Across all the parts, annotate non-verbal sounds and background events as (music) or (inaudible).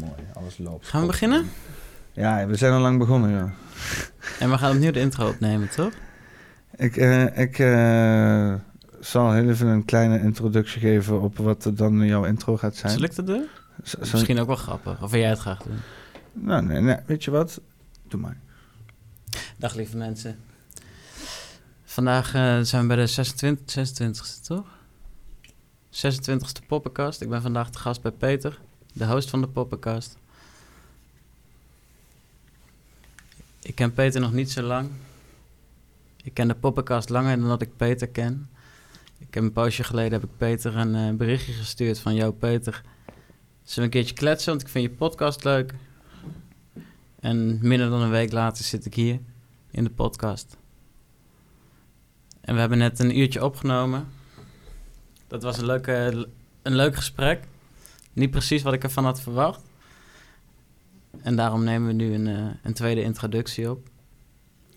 mooi. Alles loopt. Gaan we beginnen? Ja, we zijn al lang begonnen, ja. En we gaan opnieuw de intro opnemen, toch? Ik, eh, ik eh, zal heel even een kleine introductie geven op wat dan jouw intro gaat zijn. Zal ik dat doen? Z- Misschien ook wel grappig. Of wil jij het graag doen? Nou, nee, nee, weet je wat? Doe maar. Dag lieve mensen. Vandaag eh, zijn we bij de 26, 26e, toch? 26e Poppenkast. Ik ben vandaag de gast bij Peter, de host van de Poppenkast. Ik ken Peter nog niet zo lang. Ik ken de Poppenkast langer dan dat ik Peter ken. Ik heb een poosje geleden heb ik Peter een eh, berichtje gestuurd van... Yo Peter, zullen we een keertje kletsen, want ik vind je podcast leuk. En minder dan een week later zit ik hier in de podcast. En we hebben net een uurtje opgenomen. Dat was een, leuke, een leuk gesprek. Niet precies wat ik ervan had verwacht. En daarom nemen we nu een, eh, een tweede introductie op.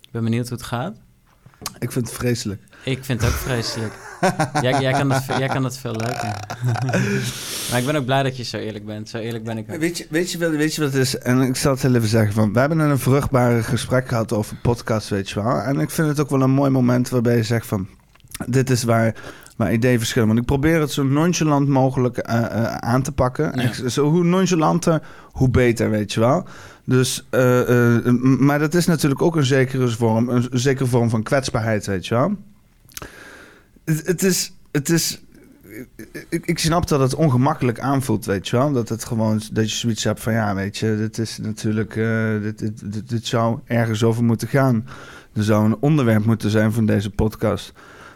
Ik ben benieuwd hoe het gaat. Ik vind het vreselijk. Ik vind het ook vreselijk. (laughs) jij, jij, kan dat, jij kan dat veel leuker. (laughs) maar ik ben ook blij dat je zo eerlijk bent. Zo eerlijk ben ik ook. Weet je, weet, je, wat- weet je wat het is? En ik zal het heel even zeggen. Van, we hebben een vruchtbare gesprek gehad over podcast, weet je wel. En ik vind het ook wel een mooi moment waarbij je zegt van... Dit is waar, waar ideeën verschillen. Want ik probeer het zo nonchalant mogelijk eh, eh, aan te pakken. Ja. Zo, hoe nonchalanter, hoe beter, weet je wel. Dus, eh, maar dat is natuurlijk ook een zekere vorm, een, zekere vorm van kwetsbaarheid, weet je wel. Het, het is... Het is ik, ik snap dat het ongemakkelijk aanvoelt, weet je wel. Dat het gewoon, dat je zoiets hebt van, ja, weet je, dit is natuurlijk, dit, dit, dit, dit zou ergens over moeten gaan. Er zou een onderwerp moeten zijn van deze podcast.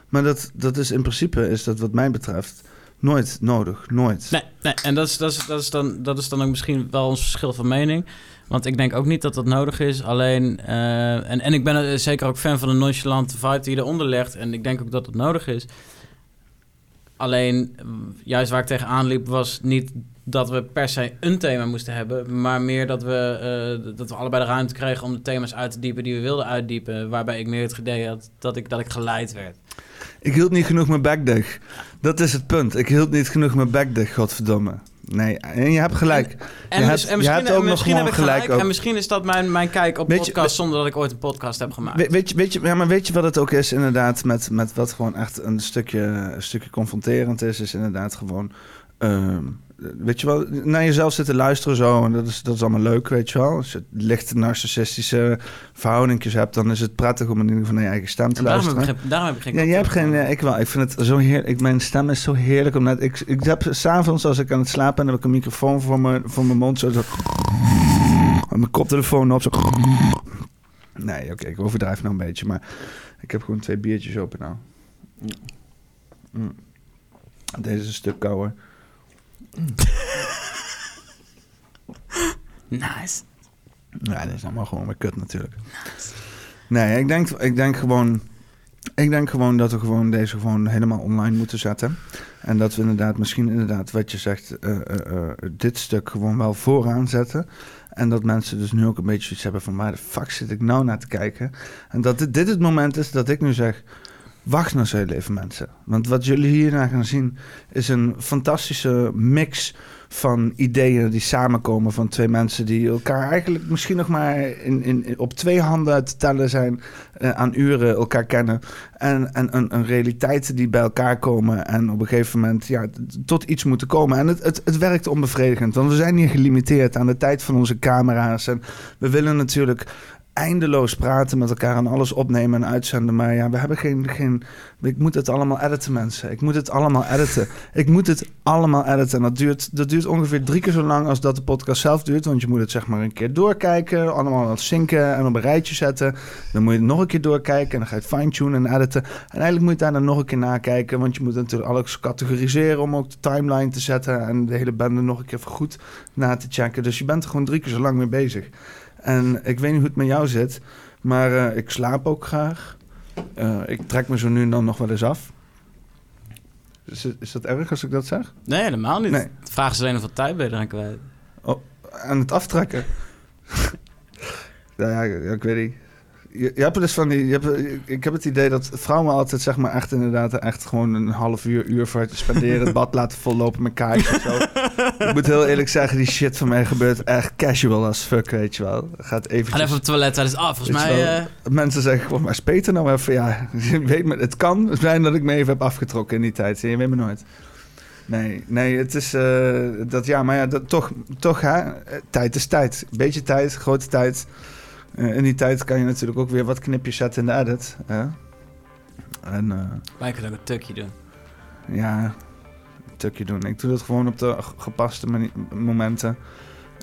Maar dat, dat is in principe, is dat wat mij betreft, nooit nodig, nooit. Nee, nee. en dat is, dat, is, dat, is dan, dat is dan ook misschien wel ons verschil van mening. Want ik denk ook niet dat dat nodig is. Alleen, eh, en, en ik ben eh, zeker ook fan van de nonchalante vibe die eronder ligt. En ik denk ook dat het nodig is. Alleen, eh, juist waar ik tegenaan liep, was niet dat we per se een thema moesten hebben. Maar meer dat we, eh, dat we allebei de ruimte kregen om de thema's uit te diepen die we wilden uitdiepen. Waarbij ik meer het idee had dat ik, dat ik geleid werd. Ik hield niet genoeg mijn dicht. Dat is het punt. Ik hield niet genoeg mijn dicht, godverdomme. Nee, en je hebt gelijk. En, Je mis- hebt- en je misschien, hebt ook nog misschien heb ik gelijk. En misschien is dat mijn, mijn kijk op Weet je- podcast zonder dat ik ooit een podcast heb gemaakt. We- weet, je, weet, je, ja, maar weet je wat het ook is inderdaad met, met wat gewoon echt een stukje, een stukje confronterend is, is inderdaad gewoon, ehm, weet je wel, naar jezelf zitten luisteren zo en dat is, dat is allemaal leuk, weet je wel. Als je licht narcissistische verhoudingjes hebt, dan is het prettig om in ieder geval naar je eigen stem te daarom, heb ik luisteren. daarom heb ik geen Ja, jij hebt geen, ja, ik wel. Ik vind het zo heerlijk. Mijn stem is zo heerlijk. Omdat ik, ik heb s'avonds als ik aan het slapen ben, heb ik een microfoon voor mijn, voor mijn mond. Zo, zo en mijn koptelefoon op. Zo. Nee, oké, ik overdrijf nou een beetje. Maar ik heb gewoon twee biertjes open nou. Mm. Deze is een stuk kouder. (laughs) Nice. Ja, dat is allemaal gewoon weer kut natuurlijk. Nee, ik denk, ik denk gewoon... Ik denk gewoon dat we gewoon deze gewoon helemaal online moeten zetten. En dat we inderdaad, misschien inderdaad, wat je zegt, eh, eh, eh, dit stuk gewoon wel vooraan zetten. En dat mensen dus nu ook een beetje iets hebben van, waar de fuck zit ik nou naar te kijken? En dat dit, dit het moment is dat ik nu zeg, wacht nou zo even mensen. Want wat jullie hierna gaan zien, is een fantastische mix van ideeën die samenkomen van twee mensen die elkaar eigenlijk misschien nog maar in, in, op twee handen te tellen zijn eh, aan uren elkaar kennen. En, en een, een realiteit die bij elkaar komen en op een gegeven moment ja, tot iets moeten komen. En het, het, het werkt onbevredigend, want we zijn hier gelimiteerd aan de tijd van onze camera's. En we willen natuurlijk eindeloos praten met elkaar en alles opnemen en uitzenden. Maar ja, we hebben geen, geen... Ik moet het allemaal editen, mensen. Ik moet het allemaal editen. (laughs) Ik moet het allemaal editen. En dat duurt, dat duurt ongeveer drie keer zo lang als dat de podcast zelf duurt. Want je moet het zeg maar een keer doorkijken. Allemaal aan het zinken en op een rijtje zetten. Dan moet je het nog een keer doorkijken. En dan ga je het fine-tunen en editen. En eigenlijk moet je daar dan nog een keer nakijken. Want je moet natuurlijk alles categoriseren om ook de timeline te zetten. En de hele bende nog een keer goed na te checken. Dus je bent er gewoon drie keer zo lang mee bezig. En ik weet niet hoe het met jou zit. Maar eh, ik slaap ook graag. Eh, ik trek me zo nu en dan nog wel eens af. Is, is dat erg als ik dat zeg? Nee, helemaal niet. Nee. De vraag is alleen hoeveel tijd ben je eraan kwijt. Aan het aftrekken? (laughs) ja, ik weet niet. Je, je hebt dus van die, je hebt, ik heb het idee dat vrouwen altijd zeg maar echt inderdaad echt gewoon een half uur, uur voor te spenderen, het bad laten vollopen met kaartjes en zo. ik moet heel eerlijk zeggen, die shit van mij gebeurt echt casual als fuck, weet je wel. Gaat even. Ga even op het toilet tijdens af. Volgens mij... wel, eh, Mensen zeggen gewoon, maar speet er nou even. Ja, weet me, het kan zijn dat ik me even heb afgetrokken in die tijd. Je weet me nooit. Nee, nee, het is eh, dat ja, maar ja, dat, toch, toch hè, eh, tijd is tijd. Beetje tijd, grote tijd. Eh, in die tijd kan je natuurlijk ook weer wat knipjes zetten in de edit. Hè? En eh, wij kunnen ook een tukje doen. ja, een tukje doen. Ik doe dat gewoon op de gepaste momenten.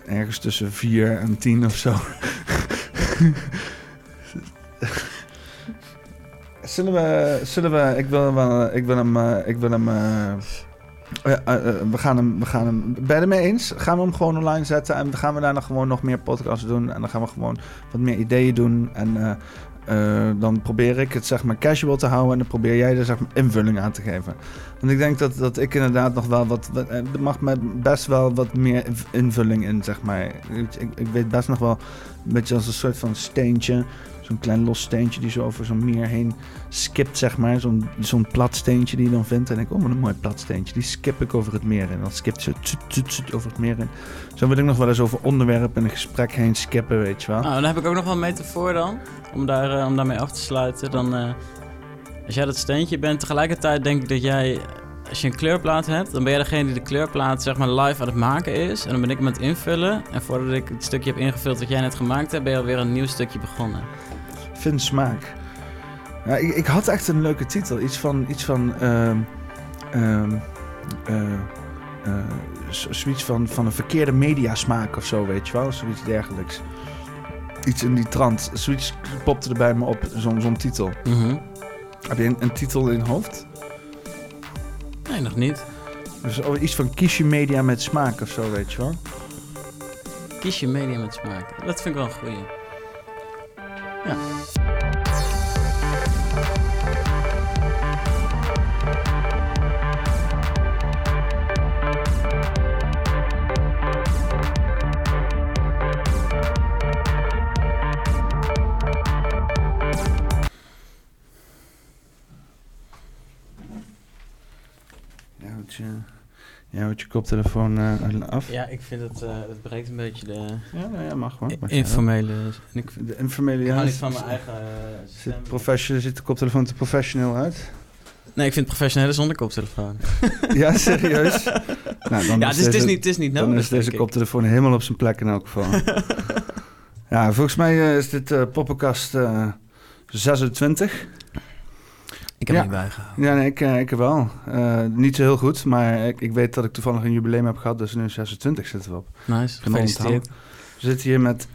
Ergens tussen 4 en 10 of zo. (laughs) zullen we, zullen we, ik wil, wel, ik wil hem, eh, ik wil hem, eh, eh, eh, we gaan hem, we gaan hem, ben mee eens? Gaan we hem gewoon online zetten en dan gaan we daarna gewoon nog meer podcasts doen en dan gaan we gewoon wat meer ideeën doen en eh, dan probeer ik het zeg maar casual te houden en dan probeer jij er zeg maar invulling aan te geven. Want ik denk dat, dat ik inderdaad nog wel wat, er mag me best wel wat meer inv- invulling in zeg maar. Ik, ik weet best nog wel een beetje als een soort van steentje, zo'n klein los steentje die zo over zo'n meer heen skipt zeg maar, zo'n zo'n plat steentje die je dan vindt en ik, oh wat een mooi plat steentje, die skip ik over het meer en dan skipt ze tut, tut, tut over het meer in. Zo wil ik nog wel eens over onderwerpen in een gesprek heen skippen, weet je wel. Nou, dan heb ik ook nog wel een metafoor dan. Om, daar, eh, om daarmee af te sluiten. Dan, eh, als jij dat steentje bent, tegelijkertijd denk ik dat jij... Als je een kleurplaat hebt, dan ben jij degene die de kleurplaat zeg maar live aan het maken is. En dan ben ik het invullen. En voordat ik het stukje heb ingevuld wat jij net gemaakt hebt, ben je alweer een nieuw stukje begonnen. Vind smaak. Ja, ik, ik had echt een leuke titel. Iets van. Iets van ehm, ehm, eh, eh, zoiets van, van een verkeerde mediasmaak of zo, weet je wel? Zoiets dergelijks. Iets in die trant. Zoiets popte er bij me op, zo'n zo'n titel. Mhm. Heb je een, een titel in hoofd? Nee, nog niet. Dus oh, iets van kies je media met smaak of zo, weet je wel? Kies je media met smaak. Dat vind ik wel een goeie. Je houdt je, houdt je koptelefoon eh, af. Ja, ik vind het, eh het breekt een beetje de Ja, nou ja, mag hoor. Mag informele... Ik De informele, ik ja. van mijn eigen eh, stem. professional, ziet de koptelefoon te professioneel uit? Nee, ik vind het professionele zonder koptelefoon. (laughs) Ja, serieus? nou, dan ja, is, het is niet, het is niet Dan nodig. is deze koptelefoon helemaal op zijn plek in elk geval. (laughs) ja, volgens mij eh, is dit eh poppenkast eh 26. Ik heb Ja. niet bijgehouden. Ja, nee, ik, eh, ik wel. Eh, niet zo heel goed, maar ik, ik weet dat ik toevallig een jubileum heb gehad, dus nu 26 zitten we op. Nice, gefeliciteerd. We zitten hier met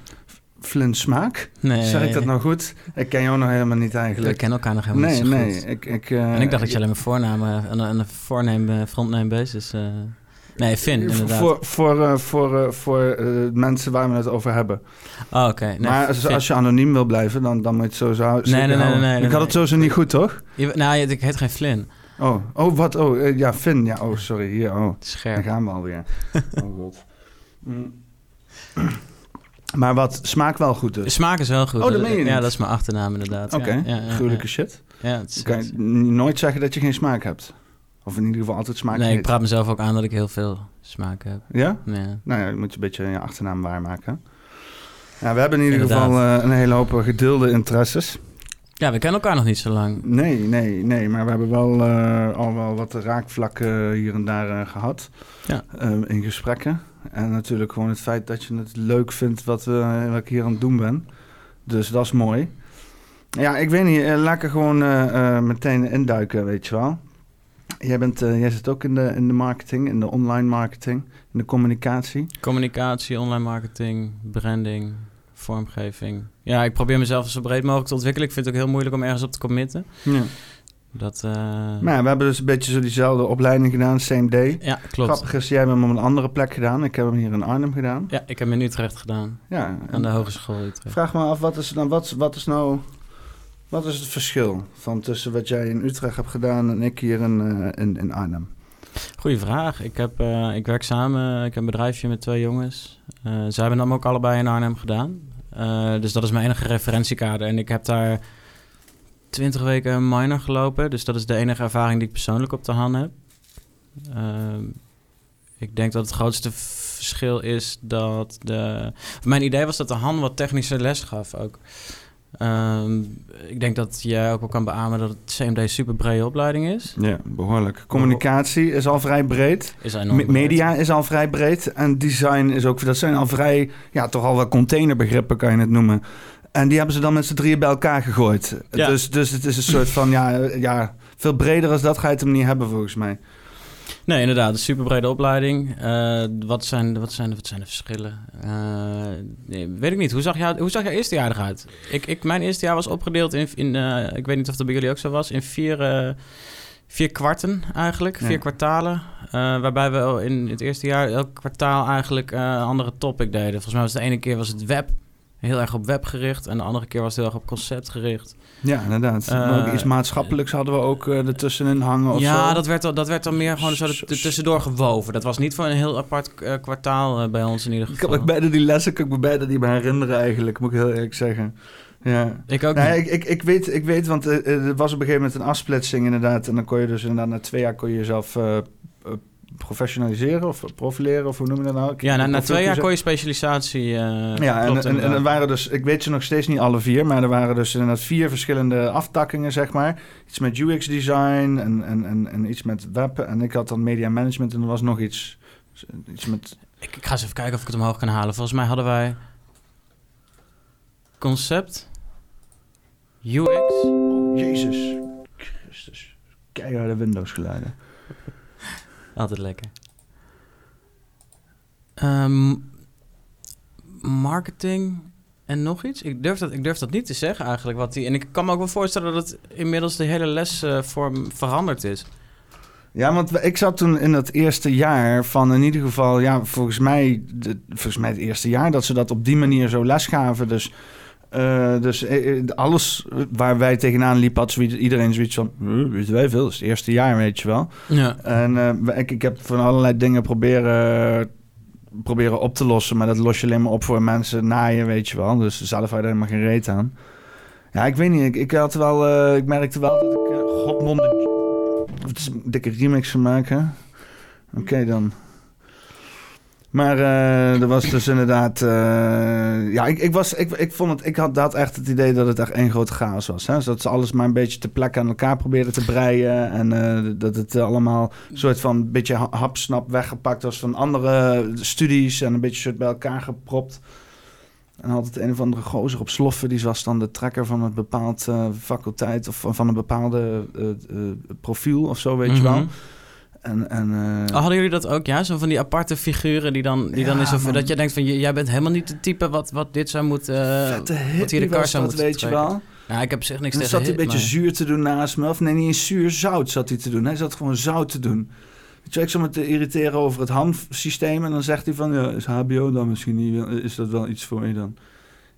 Flint Smaak. Nee, Zeg ik dat nou goed? Ik ken jou nog helemaal niet We eigenlijk. kennen elkaar nog helemaal Nee, niet zo nee. goed. Ik, ik, eh, en ik dacht dat je alleen maar voornamen en een frontname basis... eh nee, Finn, inderdaad. Voor, voor, eh, voor, eh, voor eh, mensen waar we het over hebben. Oh, oké. Nee, maar als, je anoniem wil blijven, dan, dan moet je het sowieso. Nee, nee, nee, nee, nee, Ik had het sowieso niet goed, toch? Je, nou, ik heet geen Flynn. Oh, oh wat? Oh, ja, Finn. Ja, oh, sorry. Hier, oh. Is Daar scherp. gaan we alweer. (laughs) oh, god. Mm. Maar wat smaakt wel goed dus. smaak is wel goed. Oh, dat meen je Ja, dat is mijn achternaam inderdaad. Oké, Ja, ja, ja, ja. shit. Ja, het is, kan je nooit zeggen dat je geen smaak hebt. Of in ieder geval altijd smaak nee, ik praat mezelf ook aan dat ik heel veel smaak heb. Ja? Ja. Nou ja, je moet je een beetje je achternaam waarmaken. Ja, we hebben in ieder Inderdaad. geval eh, een hele hoop gedeelde interesses. ja, we kennen elkaar nog niet zo lang. Nee, nee, nee. Maar we hebben wel eh, al wel wat raakvlakken hier en daar eh, gehad. Ja. eh, in gesprekken. En natuurlijk gewoon het feit dat je het leuk vindt wat, we, wat ik hier aan het doen ben. Dus dat is mooi. Ja, ik weet niet. eh, laat ik er gewoon eh, eh, meteen induiken, weet je wel. Jij, bent, eh, jij zit ook in de, in de marketing, in de online marketing, in de communicatie. Communicatie, online marketing, branding, vormgeving. Ja, ik probeer mezelf zo breed mogelijk te ontwikkelen. Ik vind het ook heel moeilijk om ergens op te committen. Ja. Dat, eh, Maar ja, we hebben dus een beetje zo diezelfde opleiding gedaan, same day. ja, klopt. Grappig is, jij hebt hem op een andere plek gedaan. Ik heb hem hier in Arnhem gedaan. Ja, ik heb hem in Utrecht gedaan. Ja, Aan de Hogeschool Utrecht. Vraag me af, wat is, nou, wat, wat is nou... Wat is het verschil van tussen wat jij in Utrecht hebt gedaan en ik hier in, eh, in, in Arnhem? Goeie vraag. Ik, heb, eh, ik werk samen. Ik heb een bedrijfje met twee jongens. Eh zij hebben hem ook allebei in Arnhem gedaan. Dus dat is mijn enige referentiekader. En ik heb daar 20 weken minor gelopen. Dus dat is de enige ervaring die ik persoonlijk op de hand heb. Ik denk dat het grootste verschil is dat de... Mijn idee was dat de Han wat technische les gaf ook. Ehm, ik denk dat jij ook wel kan beamen dat het CMD een super brede opleiding is. Ja, behoorlijk. Communicatie is al vrij breed. Is. Media is al vrij breed. En design is ook... Dat zijn al vrij... Ja, toch al wel containerbegrippen kan je het noemen. En die hebben ze dan met z'n drieën bij elkaar gegooid. Ja. Dus, dus het is een soort van... Ja, ja, veel breder als dat ga je het hem niet hebben volgens mij. Nee, inderdaad, een super brede opleiding. Eh, wat, zijn, wat, zijn, wat zijn de verschillen? Eh, nee, weet ik niet. Hoe zag, jou, hoe zag jouw eerste jaar eruit? Ik, ik, mijn eerste jaar was opgedeeld in, in eh, ik weet niet of dat bij jullie ook zo was, in vier, vier kwarten eigenlijk, Ja. vier kwartalen. Waarbij we in het eerste jaar elk kwartaal eigenlijk een andere topic deden. Volgens mij was de ene keer was het web, heel erg op web gericht. En de andere keer was het heel erg op concept gericht. Ja, inderdaad. Eh, Maar ook iets maatschappelijks hadden we ook eh ertussenin hangen of ja, zo. dat werd, al, dat werd dan meer gewoon zo tussendoor gewoven. Dat was niet voor een heel apart eh, kwartaal bij ons in ieder Ik geval. kan me beide die lessen kan ik me beide niet meer herinneren eigenlijk, moet ik heel eerlijk zeggen. Ja. Ik ook Nee, niet. ik, ik, ik, weet, ik weet, want er was op een gegeven moment een afsplitsing inderdaad. En dan kon je dus inderdaad na twee jaar kon je jezelf professionaliseren of profileren of hoe noem je dat nou? Ik- Ja, na, twee jaar kon je specialisatie... eh Ja, en, en, en er waren dus, ik weet ze nog steeds niet alle vier, maar er waren dus inderdaad vier verschillende aftakkingen, zeg maar. Iets met UX design en, en, en, en iets met web. En ik had dan media management en er was nog iets, iets met... ik, ik ga eens even kijken of ik het omhoog kan halen. Volgens mij hadden wij... Concept... UX... Oh, Jezus Christus. Keiharde Windows geluiden. Altijd lekker. Ehm, marketing en nog iets? Ik durf, dat, ik durf dat niet te zeggen eigenlijk. Wat die, en ik kan me ook wel voorstellen dat het inmiddels de hele lesvorm veranderd is. Ja, want ik zat toen in het eerste jaar van in ieder geval, ja, volgens mij, de, volgens mij het eerste jaar dat ze dat op die manier zo les gaven. Dus, eh, dus eh, eh, alles waar wij tegenaan liepen, had zoiets, iedereen zoiets van, "Huh, weten wij veel, het is het eerste jaar, weet je wel. Ja. En ik, ik heb van allerlei dingen proberen, proberen op te lossen, maar dat los je alleen maar op voor mensen na je, weet je wel. Dus zelf had je er helemaal geen reet aan. Ja, ik weet niet, ik, ik had wel, ik merkte wel dat ik, uh, godmonde, het is een dikke remix van maken. Oké dan. Maar eh, er was dus inderdaad. eh, ja, ik, ik, was, ik, ik, vond het, ik had, had echt het idee dat het echt één grote chaos was. Hè? Dus dat ze alles maar een beetje te plekken aan elkaar probeerden te breien. En eh, dat het allemaal een soort van een beetje ha- hapsnap weggepakt was van andere studies. En een beetje soort bij elkaar gepropt. En had het een of andere gozer op sloffen. Die was dan de trekker van een bepaald eh, faculteit. Of van- een bepaalde profiel of zo, weet je wel. En, en, eh, Oh, hadden jullie dat ook, ja? Zo van die aparte figuren die dan, die dan is... Of, dat je denkt van, jij bent helemaal niet de type wat, wat dit zou moeten... eh, wat hier de kar zou moeten weet je wel. Nou, ik heb zich niks En tegen zat hij een beetje maar- zuur te doen naast me. Of nee, niet eens zuur, zout zat hij te doen. Hij zat gewoon zout te doen. Weet je, ik zat me te irriteren over het handsysteem. En dan zegt hij van, ja, is HBO dan misschien niet... Is dat wel iets voor je dan?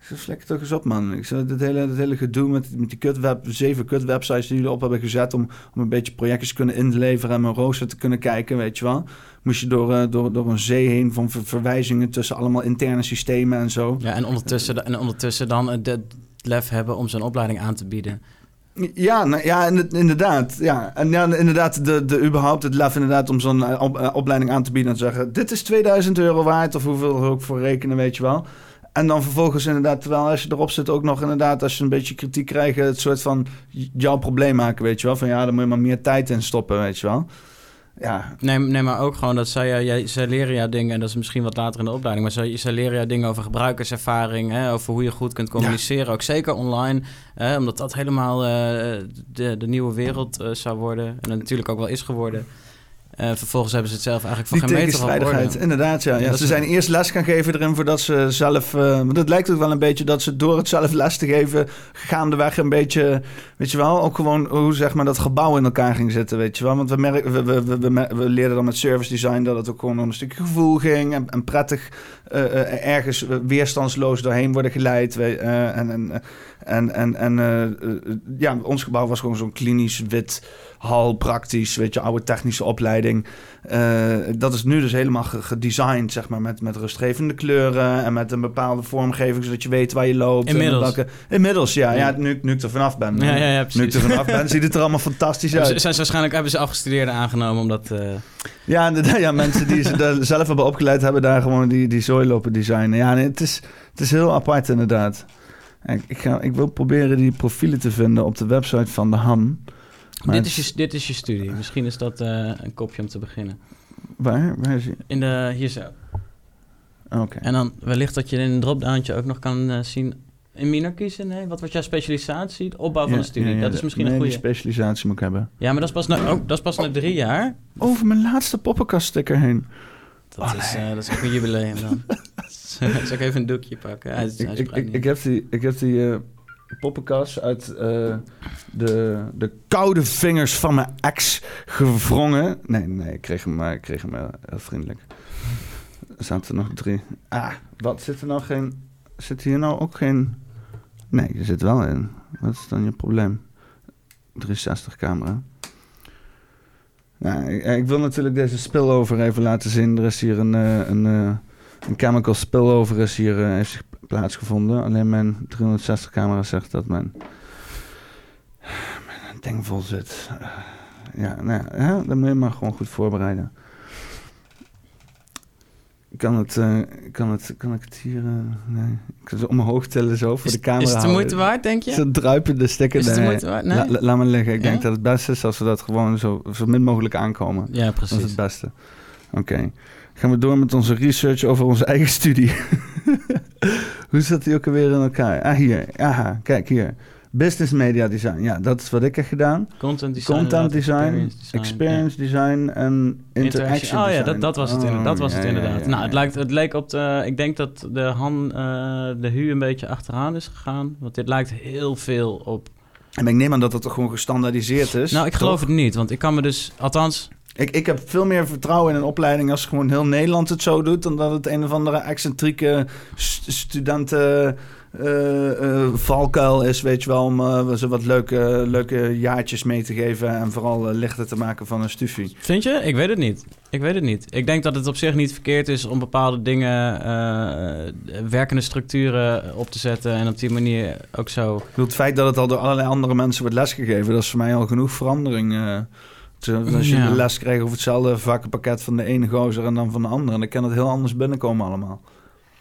Ik zeg, toch eens op, man. Ik zeg, dit hele, dit hele gedoe met, met die kutweb, zeven kutwebsites die jullie op hebben gezet... Om, om een beetje projectjes te kunnen inleveren en mijn rooster te kunnen kijken, weet je wel. Moest je door, eh, door, door een zee heen van ver- verwijzingen tussen allemaal interne systemen en zo. Ja, en ondertussen, en ondertussen dan het de lef hebben om zijn opleiding aan te bieden. Ja, nou, ja in- inderdaad. Ja. En ja, inderdaad, de, de, überhaupt het lef inderdaad om zo'n eh, op- eh, opleiding aan te bieden en te zeggen... dit is 2000 euro waard of hoeveel er ook voor rekenen, weet je wel. En dan vervolgens inderdaad, terwijl als je erop zit ook nog inderdaad... als je een beetje kritiek krijgt, het soort van jouw probleem maken, weet je wel. Van ja, daar moet je maar meer tijd in stoppen, weet je wel. Ja, Nee, nee, maar ook gewoon dat zij, jij, zij leren jou dingen, en dat is misschien wat later in de opleiding, maar zij, zij leren jou dingen over gebruikerservaring, hè, over hoe je goed kunt communiceren, ook zeker online, hè, omdat dat helemaal eh, de, de nieuwe wereld eh, zou worden, en natuurlijk ook wel is geworden. Eh, vervolgens hebben ze het zelf eigenlijk van die geen meter tegenstrijdigheid, inderdaad. Ja. Ja, Ja, dat ze zijn eerst les gaan geven erin voordat ze zelf... eh want het lijkt ook wel een beetje dat ze door het zelf les te geven... gaandeweg een beetje, weet je wel... ook gewoon hoe zeg maar dat gebouw in elkaar ging zitten, weet je wel. Want we, merk, we, we, we, we, leerden dan met service design... dat het ook gewoon om een stukje gevoel ging... en, en prettig eh, eh, ergens weerstandsloos doorheen worden geleid. we- en en, en, en, en ja, ons gebouw was gewoon zo'n klinisch wit hal, praktisch, weet je, oude technische opleiding. Eh, dat is nu dus helemaal ge- gedesigned, zeg maar, met, met rustgevende kleuren en met een bepaalde vormgeving, zodat je weet waar je loopt. en Inmiddels. welke- inmiddels, ja. ja. Nu, nu ik er vanaf ben. Ja, ja, ja, nu ik er vanaf ben, ziet het er allemaal fantastisch ze, uit. zijn ze waarschijnlijk hebben ze afgestudeerden aangenomen omdat... eh, Ja, (laughs) ja, mensen die ze daar zelf hebben opgeleid, hebben daar gewoon die, die zooi lopen designen. Ja, nee, het, is, het is heel apart inderdaad. Ik, ik, ga, ik wil proberen die profielen te vinden op de website van de Han. Maar dit, is je, dit is je studie. Misschien is dat eh, een kopje om te beginnen. Waar? Waar is hij? In de, hier zo. Oké. En dan wellicht dat je in een dropdowntje ook nog kan eh, zien... In minor kiezen? Nee, wat wordt jouw specialisatie? De opbouw van een studie. ja, ja, dat is misschien nee, een goede. specialisatie moet ik hebben. Ja, maar dat is pas na, oh, dat is pas na drie jaar. Over mijn laatste poppenkaststicker heen. Dat, Oh, is, nee. eh, dat is ook een jubileum dan. (laughs) (laughs) Zal ik even een doekje pakken? Hij, is- hij Ik, is ik, ik, heb die, ik heb die poppenkast uit eh, de, de koude vingers van mijn ex gewrongen. Nee, nee, ik kreeg hem, eh, ik kreeg hem eh, heel vriendelijk. Er zaten er nog drie. Ah, wat zit er nou geen... Zit hier nou ook geen... Nee, er zit wel in. Wat is dan je probleem? 360 camera. Nou, ik, wil natuurlijk deze spillover even laten zien. Er is hier een, een, een chemical spillover is hier, heeft zich plaatsgevonden. Alleen mijn 360 camera zegt dat mijn, mijn ding vol zit. Ja, nou, ja, hè, dan moet je maar gewoon goed voorbereiden. Kan het, eh, kan het, kan ik het hier, eh, nee. Ik kan het omhoog tillen zo voor Is, de camera is het de moeite waard, denk je? Zo'n druipende sticker. Is het de moeite waard? Nee? La- la- laat maar liggen. Ik Ja? denk dat het beste is als we dat gewoon zo, zo min mogelijk aankomen. Ja, Dat is precies. het beste. Oké. Gaan we door met onze research over onze eigen studie. (laughs) Hoe zat die ook alweer in elkaar? Ah, hier. Aha, kijk hier. Business media design. Ja, dat is wat ik heb gedaan. Content design. Content design, experience design, experience design en ja. interaction Oh ja, dat, dat was het, inderdaad. dat was ja, het ja, inderdaad. ja, nou, het, lijkt, het leek op de... Ik denk dat de Han, eh, de Hu een beetje achteraan is gegaan. Want dit lijkt heel veel op... En ik neem aan dat het toch gewoon gestandaardiseerd is. nou, ik geloof toch? het niet. Want ik kan me dus... Althans, Ik, ik heb veel meer vertrouwen in een opleiding als gewoon heel Nederland het zo doet, dan dat het een of andere excentrieke st- studenten eh, eh, valkuil is, weet je wel, om eh, ze wat leuke, leuke jaartjes mee te geven en vooral lichter te maken van een studie. Vind je? Ik weet het niet. Ik weet het niet. Ik denk dat het op zich niet verkeerd is om bepaalde dingen, werkende structuren op te zetten en op die manier ook zo. Ik bedoel, het feit dat het al door allerlei andere mensen wordt lesgegeven, dat is voor mij al genoeg verandering. Als je Ja. de les krijgt over hetzelfde vakkenpakket van de ene gozer en dan van de andere, dan kan het heel anders binnenkomen allemaal.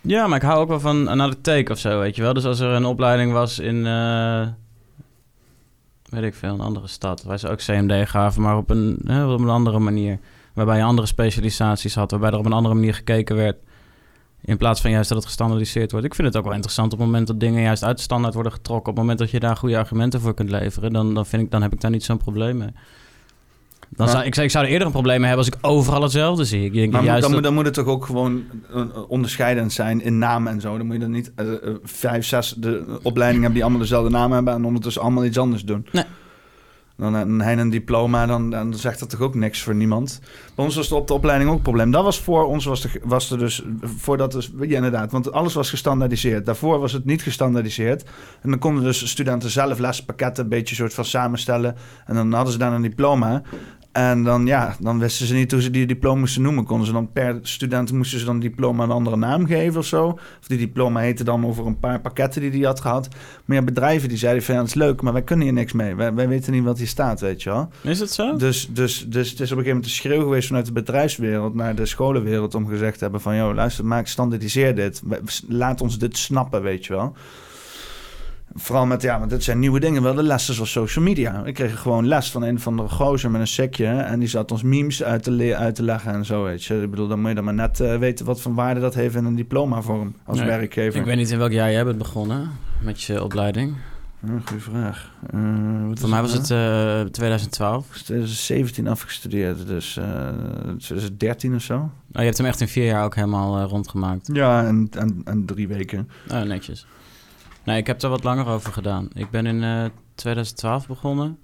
Ja, maar ik hou ook wel van another take of zo, weet je wel. Dus als er een opleiding was in, eh, weet ik veel, een andere stad, waar ze ook CMD gaven, maar op een, hè, op een andere manier. Waarbij je andere specialisaties had, waarbij er op een andere manier gekeken werd. In plaats van juist dat het gestandardiseerd wordt. Ik vind het ook wel interessant op het moment dat dingen juist uit de standaard worden getrokken. Op het moment dat je daar goede argumenten voor kunt leveren, dan, dan, vind ik, dan heb ik daar niet zo'n probleem mee. Dan Maar- zou, ik, zou, ik zou er eerder een probleem mee hebben als ik overal hetzelfde zie. Ik denk Maar juist dan, dat- moet, dan moet het toch ook gewoon eh, eh, onderscheidend zijn in namen en zo. Dan moet je dan niet eh, vijf, zes de opleidingen hebben die allemaal dezelfde naam hebben en ondertussen allemaal iets anders doen. Nee. Dan dan hij een diploma, dan, dan zegt dat toch ook niks voor niemand. Bij ons was het op de opleiding ook een probleem. Dat was voor ons, was er, was er dus, voordat dus, ja inderdaad, want alles was gestandaardiseerd. Daarvoor was het niet gestandaardiseerd. En dan konden dus studenten zelf lespakketten een beetje soort van samenstellen. En dan hadden ze daar een diploma. En dan, ja, dan wisten ze niet hoe ze die diploma moesten noemen. Konden ze dan per student moesten ze dan diploma een andere naam geven of zo. Of die diploma heette dan over een paar pakketten die die had gehad. Maar ja, bedrijven die zeiden van ja, dat is leuk, maar wij kunnen hier niks mee. Wij, wij weten niet wat hier staat, weet je wel. Is het zo? Dus, dus, dus het is op een gegeven moment een schreeuw geweest vanuit de bedrijfswereld naar de scholenwereld om gezegd te hebben van joh, luister, maak standaardiseer dit. Laat ons dit snappen, weet je wel. Vooral met, ja, want dit zijn nieuwe dingen. Wel de lessen zoals social media. Ik kreeg gewoon les van een of andere gozer met een sekje. En die zat ons memes uit te, uit te leggen en zo, weet je. Ik bedoel, dan moet je dan maar net eh, weten wat voor waarde dat heeft in een diplomavorm als Nee, werkgever. Ik weet niet in welk jaar jij bent begonnen met je opleiding. Ja, goeie vraag. Eh, Voor mij was nou? het eh 2012. 2017 afgestudeerd, dus 2013 of zo. Oh, je hebt hem echt in vier jaar ook helemaal rondgemaakt. Ja, en, en, en drie weken. Oh, netjes. Nee, ik heb er wat langer over gedaan. Ik ben in eh 2012 begonnen.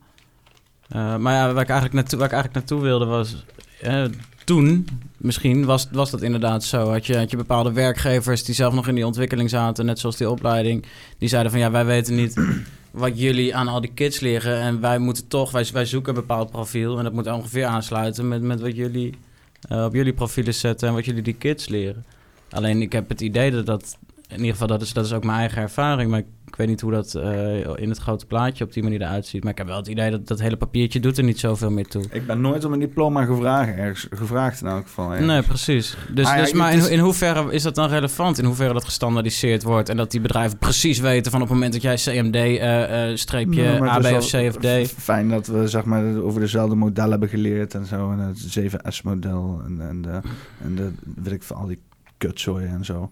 Eh, maar ja, waar ik, eigenlijk naartoe, waar ik eigenlijk naartoe wilde was... eh, toen, misschien, was, was dat inderdaad zo. Had je, had je bepaalde werkgevers die zelf nog in die ontwikkeling zaten, net zoals die opleiding, die zeiden van ja, wij weten niet (clears throat) wat jullie aan al die kids leren en wij moeten toch, wij, wij zoeken een bepaald profiel en dat moet ongeveer aansluiten met, met wat jullie eh, op jullie profielen zetten en wat jullie die kids leren. Alleen ik heb het idee dat dat, in ieder geval dat is, dat is ook mijn eigen ervaring, maar ik weet niet hoe dat uh, in het grote plaatje op die manier eruit ziet. Maar ik heb wel het idee dat dat hele papiertje doet er niet zoveel meer toe. Ik ben nooit om een diploma gevraagd, ergens, gevraagd in elk geval. Nee, precies. Dus, ah, dus maar in, in hoeverre is dat dan relevant? In hoeverre dat gestandardiseerd wordt en dat die bedrijven precies weten van op het moment dat jij CMD, uh, uh, streepje AB of C of D. Fijn dat we zeg maar over dezelfde model hebben geleerd en zo. En het 7S-model en, en, de, en de, weet ik van al die kutzooi en zo.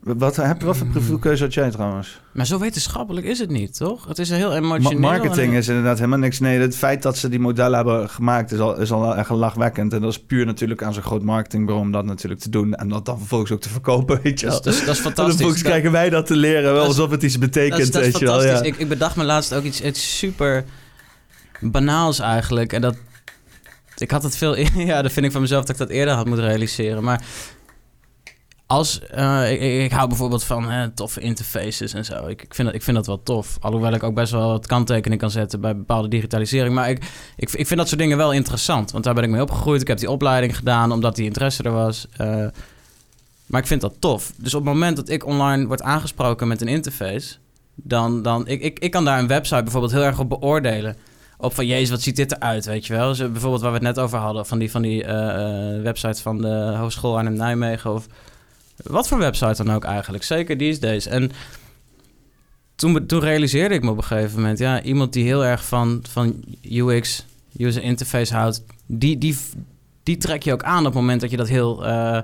Wat, heb, wat voor profielkeuze had jij trouwens? Maar zo wetenschappelijk is het niet, toch? Het is heel emotioneel. marketing is inderdaad helemaal niks. Nee, het feit dat ze die modellen hebben gemaakt is al, is al echt lachwekkend. En dat is puur natuurlijk aan zo'n groot marketingbureau om dat natuurlijk te doen. En dat dan vervolgens ook te verkopen, (laughs) weet je wel. Dat, is, dat is fantastisch. En vervolgens krijgen wij dat te leren, wel alsof het iets betekent, dat is, weet je wel. Ja. Ik, ik bedacht me laatst ook iets, iets super banaals eigenlijk. En dat... Ik had het veel... (laughs) Ja, dat vind ik van mezelf dat ik dat eerder had moeten realiseren. Maar als, uh, ik, ik, hou bijvoorbeeld van uh, toffe interfaces en zo. Ik, ik, vind dat, ik vind dat wel tof. Alhoewel ik ook best wel wat kanttekening kan zetten bij bepaalde digitalisering. Maar ik, ik, ik vind dat soort dingen wel interessant. Want daar ben ik mee opgegroeid. Ik heb die opleiding gedaan omdat die interesse er was. Uh, maar ik vind dat tof. Dus op het moment dat ik online word aangesproken met een interface... dan, dan ik, ik, kan daar een website bijvoorbeeld heel erg op beoordelen op van jezus, wat ziet dit eruit, weet je wel. Dus bijvoorbeeld waar we het net over hadden, van die, van die uh, websites van de Hogeschool Arnhem-Nijmegen of wat voor website dan ook eigenlijk. Zeker these days. En toen, toen realiseerde ik me op een gegeven moment... ja, iemand die heel erg van, van UX, user interface houdt... Die, die, die trek je ook aan op het moment dat je dat heel... Uh,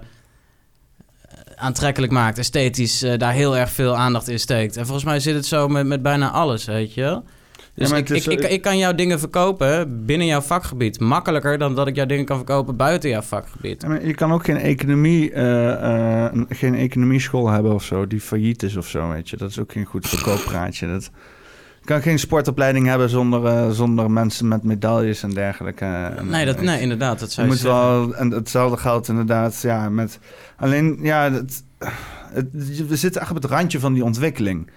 aantrekkelijk maakt, esthetisch, uh, daar heel erg veel aandacht in steekt. En volgens mij zit het zo met, met bijna alles, weet je dus ik, ik, ik, ik, kan jouw dingen verkopen binnen jouw vakgebied. Makkelijker dan dat ik jouw dingen kan verkopen buiten jouw vakgebied. Ja, je kan ook geen economie, uh, uh, geen economieschool hebben of zo, die failliet is of zo, weet je. Dat is ook geen goed verkooppraatje. Dat, je kan geen sportopleiding hebben zonder, uh, zonder mensen met medailles en dergelijke. nee, dat, nee, inderdaad. Dat zou je moet wel, en hetzelfde geldt inderdaad, ja, met... Alleen, ja, het, het, we zitten echt op het randje van die ontwikkeling.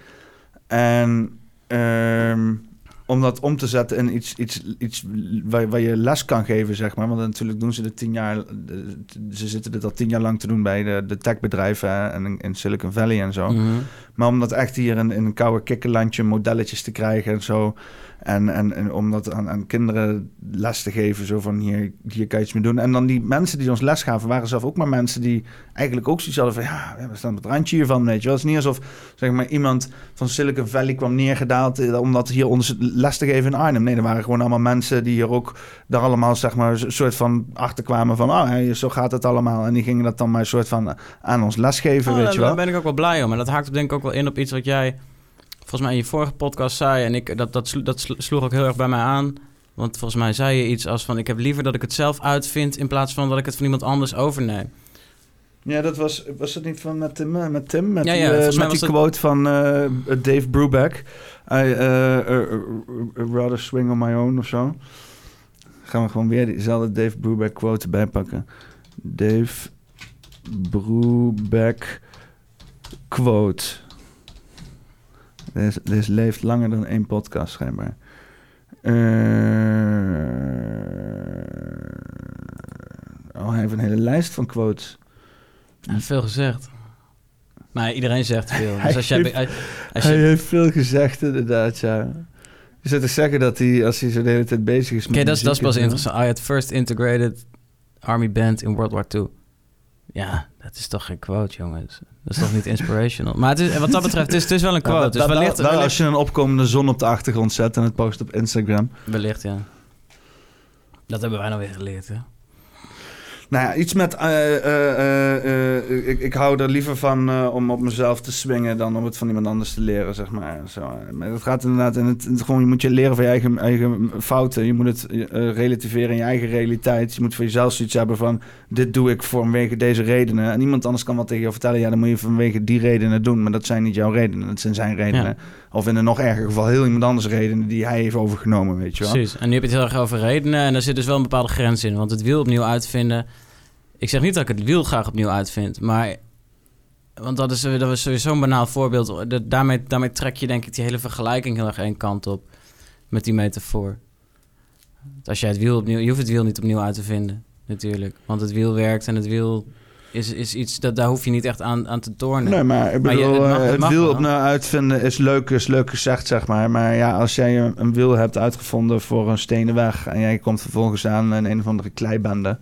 En... Ehm, om dat om te zetten in iets, iets, iets waar, waar je les kan geven, zeg maar. Want natuurlijk doen ze de tien jaar, ze zitten dit al tien jaar lang te doen bij de, de techbedrijven en in, Silicon Valley en zo. Mhm. Maar om dat echt hier in, in een koude kikkerlandje modelletjes te krijgen en zo. En, en, en om dat aan, aan kinderen les te geven, zo van hier, hier kan je iets mee doen. En dan die mensen die ons les gaven, waren zelf ook maar mensen die eigenlijk ook zoiets hadden van, ja, we staan op het randje hiervan, weet je wel. Het is niet alsof, zeg maar, iemand van Silicon Valley kwam neergedaald eh, om dat hier ons les te geven in Arnhem. Nee, er waren gewoon allemaal mensen die hier ook daar allemaal, zeg maar, een soort van achterkwamen van, ah, oh, zo gaat het allemaal. En die gingen dat dan maar een soort van aan ons lesgeven, oh, weet je wel. Daar ben ik ook wel blij om. En dat haakt denk ik ook wel in op iets wat jij volgens mij in je vorige podcast zei... en ik, dat, dat, dat sloeg ook heel erg bij mij aan... Want volgens mij zei je iets als van... ik heb liever dat ik het zelf uitvind... in plaats van dat ik het van iemand anders overneem. Ja, dat was, was het niet van met Tim? Eh, met, Tim, met ja, ja, die, uh, met die quote van uh, Dave Brubeck. I uh, rather swing on my own of zo. Gaan we gewoon weer diezelfde Dave Brubeck quote bijpakken. Dave Brubeck quote. Deze, leeft langer dan één podcast, schijnbaar. Uh, oh, hij heeft een hele lijst van quotes. Ja, veel gezegd. Maar iedereen zegt veel. (laughs) Dus als jij, als, als hij heeft veel gezegd, inderdaad, ja. Je zou te zeggen dat hij, als hij zo de hele tijd bezig is met Oké, dat is pas interessant. I had first integrated army band in World War II. Ja, dat is toch geen quote, jongens. Dat is toch niet inspirational? Maar het is, wat dat betreft, het is, het is wel een quote. dus wellicht, wel, als je een opkomende zon op de achtergrond zet en het post op Instagram. Wellicht, ja. Dat hebben wij nou weer geleerd, hè? Nou ja, iets met... eh, eh, eh, ik, ik hou er liever van om op mezelf te swingen... dan om het van iemand anders te leren, zeg maar. Zo. Maar het gaat inderdaad... In het, het- gewoon, je moet je leren van je eigen, eigen fouten. Je moet het relativeren in je eigen realiteit. Je moet voor jezelf zoiets hebben van... dit doe ik vanwege deze redenen. En iemand anders kan wat tegen je vertellen... ja, dan moet je vanwege die redenen doen. Maar dat zijn niet jouw redenen, dat zijn zijn redenen. Ja. Of in een nog erger geval heel iemand anders redenen... die hij heeft overgenomen, weet je wel. Precies. En nu heb je het heel erg over redenen. En daar zit dus wel een bepaalde grens in. Want het wiel opnieuw uitvinden... Ik zeg niet dat ik het wiel graag opnieuw uitvind. Maar... Want dat is, dat is sowieso een banaal voorbeeld. Dat- Daarmee, daarmee trek je denk ik die hele vergelijking heel erg één kant op. Met die metafoor. Als jij het wiel opnieuw... Je hoeft het wiel niet opnieuw uit te vinden. Natuurlijk. Want het wiel werkt en het wiel... Is, is iets dat daar hoef je niet echt aan, aan te tornen. Nee, maar ik Maar je- bedoel, het mag- eh, het het, mag wiel opnieuw uitvinden is leuk, is leuk gezegd, zeg maar. Maar ja, als jij een, een wiel hebt uitgevonden voor een stenen weg... en jij komt vervolgens aan in een of andere kleibende...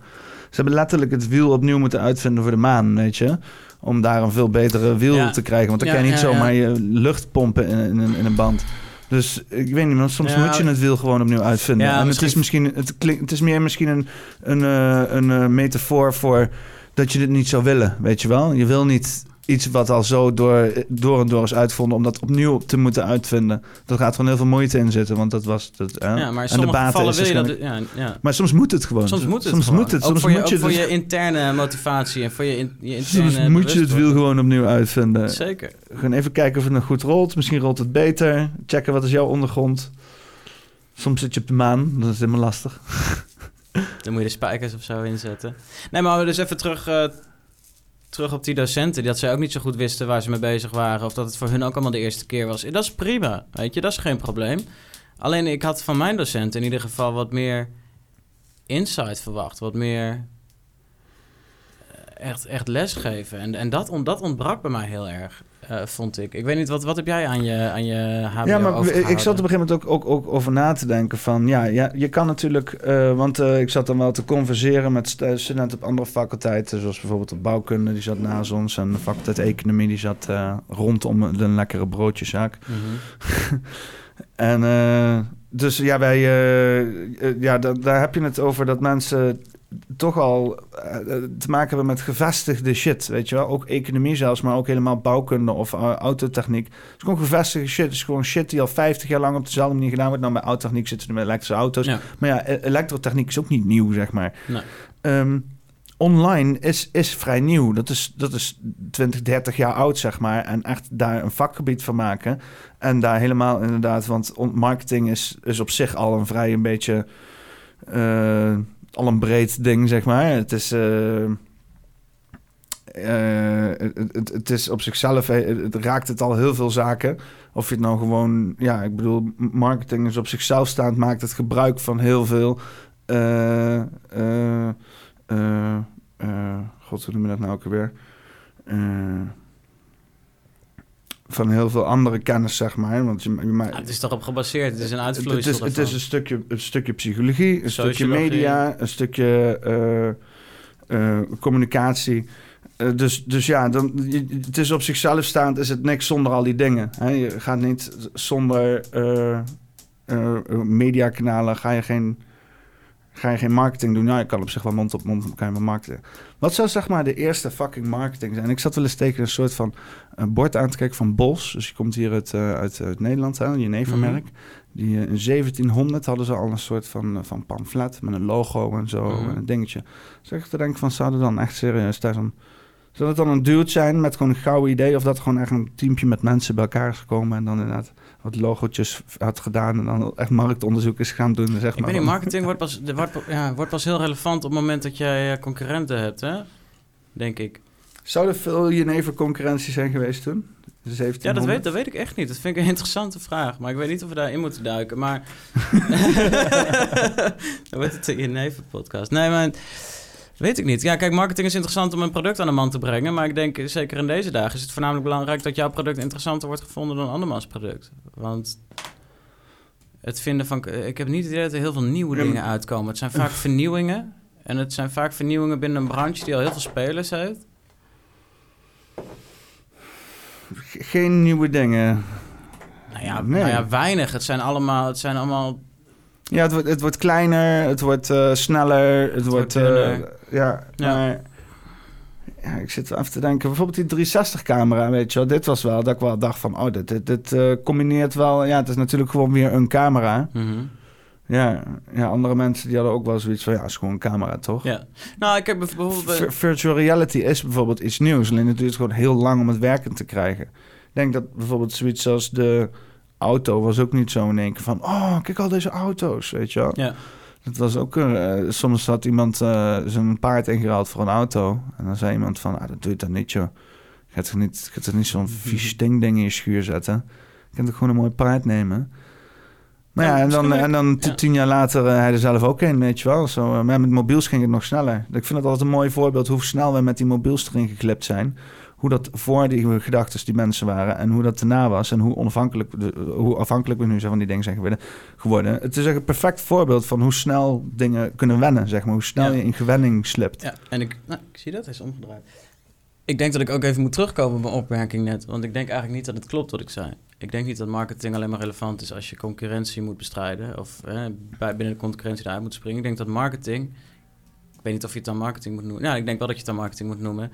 Ze hebben letterlijk het wiel opnieuw moeten uitvinden voor de maan, weet je? Om daar een veel betere wiel Ja. te krijgen. Want dan Ja, kan je niet zomaar je lucht pompen in, in, een- in een band. Dus ik weet niet, maar soms Ja, moet je het wiel gewoon opnieuw uitvinden. Ja, en misschien- het is misschien, het, klinkt, het is meer misschien een, een, eh, een eh, metafoor voor dat je dit niet zou willen, weet je wel? Je wil niet iets wat al zo door, door en door is uitgevonden, om dat opnieuw te moeten uitvinden. Dat gaat gewoon heel veel moeite in zitten, want dat was het. hè? ja, maar in En de baten gevallen wil je dat... Ja, ja. Maar soms moet het gewoon. Soms moet het Soms gewoon. moet het. Ook Soms voor je, moet je, ook voor dus- je interne motivatie en voor je, in, je interne soms moet je het wiel gewoon opnieuw uitvinden. Zeker. Gewoon even kijken of het nog goed rolt. Misschien rolt het beter. Checken wat is jouw ondergrond. Soms zit je op de maan. Dat is helemaal lastig. Dan moet je de spijkers of zo inzetten. Nee, maar we dus even terug, eh, terug op die docenten. Dat zij ook niet zo goed wisten waar ze mee bezig waren. Of dat het voor hun ook allemaal de eerste keer was. Dat is prima, weet je. Dat is geen probleem. Alleen ik had van mijn docent in ieder geval wat meer insight verwacht. Wat meer echt, echt lesgeven. En, en dat, on- dat ontbrak bij mij heel erg, eh, vond ik. Ik weet niet, wat, wat heb jij aan je, aan je HBO Ja, maar ik zat op een gegeven moment ook, ook, ook over na te denken van... Ja, ja je kan natuurlijk... eh, want eh, ik zat dan wel te converseren met st- studenten op andere faculteiten... zoals bijvoorbeeld op bouwkunde, die zat naast ons... en de faculteit economie, die zat rondom een lekkere broodjeszaak. Mhm. (laughs) En dus ja, wij, ja da- daar heb je het over dat mensen toch al eh, te maken hebben met gevestigde shit, weet je wel. Ook economie zelfs, maar ook helemaal bouwkunde of eh, autotechniek. Het is gewoon gevestigde shit. Het is gewoon shit die al 50 jaar lang op dezelfde manier gedaan wordt. Nou, bij autotechniek zitten we met elektrische auto's. Ja. Maar ja, e- elektrotechniek is ook niet nieuw, zeg maar. Nee. Ehm, online is, is vrij nieuw. Dat is, dat is 20, 30 jaar oud, zeg maar. En echt daar een vakgebied van maken. En daar helemaal inderdaad, want marketing is, is op zich al een vrij een beetje... eh, al een breed ding, zeg maar. Het is... eh, eh, het, het, het is op zichzelf, eh, het raakt het al heel veel zaken. Of je het nou gewoon, ja, ik bedoel, marketing is op zichzelf staand, maakt het gebruik van heel veel. God, hoe noem je dat nou ook weer? Van heel veel andere kennis, zeg maar. Want je, Ja, het is toch op gebaseerd? Het is een het, het uitvloeisel is, het is een, stukje, een stukje psychologie, een stukje media, een stukje eh, eh, communicatie. Eh, dus, dus ja, dan, je- het is op zichzelf staand, is het niks zonder al die dingen. Hè? Je gaat niet zonder mediakanalen, ga je geen ga je geen marketing doen. Nou, je kan op zich wel mond op mond kan je marketing. Wat zou zeg maar de eerste fucking marketing zijn? Ik zat wel eens tegen een soort van eh, bord aan te kijken van Bos. Dus je komt hier uit, eh, uit, uit Nederland, hè, je nevenmerk. Die eh, in 1700 hadden ze al een soort van, van pamflet met een logo en zo, Mhm. en een dingetje. Zeg ik te denken van, zou er dan echt serieus thuis dan... Zou het dan een dude zijn met gewoon een gouden idee... of dat er gewoon echt een teampje met mensen bij elkaar is gekomen... en dan inderdaad wat logootjes had gedaan... en dan echt marktonderzoek is gaan doen, zeg Ik maar. weet niet, marketing wordt pas, wordt, ja, wordt pas heel relevant op het moment dat jij eh, concurrenten hebt, hè? Denk ik. Zou er veel Jenever concurrentie zijn geweest toen? De 1700? Ja, dat weet, dat weet ik echt niet. Dat vind ik een interessante vraag. Maar ik weet niet of we daarin moeten duiken. Maar. (laughs) (laughs) Dan wordt het een neven-podcast. Nee, maar. Weet ik niet. Ja, kijk, marketing is interessant om een product aan de man te brengen. Maar ik denk, zeker in deze dagen, is het voornamelijk belangrijk dat jouw product interessanter wordt gevonden dan andermans product. Want het vinden van. Ik heb niet het idee dat er heel veel nieuwe dingen uitkomen. Het zijn vaak vernieuwingen. En het zijn vaak vernieuwingen binnen een branche die al heel veel spelers heeft. Ge- Geen nieuwe dingen. Nou ja, Nee. nou ja weinig. Het zijn allemaal. Het zijn allemaal Ja, het wordt, het wordt kleiner, het wordt eh, sneller, het, wordt... wordt eh. Ja, Ja. maar... Ja, ik zit wel even te denken. Bijvoorbeeld die 360-camera, weet je wel. Dit was wel dat ik wel dacht van... Oh, dit, dit, dit eh, combineert wel... Ja, het is natuurlijk gewoon weer een camera. Mhm. Ja, ja, andere mensen die hadden ook wel zoiets van... Ja, het is gewoon een camera, toch? Ja. Nou, ik heb bijvoorbeeld... eh, Vir- virtual reality is bijvoorbeeld iets nieuws. Alleen het duurt gewoon heel lang om het werkend te krijgen. Ik denk dat bijvoorbeeld zoiets als de auto... was ook niet zo in één keer van... Oh, kijk al deze auto's, weet je wel. ja. Het was ook... eh, soms had iemand eh, zijn paard ingehaald voor een auto. En dan zei iemand van... Ah, dat doe je dan niet, joh. Je gaat toch niet, gaat niet zo'n (laughs) vies stinkding in je schuur zetten? Je kunt toch gewoon een mooi paard nemen? Maar ja, Ja, en dan, misschien en dan ja. tien jaar later uh, hij er zelf ook in, weet je wel. Zo, maar met mobiels ging het nog sneller. Ik vind het altijd een mooi voorbeeld hoe snel we met die mobiels erin geklipt zijn. Hoe dat voor die gedachten die mensen waren en hoe dat daarna was. En hoe, onafhankelijk, de, hoe afhankelijk we nu zijn van die dingen zijn geworden. geworden. Het is echt een perfect voorbeeld van hoe snel dingen kunnen wennen, zeg maar. Hoe snel Ja. je in gewenning slipt. Ja, en ik, nou, ik zie dat, hij is omgedraaid. Ik denk dat ik ook even moet terugkomen op mijn opmerking net. Want ik denk eigenlijk niet dat het klopt wat ik zei. Ik denk niet dat marketing alleen maar relevant is als je concurrentie moet bestrijden. Of eh, bij, binnen de concurrentie eruit moet springen. Ik denk dat marketing, ik weet niet of je het dan marketing moet noemen. Ja, ik denk wel dat je het dan marketing moet noemen.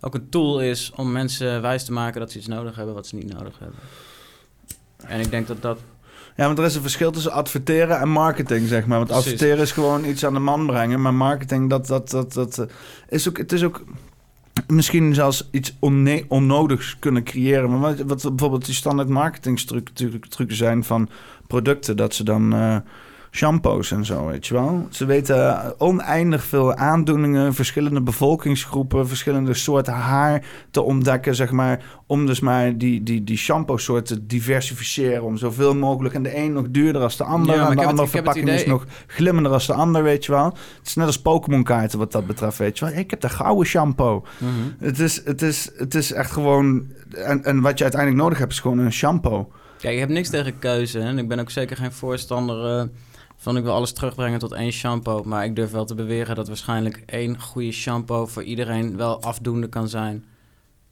Ook een tool is om mensen wijs te maken dat ze iets nodig hebben wat ze niet nodig hebben. En ik denk dat dat Ja, want er is een verschil tussen adverteren en marketing, zeg maar. Want Precies. adverteren is gewoon iets aan de man brengen. Maar marketing, dat, dat, dat, dat eh, is ook... Het is ook misschien zelfs iets onnodigs kunnen creëren. Maar wat, wat bijvoorbeeld die standaard marketingtrucken zijn van producten... dat ze dan eh, shampoos en zo, weet je wel. Ze weten oneindig veel aandoeningen... verschillende bevolkingsgroepen... verschillende soorten haar te ontdekken, zeg maar... om dus maar die, die, die shampoo-soorten te diversificeren... om zoveel mogelijk... en de een nog duurder als de ander... Ja, en de andere het verpakking is nog glimmender als de ander, weet je wel. Het is net als Pokémon-kaarten wat dat betreft, weet je wel. Ik heb de gouden shampoo. Mhm. Het is, het is, het is echt gewoon... En, en wat je uiteindelijk nodig hebt, is gewoon een shampoo. Kijk, ik heb niks tegen keuze. En ik ben ook zeker geen voorstander eh, van ik wil alles terugbrengen tot één shampoo. Maar ik durf wel te beweren dat waarschijnlijk één goede shampoo voor iedereen wel afdoende kan zijn.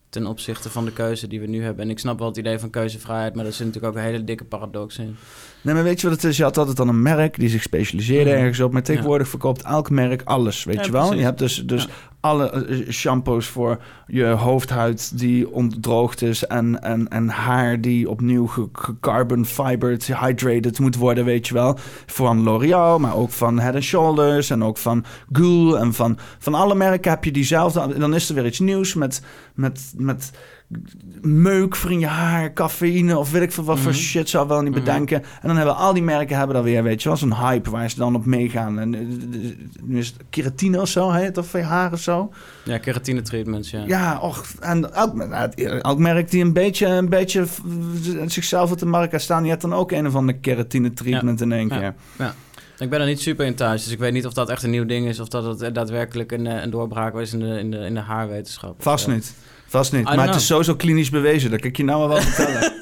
Ten opzichte van de keuze die we nu hebben. En ik snap wel het idee van keuzevrijheid, maar daar zit natuurlijk ook een hele dikke paradox in. Nee, maar weet je wat het is? Je had altijd dan een merk die zich specialiseerde Mhm. ergens op. Maar tegenwoordig verkoopt elk merk alles, weet Ja, je wel? precies. Je hebt dus, dus Ja. Alle eh, shampoos voor je hoofdhuid die ontdroogd is... en, en, en haar die opnieuw gecarbon fibered, hydrated moet worden, weet je wel? Van L'Oreal, maar ook van Head Shoulders en ook van Ghoul. En van, van alle merken heb je diezelfde... Dan is er weer iets nieuws met... met, met meuk voor in je haar, cafeïne of weet ik veel wat voor Mhm. shit zou wel niet Mhm. bedenken. En dan hebben al die merken hebben dan weer, weet je wel, zo'n hype waar ze dan op meegaan. En eh, nu is het keratine of zo, heet of voor je haar of zo. Ja, keratine treatments, ja. Ja, och, en elk, elk merk die een beetje, een beetje zichzelf op de markt gaat staan, die heeft dan ook een of andere keratine treatment in één Ja. keer. Ik ben er niet super in thuis, dus ik weet niet of dat echt een nieuw ding is... of dat het daadwerkelijk een, eh, een doorbraak is in de, in de, in de haarwetenschap. Vast niet. Vast niet. Maar het is sowieso klinisch bewezen. Dat kan ik je nou wel (laughs) vertellen.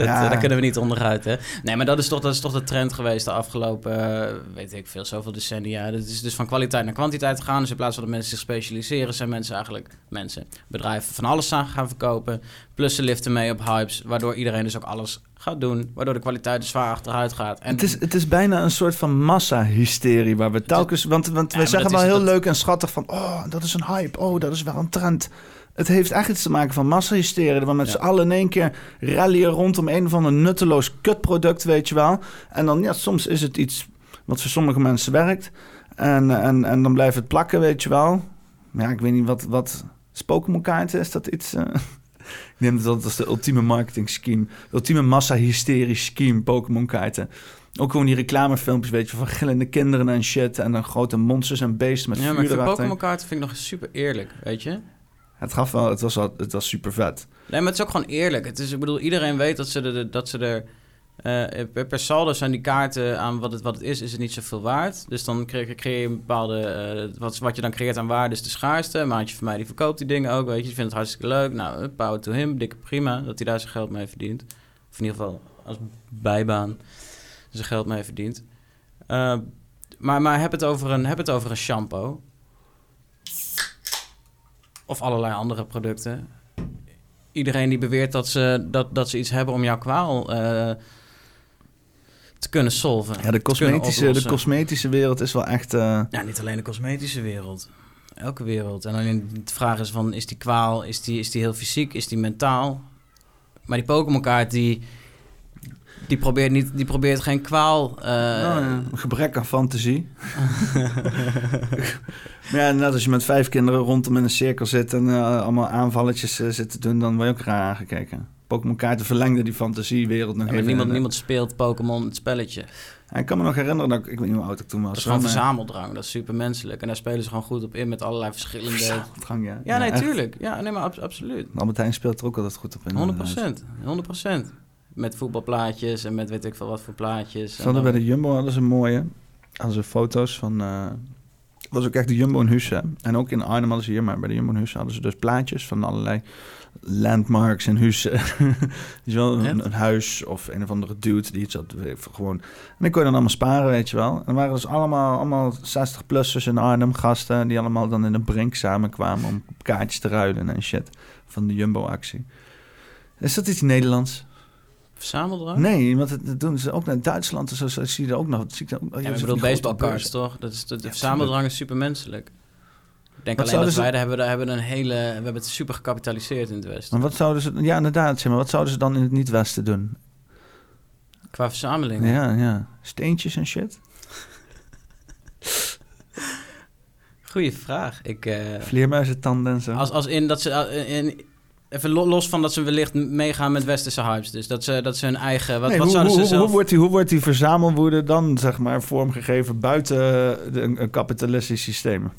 Dat, Ja. eh, daar kunnen we niet onderuit, hè? Nee, maar dat is toch, dat is toch de trend geweest de afgelopen, eh, weet ik veel, zoveel decennia. Het is dus van kwaliteit naar kwantiteit gegaan. Dus in plaats van dat mensen zich specialiseren, zijn mensen eigenlijk mensen. Bedrijven van alles aan gaan verkopen. Plus ze liften mee op hypes, waardoor iedereen dus ook alles gaat doen. Waardoor de kwaliteit dus zwaar achteruit gaat. En Het is, het is bijna een soort van massa-hysterie waar we telkens... Want, want Ja, we zeggen dat wel heel dat- leuk en schattig van... Oh, dat is een hype. Oh, dat is wel een trend. Het heeft echt iets te maken van massa-hysterie. Waar we met Ja. z'n allen in één keer rallyen rondom een of ander nutteloos kutproduct, weet je wel. En dan, ja, soms is het iets wat voor sommige mensen werkt. En, en, en dan blijft het plakken, weet je wel. Maar ja, ik weet niet wat... wat is Pokémon-kaarten, is dat iets... eh? (laughs) Ik neem dat als de ultieme marketing scheme. De ultieme massa-hysterie scheme, Pokémon-kaarten. Ook gewoon die reclamefilmpjes, weet je, van gillende kinderen en shit. En dan grote monsters en beesten met ja, maar ik vuur vind erachter. Pokémon kaarten vind ik nog super eerlijk, weet je? Het gaf wel, het was, wel, het was super vet. Nee, maar het is ook gewoon eerlijk. Het is, ik bedoel, iedereen weet dat ze, er, dat ze er... eh, per, saldo zijn die kaarten aan wat het, wat het is, is het niet zoveel waard. Dus dan creëer, creëer je een bepaalde... eh, wat, wat je dan creëert aan waarde is de schaarste. Maatje van mij die verkoopt die dingen ook, weet je. Die vindt het hartstikke leuk. Nou, eh, power to him. Dikke prima dat hij daar zijn geld mee verdient. Of in ieder geval als bijbaan zijn geld mee verdient. Maar, maar heb, het over een, heb het over een shampoo. Of allerlei andere producten. Iedereen die beweert dat ze, dat, dat ze iets hebben om jouw kwaal eh, te kunnen solven. Ja, de cosmetische, de cosmetische wereld is wel echt... eh, Ja, niet alleen de cosmetische wereld. elke wereld. En alleen de vraag is van, is die kwaal, is die, is die heel fysiek, is die mentaal? Maar die Pokémon kaart, die, die, probeert niet, die probeert geen kwaal... Nou ja, een gebrek aan fantasie. (laughs) maar ja, net als je met vijf kinderen rondom in een cirkel zit en eh, allemaal aanvalletjes eh, zit te doen, dan word je ook raar aangekeken. Pokémon kaarten verlengden die fantasiewereld nog ja, maar niemand, niemand speelt Pokémon, het spelletje. eh, Ik kan me nog herinneren dat ik, ik weet niet hoe oud ik toen was. Dat is gewoon verzameldrang, dat is super menselijk. En daar spelen ze gewoon goed op in met allerlei verschillende... Verzameldrang, ja. Ja, nee, echt. tuurlijk. Ja, nee, maar ab- absoluut. Albert Heijn speelt er ook altijd goed op in. 100 inderdaad. procent. 100 procent. Met voetbalplaatjes en met weet ik veel wat voor plaatjes. Ze En hadden dan- bij de Jumbo hadden ze mooie. Hadden ze foto's van. eh dat was ook echt de Jumbo in Husse. En ook in Arnhem hadden ze hier, maar bij de Jumbo in Husse hadden ze dus plaatjes van allerlei landmarks in Husse. dus wel een, een huis of een of andere dude die iets had. veel, Gewoon. En dan kon je dan allemaal sparen, weet je wel. En er waren dus allemaal, allemaal 60-plussers in Arnhem, gasten, die allemaal dan in een brink samenkwamen om kaartjes te ruilen en shit. Van de Jumbo-actie. Is dat iets Nederlands? Verzameldrang? Nee, want dat doen ze ook naar Duitsland en zo, zo zie je er ook nog. Zie ik ook, Ja, maar ik bedoel baseballcards, toch? Dat is, de, de Ja, verzameldrang is super menselijk. Ik denk Wat alleen dat ze- wij daar hebben, daar hebben een hele... We hebben het super gecapitaliseerd in het Westen. Maar wat zouden ze... Ja, inderdaad, zeg maar. Wat zouden ze dan in het niet-Westen doen? Qua verzamelingen. Ja, ja. Steentjes en shit? Goeie vraag. Ik, eh, Vleermuizentanden en zo? als, als in dat ze... in, even lo- los van dat ze wellicht meegaan met westerse hypes. Dus dat ze, dat ze hun eigen... Wat, Nee, wat hoe, zouden hoe, ze hoe, zelf... wordt die, hoe wordt die verzamelwoede dan, zeg maar, vormgegeven buiten de, een, een kapitalistisch systeem?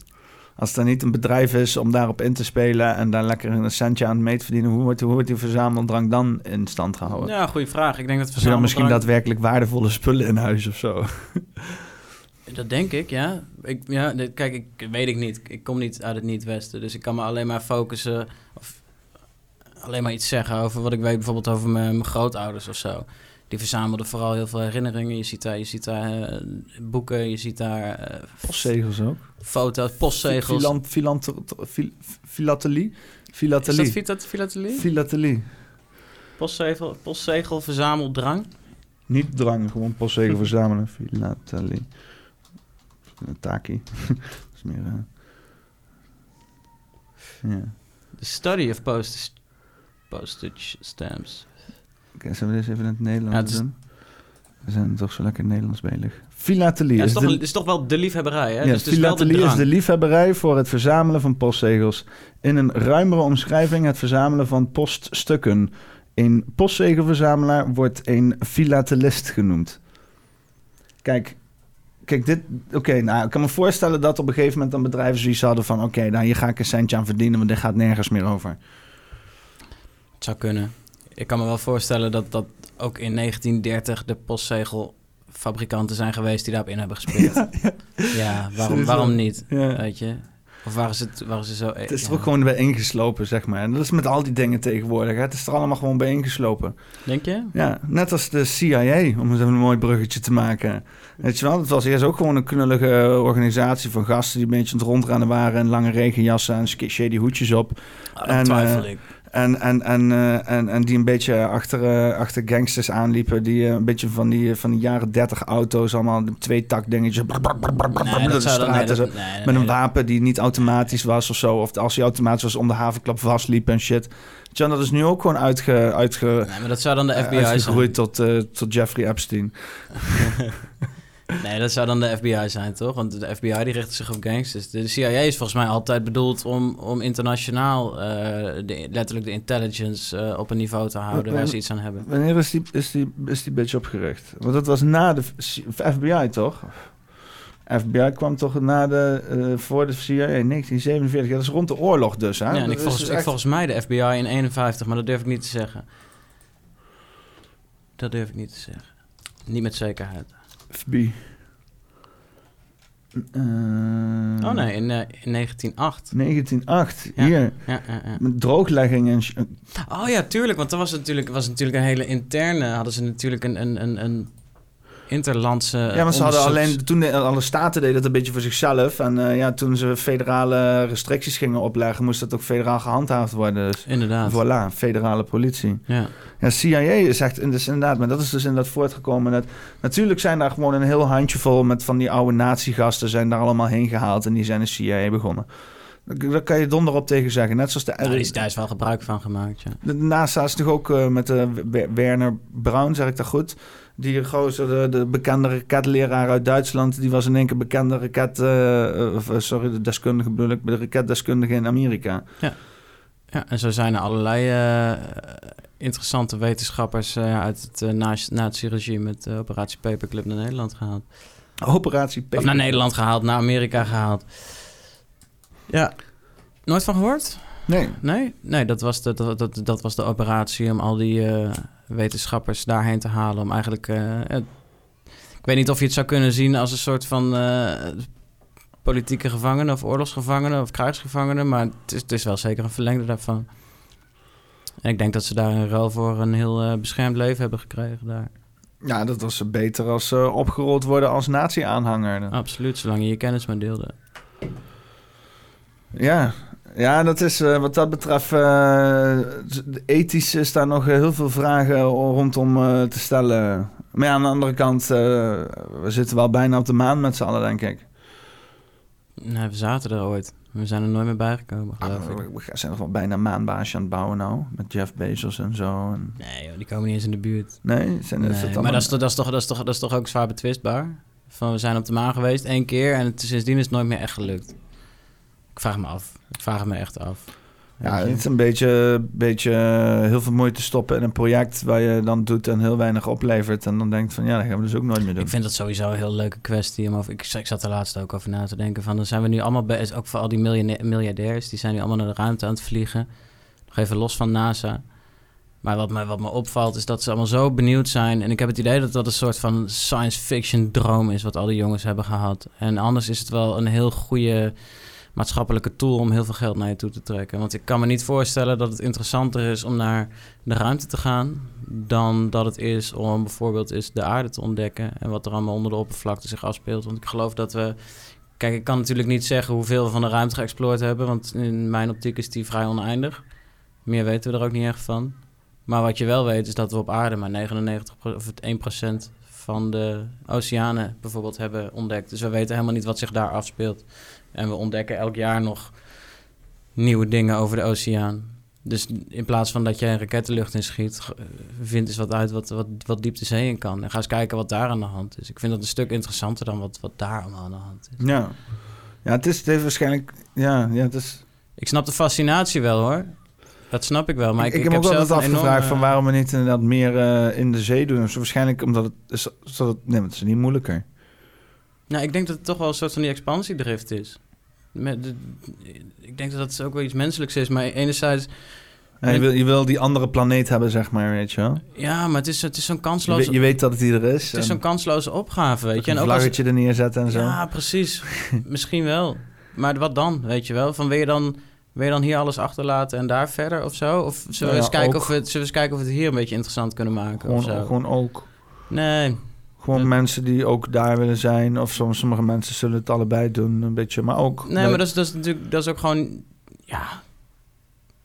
Als er niet een bedrijf is om daarop in te spelen en daar lekker een centje aan mee te verdienen, hoe wordt, die- hoe wordt die verzameldrang dan in stand gehouden? Ja, goede vraag. Ik denk dat je dan misschien verzameldrang... daadwerkelijk waardevolle spullen in huis of zo? (laughs) Dat denk ik, ja. Ik, ja dit- kijk, ik weet ik niet. Ik kom niet uit het niet-westen, dus ik kan me alleen maar focussen of alleen maar iets zeggen over wat ik weet, bijvoorbeeld over mijn, mijn grootouders of zo. Die verzamelden vooral heel veel herinneringen. Je ziet daar, je ziet daar eh, boeken, je ziet daar eh, Postzegels ook. foto's, postzegels. Filant, filant, fil, filatelie? Is Filatelie. dat filat- filatelie? Filatelie. Postzegel, postzegel verzameldrang? Niet drang, gewoon postzegel (laughs) verzamelen. Filatelie. Taki. (laughs) dat is meer... ja. The study of postage, postage stamps. Oké, zullen we dit even in het Nederlands Ja, het is- doen? We zijn toch zo lekker Nederlands bezig. Filatelie Ja, het, is, is toch, de, het is toch wel de liefhebberij, hè? ja, dus is wel de filatelie is de liefhebberij voor het verzamelen van postzegels. In een ruimere omschrijving het verzamelen van poststukken. Een postzegelverzamelaar wordt een filatelist genoemd. Kijk, kijk dit... Oké, nou, ik kan me voorstellen dat op een gegeven moment dan bedrijven zoiets hadden van... Oké, nou, hier ga ik een centje aan verdienen, want dit gaat nergens meer over. Het zou kunnen. Ik kan me wel voorstellen dat, dat ook in 1930 de postzegelfabrikanten zijn geweest die daarop in hebben gespeeld. (laughs) Ja, waarom, waarom niet? Ja. Weet je? Of waren ze, het- waren ze zo... Het is er ook gewoon bij ingeslopen, zeg maar. En dat is met al die dingen tegenwoordig. Hè. Het is er allemaal gewoon bij ingeslopen. Denk je? Ja, net als de CIA, om eens een mooi bruggetje te maken. Weet je wel, het was eerst ook gewoon een knullige organisatie van gasten... die een beetje aan het rondrennen waren... en lange regenjassen en shady hoedjes op. Ah, En, dat twijfel eh, ik. En, en, en, eh, en, en die een beetje achter, eh, achter gangsters aanliepen... die eh, een beetje van die, van die jaren 30 auto's... allemaal twee tak dingetjes... Met een wapen die niet automatisch was of zo. Of als hij automatisch was, om de havenklap vastliep en shit. John, dat is nu ook gewoon uitge, uitge, Nee, maar dat zou dan de FBI zijn. uitgegroeid tot, eh, tot Jeffrey Epstein. (laughs) (laughs) Nee, dat zou dan de FBI zijn, toch? Want de FBI die richt zich op gangsters. De CIA is volgens mij altijd bedoeld om, om internationaal eh, de, letterlijk de intelligence eh, op een niveau te houden waar ze iets aan hebben. Wanneer is die, is, die, is die bitch opgericht? Want dat was na de FBI, toch? FBI kwam toch na de, eh, voor de CIA in 1947. Ja, dat is rond de oorlog dus, hè? Ja, en ik volgens, dus ik echt- volgens mij de FBI in 51, maar dat durf ik niet te zeggen. Dat durf ik niet te zeggen. Niet met zekerheid. FBI. Eh, Oh nee, in, eh, in 1908. 1908, Ja. hier. Ja, ja, ja. Met drooglegging en... Oh ja, tuurlijk, want er was natuurlijk, was natuurlijk een hele interne... hadden ze natuurlijk een, een, een, een interlandse Ja, maar ze hadden alleen... Toen de, alle staten deden dat een beetje voor zichzelf. En eh, ja, toen ze federale restricties gingen opleggen... moest dat ook federaal gehandhaafd worden. Dus Inderdaad. voilà, federale politie. Ja. Ja, CIA is echt... Dus inderdaad, maar dat is dus inderdaad voortgekomen. Dat, natuurlijk zijn daar gewoon een heel handjevol... met van die oude natiegasten zijn daar allemaal heen gehaald... en die zijn de CIA begonnen. Daar kan je donder op tegen zeggen. Net zoals de... Daar is, daar is wel gebruik van gemaakt, ja. De NASA is toch ook uh, met de Werner Braun, zeg ik dat goed? Die gozer, de, de bekende raketleraar uit Duitsland, die was in één keer bekende raket... Uh, sorry, de deskundige bedoel ik, de raketdeskundige in Amerika. Ja. Ja, en zo zijn er allerlei uh, interessante wetenschappers uh, uit het uh, nazi-regime met Operatie Paperclip naar Nederland gehaald. Operatie Paperclip? Of naar Nederland gehaald, naar Amerika gehaald. Ja. Nooit van gehoord? Nee. Nee? Nee, dat was de, dat, dat, dat was de operatie om al die wetenschappers daarheen te halen. Om eigenlijk... ik weet niet of je het zou kunnen zien als een soort van politieke gevangenen of oorlogsgevangenen of krijgsgevangenen. Maar het is, het is wel zeker een verlengde daarvan. En ik denk dat ze daar een ruil voor een heel uh, beschermd leven hebben gekregen daar. Ja, dat was beter als ze opgerold worden als nazi-aanhanger. Absoluut, zolang je je kennis maar deelde. Ja, ja, dat is uh, wat dat betreft. Uh, ethisch is daar nog heel veel vragen rondom uh, te stellen. Maar ja, aan de andere kant, we zitten wel bijna op de maan met z'n allen, denk ik. Nee, we zaten er ooit. We zijn er nooit meer bijgekomen, geloof ah, ik. We zijn nog wel bijna maanbaasje aan het bouwen nou. Met Jeff Bezos en zo. En... Nee, joh, die komen niet eens in de buurt. Nee? Zijn, nee maar dat is, dat, is toch, dat, is toch, dat is toch ook zwaar betwistbaar? Van, we zijn op de maan geweest één keer en het, sindsdien is het nooit meer echt gelukt. Ik vraag me af. Ik vraag me echt af. Ja, het is een beetje, beetje heel veel moeite stoppen in een project waar je dan doet en heel weinig oplevert. En dan denkt van ja, dat gaan we dus ook nooit meer doen. Ik vind dat sowieso een heel leuke kwestie. Om over, ik, ik zat er laatst ook over na te denken. Van dan zijn we nu allemaal bij, ook voor al die miljardairs, die zijn nu allemaal naar de ruimte aan het vliegen. Nog even los van NASA. Maar wat me, wat me opvalt is dat ze allemaal zo benieuwd zijn. En ik heb het idee dat dat een soort van science fiction droom is wat al die jongens hebben gehad. En anders is het wel een heel goede maatschappelijke tool om heel veel geld naar je toe te trekken. Want ik kan me niet voorstellen dat het interessanter is om naar de ruimte te gaan dan dat het is om bijvoorbeeld is de aarde te ontdekken en wat er allemaal onder de oppervlakte zich afspeelt. Want ik geloof dat we. Kijk, ik kan natuurlijk niet zeggen hoeveel we van de ruimte geëxploreerd hebben, want in mijn optiek is die vrij oneindig. Meer weten we er ook niet echt van. Maar wat je wel weet is dat we op aarde maar 99 of 1% van de oceanen bijvoorbeeld hebben ontdekt. Dus we weten helemaal niet wat zich daar afspeelt. En we ontdekken elk jaar nog nieuwe dingen over de oceaan. Dus in plaats van dat jij een raket de lucht in schiet, vind eens wat uit wat, wat, wat diep de zee in kan. En ga eens kijken wat daar aan de hand is. Ik vind dat een stuk interessanter dan wat, wat daar allemaal aan de hand is. Ja, ja het, is, het heeft waarschijnlijk... Ja, ja, het is... Ik snap de fascinatie wel hoor. Dat snap ik wel. Maar ik, ik, ik heb, ook altijd afgevraagd van waarom we niet inderdaad meer uh, in de zee doen. Dus waarschijnlijk omdat het is, zodat het, nee, het is niet moeilijker. Nou, ik denk dat het toch wel een soort van die expansiedrift is. Met de, ik denk dat dat ook wel iets menselijks is. Maar enerzijds... Ja, je, wil, je wil die andere planeet hebben, zeg maar, weet je wel? Ja, maar het is, het is zo'n kansloze... Je weet, je weet, dat het hier is. Het is zo'n kansloze opgave, weet je. En een vlaggetje er neerzetten en zo. Ja, precies. (laughs) Misschien wel. Maar wat dan, weet je wel? Van wil je dan... Wil je dan hier alles achterlaten en daar verder of zo? Of zullen, we, eens kijken of we, zullen we eens kijken of we het hier een beetje interessant kunnen maken? Gewoon, of zo? gewoon ook. Nee, gewoon mensen die ook daar willen zijn. Of soms sommige mensen zullen het allebei doen, een beetje. Maar ook... Nee, maar dat is, dat is natuurlijk... Dat is ook gewoon... Ja,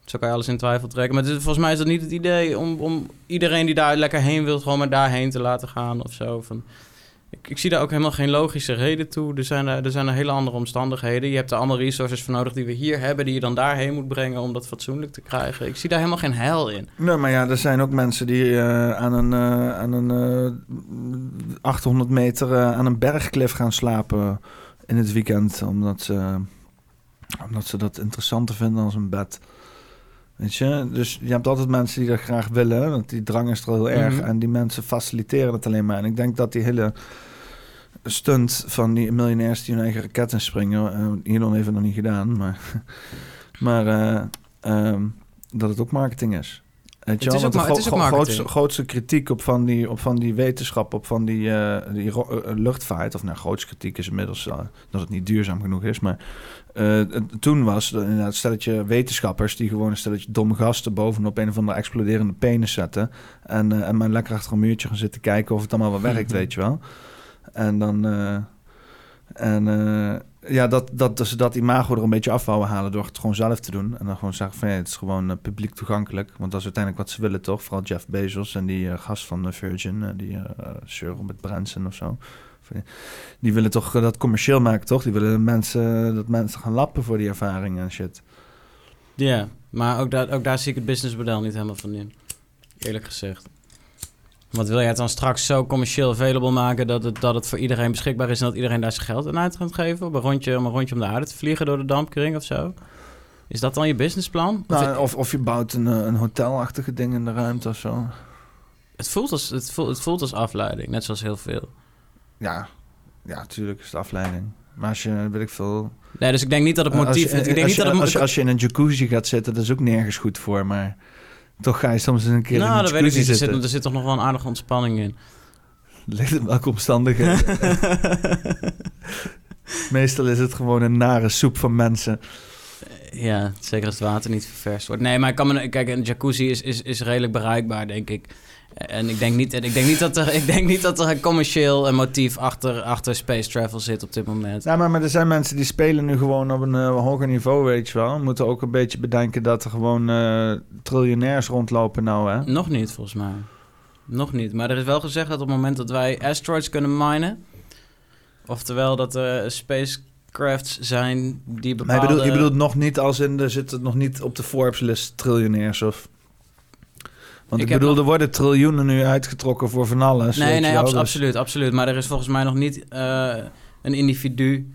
zo kan je alles in twijfel trekken. Maar volgens mij is dat niet het idee om, om iedereen die daar lekker heen wil... gewoon maar daarheen te laten gaan of zo. Van, ik, zie daar ook helemaal geen logische reden toe. Er zijn er, er zijn hele andere omstandigheden. Je hebt er andere resources voor nodig die we hier hebben, die je dan daarheen moet brengen om dat fatsoenlijk te krijgen. Ik zie daar helemaal geen heil in. Nee, maar ja, er zijn ook mensen die uh, aan een, uh, aan een uh, 800 meter aan een bergklif gaan slapen in het weekend, omdat ze, omdat ze dat interessanter vinden als een bed. Weet je? Dus je hebt altijd mensen die dat graag willen. Want die drang is er heel erg. Mhm. En die mensen faciliteren het alleen maar. En ik denk dat die hele stunt van die miljonairs die hun eigen raketten springen. Uh, hier dan even nog niet gedaan. Maar, (laughs) maar uh, um, dat het ook marketing is. Weet je het, is ook, het is ook grootste, grootste, kritiek op van die, op van die wetenschap, op van die, uh, die luchtvaart, of nou, grootste kritiek is inmiddels uh, dat het niet duurzaam genoeg is, maar uh, toen was er inderdaad een stelletje wetenschappers die gewoon een stelletje domme gasten bovenop een of andere exploderende penis zetten en, en maar lekker achter een muurtje gaan zitten kijken of het allemaal wel werkt, (laughs) weet je wel. En dan... en ja, dat, dat, dus dat imago er een beetje af halen door het gewoon zelf te doen. En dan gewoon zeggen van ja, het is gewoon uh, publiek toegankelijk. Want dat is uiteindelijk wat ze willen toch? Vooral Jeff Bezos en die uh, gast van uh, Virgin, die Sir Robert Branson of zo. Die willen toch eh, dat commercieel maken, toch? Die willen mensen, dat mensen gaan lappen voor die ervaring en shit. Ja, maar ook daar, ook daar zie ik het businessmodel niet helemaal van in. Eerlijk gezegd. Want wil jij het dan straks zo commercieel available maken dat het, dat het voor iedereen beschikbaar is en dat iedereen daar zijn geld aan uit gaat geven? Op een rondje, om een rondje om de aarde te vliegen door de dampkring of zo? Is dat dan je businessplan? Of Nou, of, of je bouwt een, eh, een hotelachtige ding in de ruimte of zo. het, voelt als, het, voelt, het voelt als afleiding, net zoals heel veel. Ja, ja, tuurlijk is het afleiding. Maar als je, weet ik veel... Nee, dus ik denk niet dat het Eh, motief... als je, het in een jacuzzi gaat zitten, dat is ook nergens goed voor. Maar toch ga je soms eens een keer in Nou, een dat weet ik jacuzzi niet. Er zit, zitten. er zit toch nog wel een aardige ontspanning in. (laughs) Ligt in welke omstandigheden. (laughs) Meestal is het gewoon een nare soep van mensen. Ja, zeker als het water niet ververst wordt. Nee, maar ik kan me, kijk, een jacuzzi is, is, is redelijk bereikbaar, denk ik. En ik denk niet, ik denk niet, dat, er, (laughs) ik denk niet dat er een commercieel eh, motief achter, achter space travel zit op dit moment. Ja, maar, maar er zijn mensen die spelen nu gewoon op een eh, hoger niveau, weet je wel. We moeten ook een beetje bedenken dat er gewoon eh triljonairs rondlopen nou, hè. Nog niet, volgens mij. Nog niet. Maar er is wel gezegd dat op het moment dat wij asteroids kunnen minen... oftewel dat er spacecrafts zijn die Maar bepaalde... je bedoelt, je bedoelt nog niet als in, er zit het nog niet op de Forbes-list triljonairs of... Want ik, bedoel, nog- er worden triljoenen nu uitgetrokken voor van alles. Nee, nee, dus- absoluut, absoluut. Maar er is volgens mij nog niet eh, een individu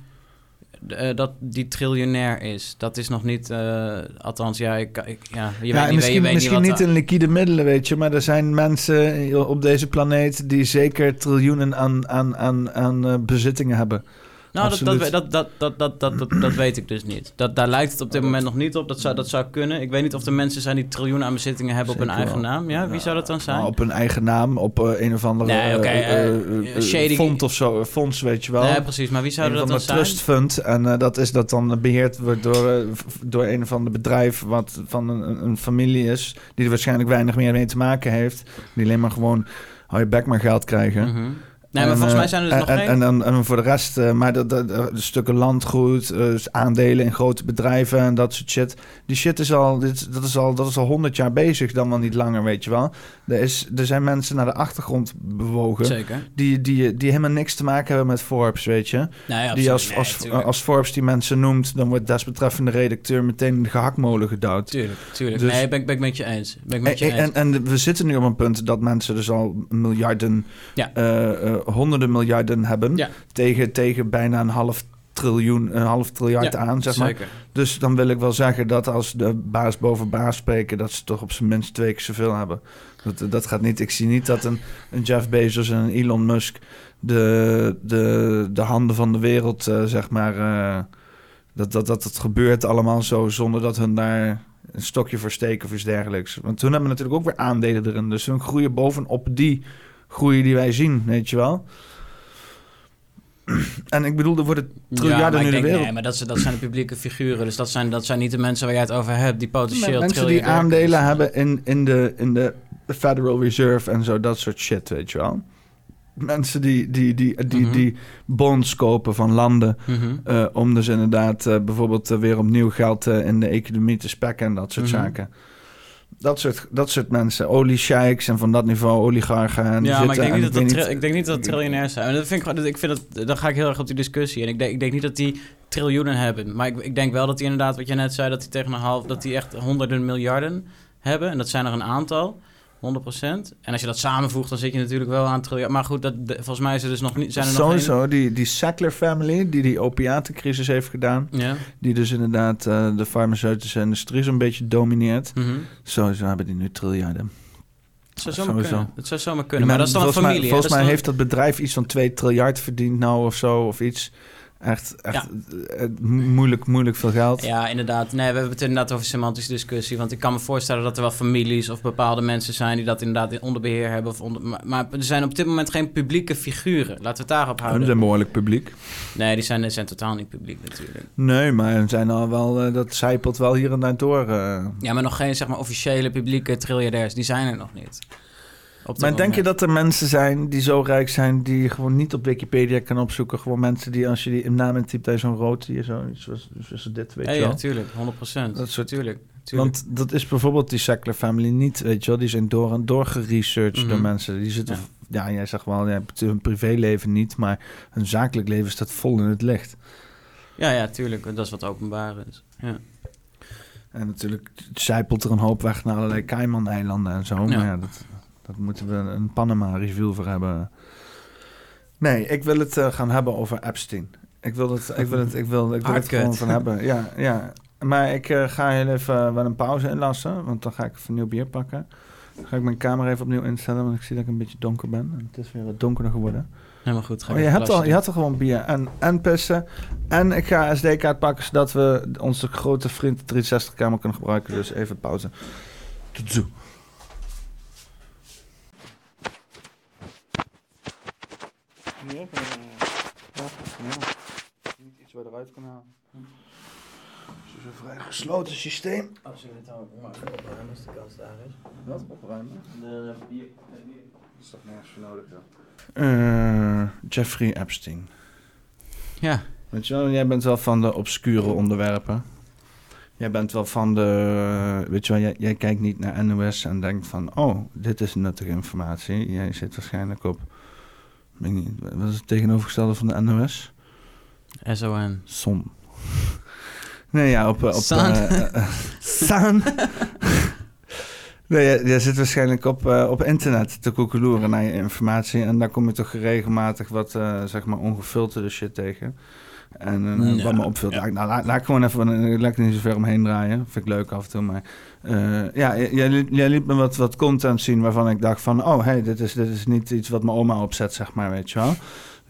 eh, dat die triljonair is. Dat is nog niet, eh, althans, ja, ik, ik, ja je ja, weet niet, misschien, je weet misschien niet niet in liquide middelen, weet je. Maar er zijn mensen op deze planeet die zeker triljoenen aan, aan, aan, aan bezittingen hebben. Nou, dat, dat, dat, dat, dat, dat, dat, dat, dat weet ik dus niet. Dat, daar lijkt het op dit moment nog niet op. Dat zou, dat zou kunnen. Ik weet niet of er mensen zijn die triljoenen aan bezittingen hebben op hun eigen wel. naam. Ja, wie zou dat dan zijn? Nou, op hun eigen naam, op eh, een of andere Nee, oké, eh, eh, shady- fond of zo, fonds, weet je wel. nee, precies. Maar wie zou een dat dan zijn? trust fund. En dat is dat dan beheerd wordt door, door een of ander bedrijf... wat van een, een familie is... die er waarschijnlijk weinig meer mee te maken heeft. Die alleen maar gewoon... hou je bek maar geld krijgen. Mhm. Nee, maar En, volgens mij eh, zijn er dus en, nog en, geen... En, dan, en voor de rest, eh, maar dat, dat, dat- stukken landgoed, eh, aandelen in grote bedrijven en dat soort shit. Die shit is al, dit, dat is al, dat is al honderd jaar bezig, dan wel niet langer, weet je wel. Er, is, er zijn mensen naar de achtergrond bewogen Zeker. die, die, die helemaal niks te maken hebben met Forbes, weet je. Die als, als, als Forbes die mensen noemt, dan wordt desbetreffende redacteur meteen in de gehaktmolen gedouwd. Tuurlijk, tuurlijk. Dus- nee, ben, ik- ben ik met je eens. Ben ik met je En, eens. en, en we zitten nu op een punt dat mensen dus al miljarden, Ja. eh, honderden miljarden hebben. Ja. Tegen, tegen bijna een half triljoen, een half triljard Ja, aan, zeg maar. Zeker. Dus dan wil ik wel zeggen dat als de baas boven baas spreken, dat ze toch op zijn minst twee keer zoveel hebben. Dat, dat gaat niet. Ik zie niet dat een, een Jeff Bezos en een Elon Musk de, de, de handen van de wereld, eh, zeg maar, eh, dat, dat, dat het gebeurt allemaal zo zonder dat hun daar een stokje voor steken of iets dergelijks. Want toen hebben we natuurlijk ook weer aandelen erin. Dus hun groeien bovenop die groei die wij zien, weet je wel. En ik bedoel, er worden triljarden nu ik de denk, wereld. Nee, maar dat, zijn- dat zijn de publieke figuren. Dus dat zijn, dat zijn niet de mensen waar jij het over hebt, die potentieel mensen die aandelen hebben in, in, de, in de Federal Reserve en zo, dat soort shit, weet je wel. Mensen die, die, die, die, Mhm. die bonds kopen van landen. Mhm. eh, om dus inderdaad eh, bijvoorbeeld eh, weer opnieuw geld in de economie te spekken en dat soort Mhm. zaken. Dat soort, dat soort mensen, oliesheiks en van dat niveau oligarchen. En Ja, maar ik denk, en niet dat dat tri- ik denk niet dat triljonairs zijn. En dat vind ik, ik vind dat, dan ga ik heel erg op die discussie. En ik denk, ik denk niet dat die triljoenen hebben. Maar ik, ik denk wel dat die inderdaad, wat je net zei, dat die tegen een half, dat die echt honderden miljarden hebben. En dat zijn er een aantal. 100%. En als je dat samenvoegt, dan zit je natuurlijk wel aan triljoen. Maar goed, dat, volgens mij is er dus nog niet. Zijn er nog Sowieso, die, die Sackler family, die die opiatencrisis heeft gedaan. Ja. Die dus inderdaad eh, de farmaceutische industrie zo'n beetje domineert. Mhm. Sowieso hebben die nu triljarden. Het zou zomaar Sowieso. kunnen. Het zou zomaar kunnen. Maar dat is dan een familie. Mij, volgens mij heeft dat bedrijf iets van 2 triljard verdiend nou of zo, of iets. Echt, echt eh, eh, moeilijk, moeilijk veel geld. Ja, inderdaad. Nee, we hebben het inderdaad over semantische discussie. Want ik kan me voorstellen dat er wel families of bepaalde mensen zijn die dat inderdaad onder beheer hebben. Of onder, maar, maar er zijn op dit moment geen publieke figuren. Laten we het daarop Ze houden. zijn behoorlijk publiek. Nee, die zijn, die zijn totaal niet publiek natuurlijk. Nee, maar er zijn al wel, eh, dat zijpelt wel hier en daar door. eh. Ja, maar nog geen zeg maar, officiële publieke triljardairs. Die zijn er nog niet. Op Maar denk je dat er mensen zijn die zo rijk zijn... die je gewoon niet op Wikipedia kan opzoeken? Gewoon mensen die, als je die naam intypt... daar zo'n rood hier zo, zoals, zoals dit, weet Ja, je ja, wel. tuurlijk. 100 procent. Dat soort- Tuurlijk. tuurlijk. Want dat is bijvoorbeeld die Sackler family niet, weet je wel. Die zijn door en door geresearched door Mhm. mensen. Die zitten Ja. ja, jij zegt wel, je hebt hun privéleven niet, maar hun zakelijk leven staat vol in het licht. Ja, ja, tuurlijk. Dat is wat openbaar is. Ja. En natuurlijk zijpelt er een hoop weg naar allerlei Cayman-eilanden en zo. Ja. Maar ja, dat, dat moeten we een Panama-review voor hebben. Nee, ik wil het eh, gaan hebben over Epstein. Ik wil het, ik wil het, ik wil, ik wil het gewoon van hebben. Ja, ja. Maar ik eh, ga heel even wel een pauze inlassen, want dan ga ik even een nieuw bier pakken. Dan ga ik mijn camera even opnieuw instellen, want ik zie dat ik een beetje donker ben. En het is weer wat donkerder geworden. Helemaal goed. Ga Oh, je, hebt al, je had al gewoon bier en, en pissen. En ik ga SD-kaart pakken, zodat we onze grote vriend 360-kamer kunnen gebruiken. Dus even pauze. Tot zo. Niet eruit kan halen. Het is een vrij gesloten systeem. doen. Als je het ook maar opruimen als de kans daar is. Wat? Opruimen? De bier. Dat is toch nergens voor nodig, Eh, Jeffrey Epstein. Ja, Weet je wel, jij bent wel van de obscure onderwerpen. Jij bent wel van de... Weet je wel, jij, jij kijkt niet naar NOS en denkt van... Oh, dit is nuttige informatie. Jij zit waarschijnlijk op... weet niet, wat is het tegenovergestelde van de NOS? SON. Son. Nee, ja, op... op San. eh, eh, San. Nee, jij, zit waarschijnlijk op, eh, op internet te koekeloeren naar je informatie. En daar kom je toch regelmatig wat, eh, zeg maar, ongefilterde shit tegen. En eh, Ja, wat me opvult, ja. nou, laat, laat ik gewoon even een- lekker niet zo ver omheen draaien. Vind ik leuk af en toe, maar... eh, ja, jij, liet- jij liet me wat, wat content zien waarvan ik dacht van... Oh, hey, dit is, dit is niet iets wat mijn oma opzet, zeg maar, weet je wel.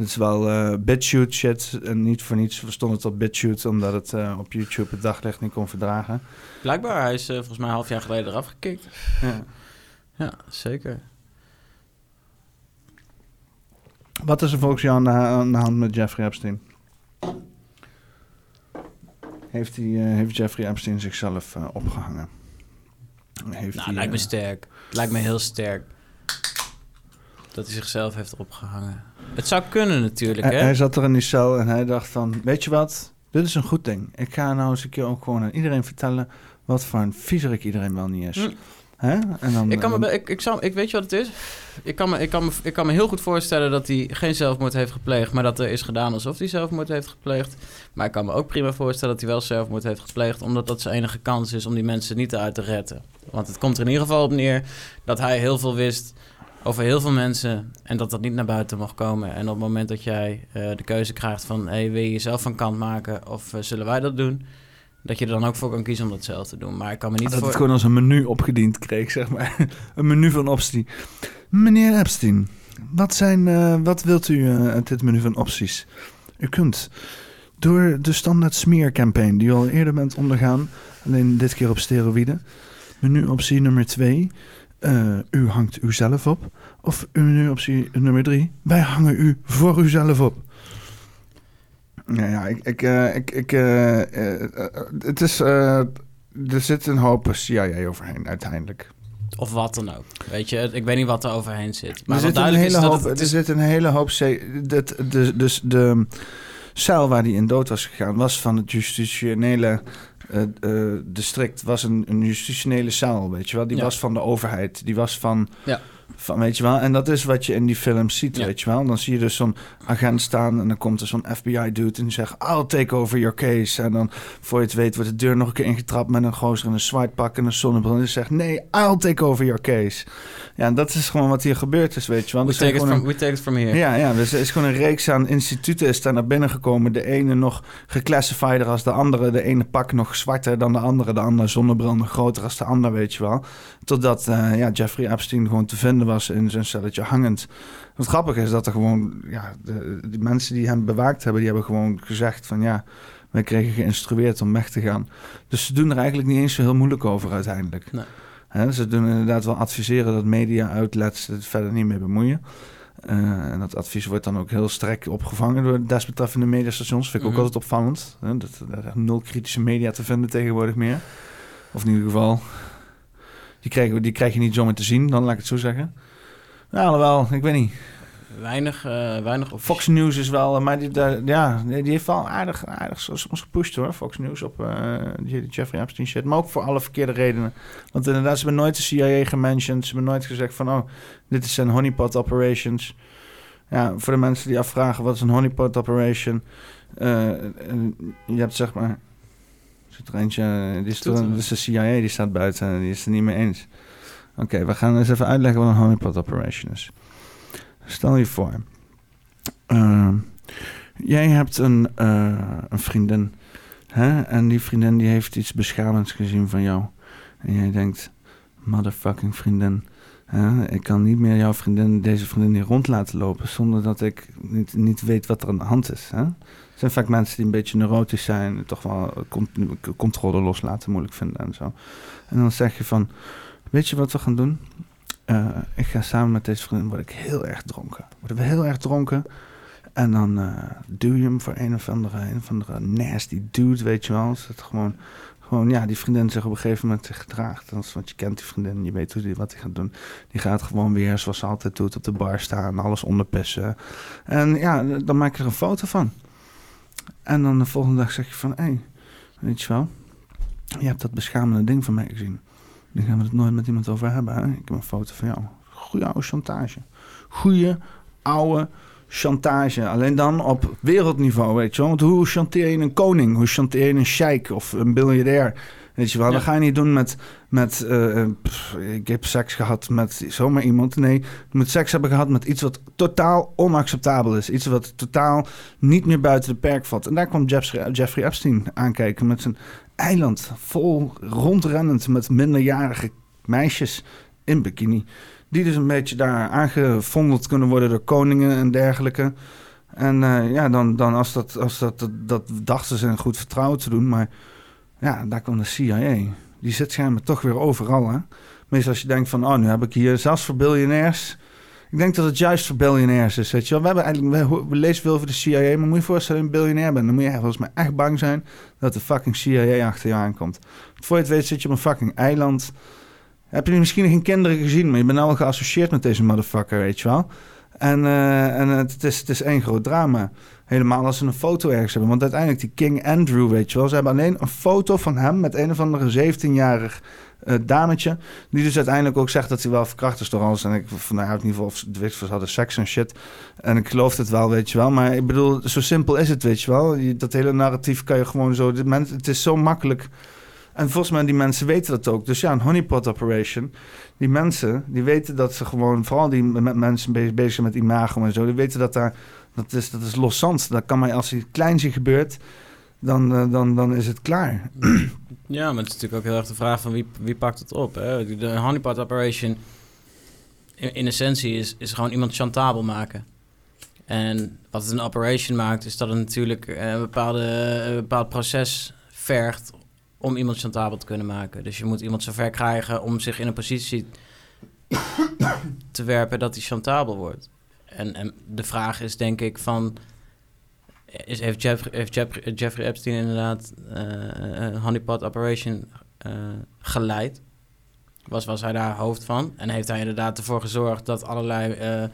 Het is wel BitChute shit. En niet voor niets stond het op BitChute... omdat het eh, op YouTube het daglicht niet kon verdragen. Blijkbaar, hij is eh, volgens mij een half jaar geleden eraf gekikt. Ja. Ja, zeker. Wat is er volgens jou aan de, hand met Jeffrey Epstein? Heeft, hij, heeft Jeffrey Epstein zichzelf eh, opgehangen? Heeft Nou, hij, lijkt me sterk. Lijkt me heel sterk. Dat hij zichzelf heeft opgehangen. Het zou kunnen natuurlijk, hij, hè? hij zat er in die cel en hij dacht van... Weet je wat? Dit is een goed ding. Ik ga nou eens een keer ook gewoon aan iedereen vertellen... wat voor een viezerik iedereen wel niet is. Hè? En dan, Ik, kan me, dan- be- ik, ik, zou, ik weet je wat het is? Ik kan, me, ik, kan me, ik kan me heel goed voorstellen dat hij geen zelfmoord heeft gepleegd, maar dat er is gedaan alsof hij zelfmoord heeft gepleegd. Maar ik kan me ook prima voorstellen dat hij wel zelfmoord heeft gepleegd, omdat dat zijn enige kans is om die mensen niet eruit te redden. Want het komt er in ieder geval op neer dat hij heel veel wist over heel veel mensen en dat dat niet naar buiten mag komen. En op het moment dat jij eh, de keuze krijgt van, hey, wil je jezelf van kant maken of eh, zullen wij dat doen? Dat je er dan ook voor kan kiezen om dat zelf te doen. Maar ik kan me niet dat voor... het gewoon als een menu opgediend kreeg, zeg maar. (laughs) een menu van optie. Meneer Epstein, wat, zijn, eh, wat wilt u uit dit menu van opties? U kunt door de standaard smeercampaign die u al eerder bent ondergaan, alleen dit keer op steroïden. Menu optie nummer 2, u hangt uzelf op. Of menu optie nummer 3, wij hangen u voor uzelf op. Ja, ja, ik, ik, eh, ik, ik, eh, eh, eh, het is, eh, er zit een hoop CIA overheen uiteindelijk. Of wat dan ook. Weet je, ik weet niet wat er overheen zit. Maar er zit een hele hoop, het, er zit een hele hoop. C- dat, de, dus de cel waar hij in dood was gegaan, was van het justitiële eh, eh, district, was een, een justitiële cel, weet je wel. Die Ja. was van de overheid, die was van. Ja. Van, weet je wel, en dat is wat je in die films ziet, Ja. weet je wel. Dan zie je dus zo'n agent staan en dan komt er zo'n FBI-dude en die zegt... I'll take over your case. En dan, voor je het weet, wordt de deur nog een keer ingetrapt met een gozer in een zwaardpak en een zonnebril. En die zegt, nee, I'll take over your case. Ja, en dat is gewoon wat hier gebeurd is, weet je wel. We take, it from, we take it from here. ja, ja, dus er is gewoon een reeks aan instituten is daar naar binnen gekomen. De ene nog geclassifieder als de andere. De ene pak nog zwarter dan de andere. De andere zonnebril nog groter als de ander, weet je wel. Totdat eh, ja, Jeffrey Epstein gewoon te vinden was in zijn celletje hangend. Wat grappig is dat er gewoon... Ja, de, die mensen die hem bewaakt hebben, die hebben gewoon gezegd van... Ja, wij kregen geïnstrueerd om weg te gaan. Dus ze doen er eigenlijk niet eens zo heel moeilijk over uiteindelijk. Nee. Ze doen inderdaad wel adviseren dat media-outlets het verder niet mee bemoeien. Eh, en dat advies wordt dan ook heel sterk opgevangen door de desbetreffende mediastations. Vind ik Mhm. ook altijd opvallend. Hè? Dat er echt nul kritische media te vinden tegenwoordig meer. Of in ieder geval, die krijg, die krijg je niet zomaar te zien, dan laat ik het zo zeggen. Nou, alhoewel, ik weet niet. weinig, uh, weinig op. Fox News is wel, maar die, daar, ja, die heeft wel aardig, aardig soms gepusht hoor. Fox News op uh, die Jeffrey Epstein shit. Maar ook voor alle verkeerde redenen. Want inderdaad, ze hebben nooit de CIA gementiond. Ze hebben nooit gezegd van, oh, dit zijn honeypot operations. Ja, voor de mensen die afvragen, wat is een honeypot operation? Uh, je hebt zeg maar... Er eentje, die is, er, dus de CIA, die staat buiten, die is het er niet mee eens. Oké, we gaan eens even uitleggen wat een honeypot operation is. Stel je voor, uh, jij hebt een, uh, een vriendin. Hè? En die vriendin die heeft iets beschamends gezien van jou. En jij denkt, motherfucking vriendin. Hè? Ik kan niet meer jouw vriendin, deze vriendin hier rond laten lopen... zonder dat ik niet, niet weet wat er aan de hand is. Hè? Zijn vaak mensen die een beetje neurotisch zijn... toch wel controle loslaten moeilijk vinden en zo. En dan zeg je van, weet je wat we gaan doen? Uh, ik ga samen met deze vriendin, word ik heel erg dronken. Worden we heel erg dronken. En dan uh, duw je hem voor een of andere, een of andere nasty dude, weet je wel. Het gewoon, gewoon, ja, die vriendin zich op een gegeven moment gedraagt. Want je kent die vriendin, je weet hoe die, wat hij gaat doen. Die gaat gewoon weer, zoals ze altijd doet, op de bar staan, alles onderpissen. En ja, dan maak je er een foto van. En dan de volgende dag zeg je van, hé, weet je wel, je hebt dat beschamende ding van mij gezien. Dan gaan we het nooit met iemand over hebben. Ik heb een foto van jou. Goeie oude chantage. Goeie oude chantage. Alleen dan op wereldniveau, weet je wel. Want hoe chanteer je een koning? Hoe chanteer je een sheik of een biljardair? Weet je wel, ja. dat ga je niet doen met... met uh, pff, ik heb seks gehad met zomaar iemand. Nee, je moet seks hebben gehad met iets wat totaal onacceptabel is. Iets wat totaal niet meer buiten de perk valt. En daar kwam Jeffrey, Jeffrey Epstein aankijken met zijn eiland vol rondrennend met minderjarige meisjes in bikini. Die dus een beetje daar aangevondeld kunnen worden door koningen en dergelijke. En uh, ja, dan, dan als, dat, als dat, dat, dat dachten ze goed vertrouwen te doen. Maar ja, daar kwam de CIA. Die zit schijnbaar toch weer overal. Hè? Meestal als je denkt van, oh, nu heb ik hier zelfs voor biljonairs ik denk dat het juist voor biljonairs is. Weet je wel. We, hebben eigenlijk, we, lezen veel over de CIA, maar moet je voorstellen dat je een biljonair bent. Dan moet je volgens mij echt bang zijn dat de fucking CIA achter je aankomt. Voor je het weet zit je op een fucking eiland. Heb je misschien geen kinderen gezien, maar je bent al geassocieerd met deze motherfucker, weet je wel. En, uh, en het, is, het is één groot drama. Helemaal als ze een foto ergens hebben. Want uiteindelijk die King Andrew, weet je wel. Ze hebben alleen een foto van hem met een of andere 17-jarig uh, dametje. Die dus uiteindelijk ook zegt dat hij wel verkracht is door alles. En ik van nou, in ieder geval of de ze hadden seks en shit. En ik geloof het wel, weet je wel. Maar ik bedoel, zo simpel is het, weet je wel. Dat hele narratief kan je gewoon zo... Het is zo makkelijk... En volgens mij, die mensen weten dat ook. Dus ja, een honeypot operation. Die mensen, die weten dat ze gewoon... Vooral die met mensen bezig, bezig zijn met imago en zo. Die weten dat daar... Dat is, dat is loszand. Dat kan maar als het klein gebeurt dan, uh, dan, dan is het klaar. (clears throat) Ja, maar het is natuurlijk ook heel erg de vraag van wie, wie pakt het op. Hè? De honeypot operation in, essentie is, is gewoon iemand chantabel maken. En wat het een operation maakt, is dat het natuurlijk een, bepaalde, een bepaald proces vergt om iemand chantabel te kunnen maken. Dus je moet iemand zover krijgen om zich in een positie te werpen dat hij chantabel wordt. En, de vraag is denk ik van is, heeft, Jeffrey, Epstein inderdaad een honeypot operation uh, geleid? Was, was hij daar hoofd van? En heeft hij inderdaad ervoor gezorgd dat allerlei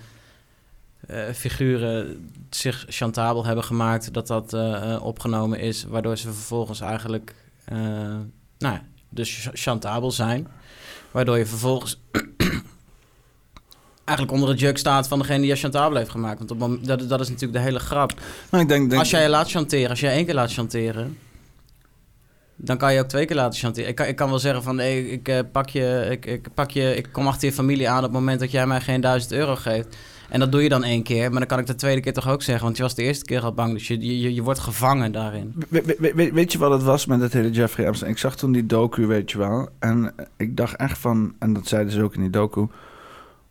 figuren zich chantabel hebben gemaakt, dat dat opgenomen is, waardoor ze vervolgens eigenlijk, nou ja, dus chantabel zijn. Waardoor je vervolgens eigenlijk onder het juk staat van degene die je chantabel heeft gemaakt. Want op, dat, dat is natuurlijk de hele grap. Maar ik denk, denk, als jij je laat chanteren, als jij één keer laat chanteren... dan kan je ook twee keer laten chanteren. Ik kan, ik kan wel zeggen van, hey, ik, uh, pak je, ik, ik, pak je, ik kom achter je familie aan op het moment dat jij mij geen duizend euro geeft. En dat doe je dan één keer, maar dan kan ik de tweede keer toch ook zeggen, want je was de eerste keer al bang, dus je, je, je wordt gevangen daarin. We, we, weet je wat het was met het hele Jeffrey Epstein? Ik zag toen die docu, weet je wel, en ik dacht echt van, en dat zeiden ze ook in die docu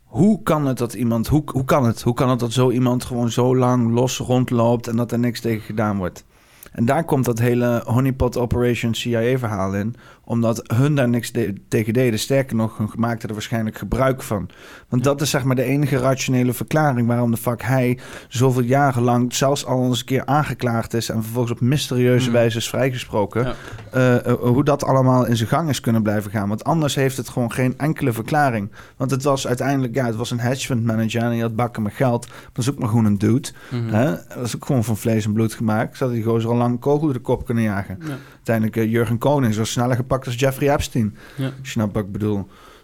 hoe kan het dat iemand, hoe, hoe kan het? Hoe kan het dat zo iemand gewoon zo lang los rondloopt en dat er niks tegen gedaan wordt? En daar komt dat hele honeypot operation CIA verhaal in. Omdat hun daar niks de- tegen deden. Sterker nog, hun maakten er waarschijnlijk gebruik van. Want dat is zeg maar de enige rationele verklaring... waarom de fuck hij zoveel jaren lang... zelfs al eens een keer aangeklaagd is... en vervolgens op mysterieuze Hmm. wijze is vrijgesproken... Ja. eh, eh, hoe dat allemaal in zijn gang is kunnen blijven gaan. Want anders heeft het gewoon geen enkele verklaring. Want het was uiteindelijk... ja, het was een hedge fund manager... en hij had bakken met geld. Dat is ook maar gewoon een dude. Mhm. Hè? Dat is ook gewoon van vlees en bloed gemaakt. Zou die gozer al lang kogel door de kop kunnen jagen. Ja. Uiteindelijk eh, Jurgen Koning is wel sneller gepakt als Jeffrey Epstein. Ja. Wat ik bedoel.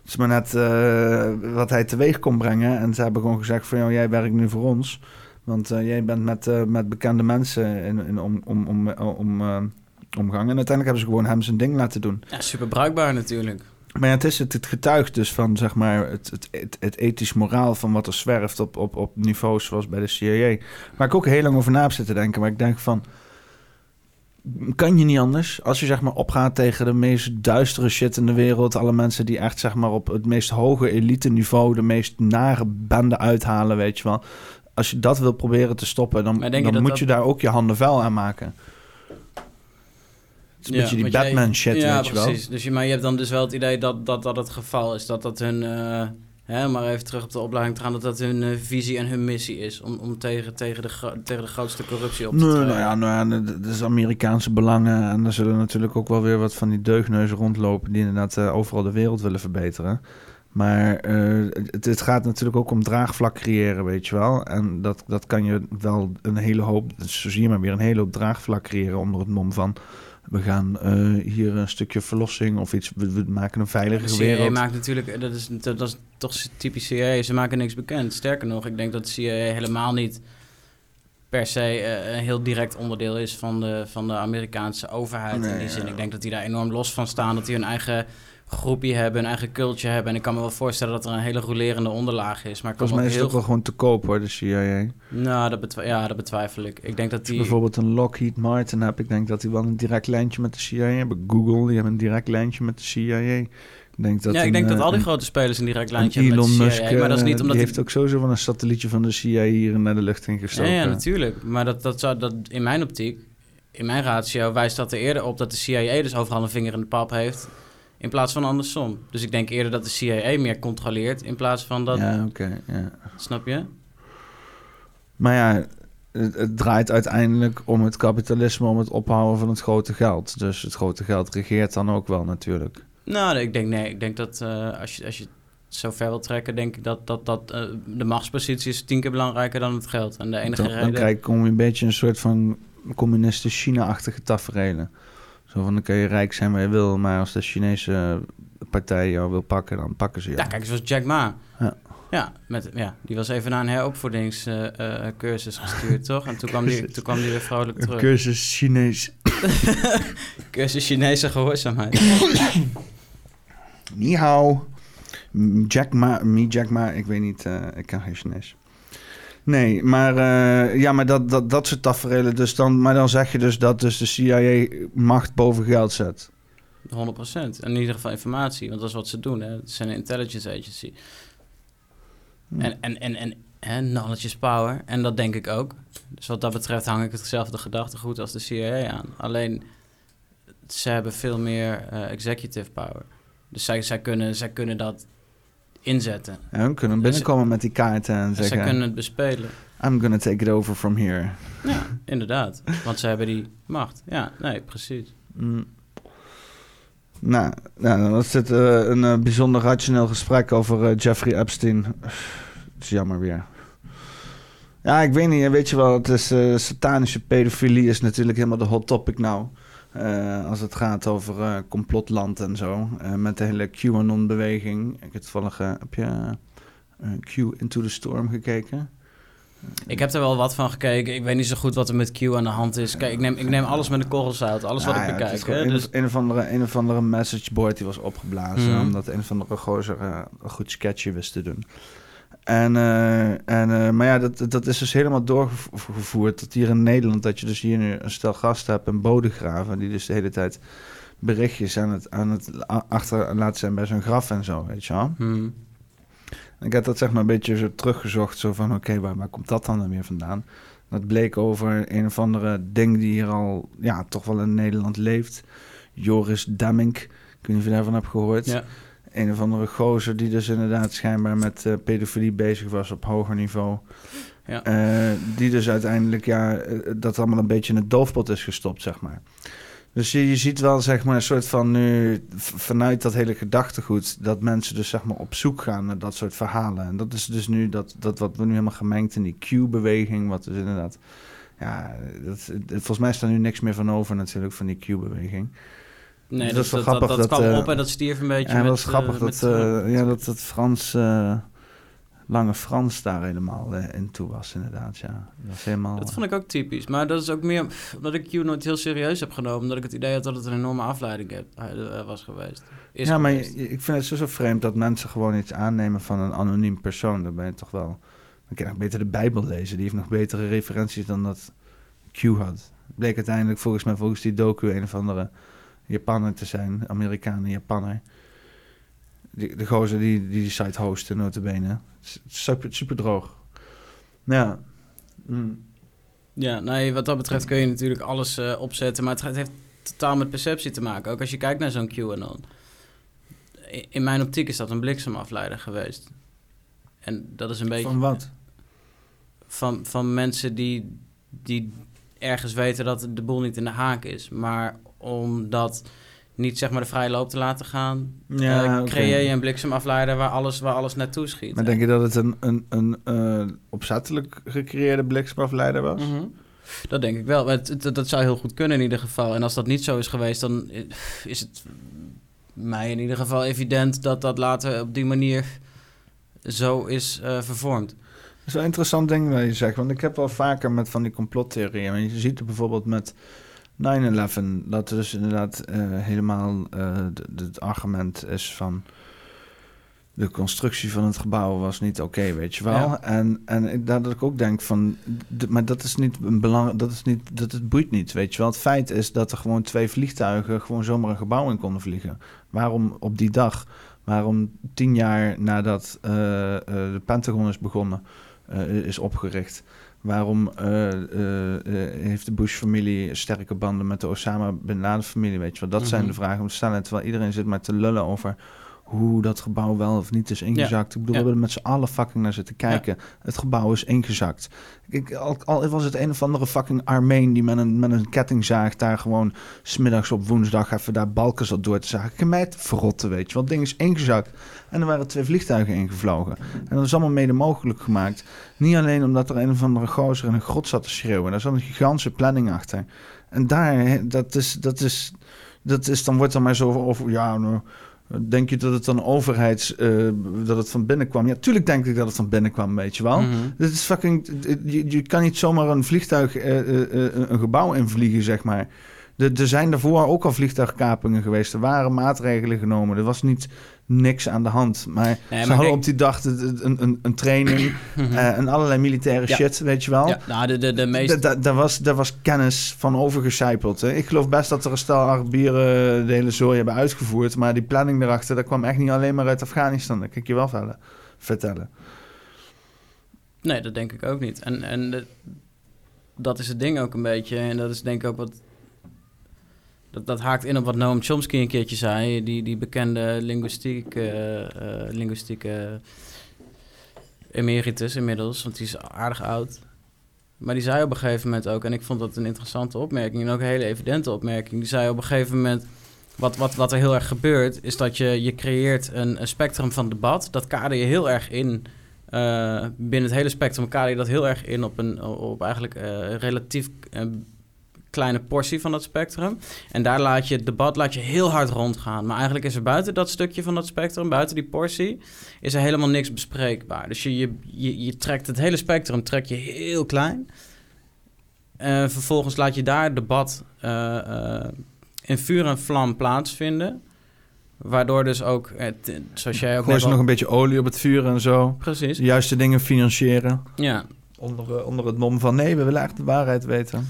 Het is maar net eh, wat hij teweeg kon brengen. En ze hebben gewoon gezegd van... Joh, jij werkt nu voor ons. Want eh, jij bent met, eh, met bekende mensen in, in om, om, om, om, omgang. En uiteindelijk hebben ze gewoon hem zijn ding laten doen. Ja, super bruikbaar natuurlijk. Maar ja, het, is het, het getuigt dus van zeg maar, het, het, het, het ethisch moraal van wat er zwerft op, op, op niveaus zoals bij de CIA. Waar ik ook heel lang over na heb zitten denken. Maar ik denk van, kan je niet anders? Als je zeg maar opgaat tegen de meest duistere shit in de wereld. Alle mensen die echt zeg maar op het meest hoge elite niveau de meest nare bende uithalen, weet je wel. Als je dat wil proberen te stoppen, dan, je dan moet dat- je daar ook je handen vuil aan maken. Het is een beetje die jij- Batman shit, ja, weet je wel. precies. Dus je, maar je hebt dan dus wel het idee dat dat, dat het geval is. Dat dat hun, eh, hè, maar even terug op de opleiding te gaan, dat dat hun eh, visie en hun missie is. Om, om tegen, tegen, de, tegen de grootste corruptie op te Nee, treden. nou ja, nou ja, dat is Amerikaanse belangen. En er zullen natuurlijk ook wel weer wat van die deugneuzen rondlopen... die inderdaad eh, overal de wereld willen verbeteren. Maar eh, het, het gaat natuurlijk ook om draagvlak creëren, weet je wel. En dat, dat kan je wel een hele hoop... Zo zie je maar weer een hele hoop draagvlak creëren onder het mom van... We gaan eh, hier een stukje verlossing of iets. We, we maken een veilige CIA wereld. maakt natuurlijk, dat is, dat, dat is toch typisch CIA, ze maken niks bekend. Sterker nog, ik denk dat de CIA helemaal niet per se eh, een heel direct onderdeel is van de, van de Amerikaanse overheid in die ja. zin. Ik denk dat die daar enorm los van staan, dat die hun eigen groepje hebben, een eigen culture hebben. En ik kan me wel voorstellen dat er een hele rolerende onderlaag is. Maar Volgens mij is het heel... ook wel gewoon te koop hoor, de CIA. Nou, dat betwi- ja, dat betwijfel ik. Ik denk dat Als je die... bijvoorbeeld een Lockheed Martin hebt, ik denk dat die wel een direct lijntje met de CIA hebben. Google, die hebben een direct lijntje met de CIA. Ik denk dat ja, ik een, denk dat eh, al die een- grote spelers een direct lijntje hebben met Elon de Musk, CIA. Maar dat is eh, niet omdat die die- heeft ook sowieso wel een satellietje van de CIA hier naar de lucht Ja, ingestoken. ja, natuurlijk. Maar dat, dat zou, dat, in mijn optiek, in mijn ratio, wijst dat er eerder op dat de CIA dus overal een vinger in de pap heeft. In plaats van andersom. Dus ik denk eerder dat de CIA meer controleert in plaats van dat. Ja, oké. ja. Snap je? Maar ja, het, het draait uiteindelijk om het kapitalisme, om het ophouden van het grote geld. Dus het grote geld regeert dan ook wel natuurlijk. Nou, ik denk nee. Ik denk dat eh, als, je, als je zo ver wil trekken, denk ik dat, dat, dat eh, de machtspositie is tien keer belangrijker dan het geld. En de enige Dan, dan reden. krijg, kom je een beetje een soort van communistisch China-achtige tafereelen. Zo van, dan kun je rijk zijn waar je wil, maar als de Chinese partij jou wil pakken, dan pakken ze je. Ja, kijk, zoals Jack Ma. Ja. Ja, met, ja, die was even naar een heropvoedingscursus (laughs) gestuurd, toch? En toen kwam, die, toen kwam die weer vrolijk terug. cursus Chinees. (laughs) Cursus Chinese gehoorzaamheid. Ni hao. Jack Ma, mi Jack Ma, ik weet niet, eh, ik kan geen Chinees. Nee, maar, eh, ja, maar dat, dat, dat soort tafereelen dus dan... Maar dan zeg je dus dat dus de CIA macht boven geld zet. 100%. In ieder geval informatie, want dat is wat ze doen. Hè. Het zijn een intelligence agency. Hm. En, en, en, en hè, knowledge is power. En dat denk ik ook. Dus wat dat betreft hang ik hetzelfde gedachtegoed als de CIA aan. Alleen, ze hebben veel meer eh, executive power. Dus zij, zij, kunnen, zij kunnen dat inzetten. Ja, we kunnen binnenkomen met die kaarten en Zij zeggen... kunnen het bespelen. I'm gonna take it over from here. Ja, inderdaad. Want ze hebben die macht. Ja, nee, precies. Mm. Nou, nou, dan was dit eh, een eh, bijzonder rationeel gesprek over eh, Jeffrey Epstein. Het is jammer weer. Ja, ik weet niet. Weet je wel, het is satanische pedofilie is natuurlijk helemaal de hot topic nou. Eh, als het gaat over eh, complotland en zo. Eh, met de hele QAnon-beweging. Ik heb toevallig... heb je Q Into the Storm gekeken? Ik heb er wel wat van gekeken. Ik weet niet zo goed wat er met Q aan de hand is. Kijk, ik neem, ik neem alles met de korrels uit. Alles wat Nou ik bekijk. hè. Een, Dus, of- een, of andere, een of andere messageboard die was opgeblazen. Mhm. Omdat een of andere gozer een goed sketchje wist te doen. En, eh, en, eh, maar ja, dat, dat is dus helemaal doorgevoerd tot hier in Nederland. Dat je dus hier nu een stel gasten hebt in Bodegraven. Die dus de hele tijd berichtjes aan het, aan het achter laten zijn bij zo'n graf en zo, weet je wel. hmm. Ik heb dat zeg maar een beetje zo teruggezocht. Zo van, oké, waar, waar komt dat dan dan weer vandaan? Dat bleek over een of andere ding die hier al, ja, toch wel in Nederland leeft. Joris Demmink. Ik weet niet of je daarvan hebt gehoord. Ja. Een of andere gozer die dus inderdaad schijnbaar met eh, pedofilie bezig was op hoger niveau. Ja. Eh, die dus uiteindelijk, ja, eh, dat allemaal een beetje in het doofpot is gestopt, zeg maar. Dus je, je ziet wel, zeg maar, een soort van nu, vanuit dat hele gedachtegoed, dat mensen dus, zeg maar, op zoek gaan naar dat soort verhalen. En dat is dus nu dat, dat wat we nu helemaal gemengd in die Q-beweging, wat dus inderdaad, ja, dat, volgens mij is daar nu niks meer van over natuurlijk, van die Q-beweging. Nee, Dat dat, dat, dat, grappig dat dat, kwam eh, op en dat stierf een beetje Ja, met... dat is grappig eh, dat, met, eh, eh, ja, dat, dat Frans, eh, lange Frans daar helemaal eh, in toe was, inderdaad. Ja. Dat is helemaal. Dat vond ik ook typisch. Maar dat is ook meer omdat ik Q nooit heel serieus heb genomen. Omdat ik het idee had dat het een enorme afleiding heb, eh, was geweest. Is ja, maar geweest. ik vind het zo, zo vreemd dat mensen gewoon iets aannemen van een anoniem persoon. Dan ben je toch wel. Dan kan je nog beter de Bijbel lezen. Die heeft nog betere referenties dan dat Q had. Bleek uiteindelijk volgens mij, volgens die docu, een of andere Japaner te zijn. Amerikanen, Japaner. Die, de gozer die, die die site hostte, notabene. Super, super droog. Ja. Mm. Ja, nee, wat dat betreft kun je natuurlijk alles eh, opzetten. Maar het, heeft totaal met perceptie te maken. Ook als je kijkt naar zo'n QAnon. In mijn optiek is dat een bliksemafleider geweest. En dat is een beetje... Van wat? van, van mensen die, die ergens weten dat de boel niet in de haak is. Maar om dat niet zeg maar de vrije loop te laten gaan, Ja, eh, creëer je een bliksemafleider waar alles, waar alles naartoe schiet. Maar denk je dat het een, een, een eh, opzettelijk gecreëerde bliksemafleider was? Mhm. Dat denk ik wel. Dat zou heel goed kunnen in ieder geval. En als dat niet zo is geweest, dan is het mij in ieder geval evident dat dat later op die manier zo is eh, vervormd. Dat is wel een interessant ding wat je zegt. Want ik heb wel vaker met van die complottheorieën. Je ziet het bijvoorbeeld met 9-11. Dat dus inderdaad eh, helemaal eh, het argument is van... De constructie van het gebouw was niet oké, weet je wel. Ja. En, en ik, dat ik ook denk van... maar dat is niet een belang... Dat is niet... Dat het boeit niet, weet je wel. Het feit is dat er gewoon twee vliegtuigen... gewoon zomaar een gebouw in konden vliegen. Waarom op die dag... Waarom tien jaar nadat eh, de Pentagon is begonnen, eh, is opgericht, waarom eh, eh, eh, heeft de Bush-familie sterke banden met de Osama Bin Laden-familie? Weet je wel, dat zijn Mhm. de vragen om te stellen. Terwijl iedereen zit maar te lullen over hoe dat gebouw wel of niet is ingezakt. Ik bedoel, Ja. we hebben er met z'n allen fucking naar zitten kijken. Het gebouw is ingezakt. Ik, al, al was het een of andere fucking Armeen die met een, met een kettingzaag daar gewoon smiddags op woensdag even daar balken zat door te zagen. Het verrotten, weet je wel. Het ding is ingezakt. En er waren twee vliegtuigen ingevlogen. En dat is allemaal mede mogelijk gemaakt. Niet alleen omdat er een of andere gozer in een grot zat te schreeuwen. Daar zat een gigantische planning achter. En daar, dat is, dat is, dat is dan wordt er maar zo over, ja, nou, denk je dat het dan overheids, eh, dat het van binnen kwam? Ja, tuurlijk denk ik dat het van binnen kwam, weet je wel. Mhm. Dit is fucking, je, je kan niet zomaar een vliegtuig, eh, eh, een gebouw invliegen, zeg maar. Er zijn daarvoor ook al vliegtuigkapingen geweest. Er waren maatregelen genomen. Er was niet niks aan de hand. Maar Nee, ze maar hadden op die dag een, een, een training (clears throat) Mhm. eh, en allerlei militaire Ja. shit, weet je wel. Ja, nou, de, de, de meeste... Da- da- Daar was, daar was kennis van overgecijpeld. Hè. Ik geloof best dat er een stel Arabieren de hele zooi hebben uitgevoerd. Maar die planning erachter, dat kwam echt niet alleen maar uit Afghanistan. Dat kan ik je wel vertellen. vertellen. Nee, dat denk ik ook niet. En, en de- dat is het ding ook een beetje. En dat is denk ik ook wat... Dat, dat haakt in op wat Noam Chomsky een keertje zei. Die, die bekende linguïstiek, eh, eh, linguïstieke emeritus inmiddels. Want die is aardig oud. Maar die zei op een gegeven moment ook... En ik vond dat een interessante opmerking. En ook een hele evidente opmerking. Die zei op een gegeven moment... Wat, wat, wat er heel erg gebeurt, is dat je, je creëert een, een spectrum van debat. Dat kader je heel erg in eh, binnen het hele spectrum kader je dat heel erg in op een op eigenlijk relatief kleine portie van dat spectrum. En daar laat je het debat laat je heel hard rondgaan. Maar eigenlijk is er buiten dat stukje van dat spectrum, buiten die portie, is er helemaal niks bespreekbaar. Dus je, je, je, je trekt het hele spectrum trek je heel klein. En vervolgens laat je daar het debat eh, eh, in vuur en vlam plaatsvinden. Waardoor dus ook, eh, t- zoals jij ook Gooi ze nog een beetje olie op het vuur en zo. Precies, De juiste dingen financieren. ja. Onder, eh, onder het mom van nee, we willen echt de waarheid weten.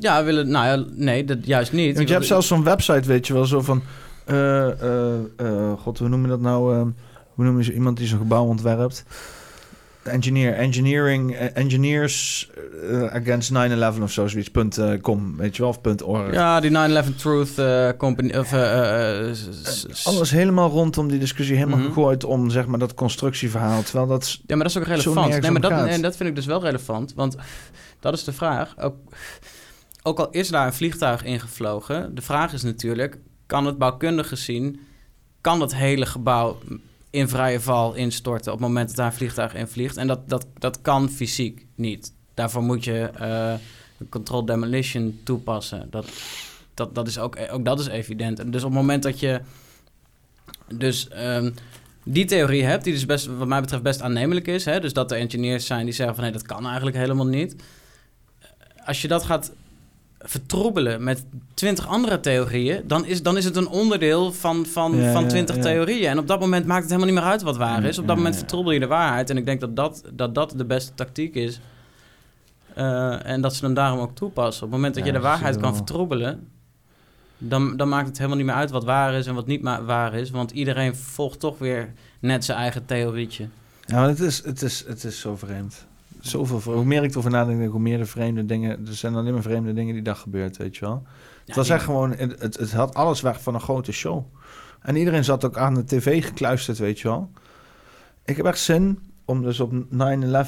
Ja, we willen, nou ja, nee, dat juist niet. Want je hebt zelfs zo'n website, weet je wel, zo van... eh, eh, eh, God, hoe noem je dat nou? eh, hoe noem je zo iemand die zo'n gebouw ontwerpt? engineer, engineering, engineers against 9-11 of zo, zoiets, punt, com, weet je wel, of punt org. Ja, die 9-11 Truth Company. Of, Alles helemaal rondom die discussie helemaal Mhm. gegooid om zeg maar dat constructieverhaal. Terwijl dat Ja, maar dat is ook relevant. Nee, maar dat, dat vind ik dus wel relevant. Want dat is de vraag. Ook, ook al is daar een vliegtuig ingevlogen, de vraag is natuurlijk: kan het bouwkundig gezien, kan het hele gebouw in vrije val instorten op het moment dat daar een vliegtuig in vliegt? En dat, dat, dat kan fysiek niet. Daarvoor moet je eh, een demolition toepassen. Dat, dat, dat is ook, ook dat is evident. En dus op het moment dat je dus ehm, die theorie hebt, die dus best, wat mij betreft best aannemelijk is, hè, dus dat er engineers zijn die zeggen van nee, dat kan eigenlijk helemaal niet. Als je dat gaat vertroebelen met twintig andere theorieën, dan is, dan is het een onderdeel van, van, Ja, van ja, twintig ja. theorieën. En op dat moment maakt het helemaal niet meer uit wat waar is. Op dat Ja, moment ja. vertroebel je de waarheid. En ik denk dat dat, dat, dat de beste tactiek is. Eh, en dat ze hem daarom ook toepassen. Op het moment dat Ja, je de waarheid kan vertroebelen, dan, dan maakt het helemaal niet meer uit wat waar is en wat niet waar is. Want iedereen volgt toch weer net zijn eigen theorietje. Ja, maar het is, het is, het is zo vreemd. Zoveel, hoe meer ik erover nadenk, hoe meer de vreemde dingen... Er zijn alleen maar vreemde dingen die dag gebeurd, weet je wel. Het was echt gewoon... Het, het, het had alles weg van een grote show. En iedereen zat ook aan de tv gekluisterd, weet je wel. Ik heb echt zin om dus op 9-11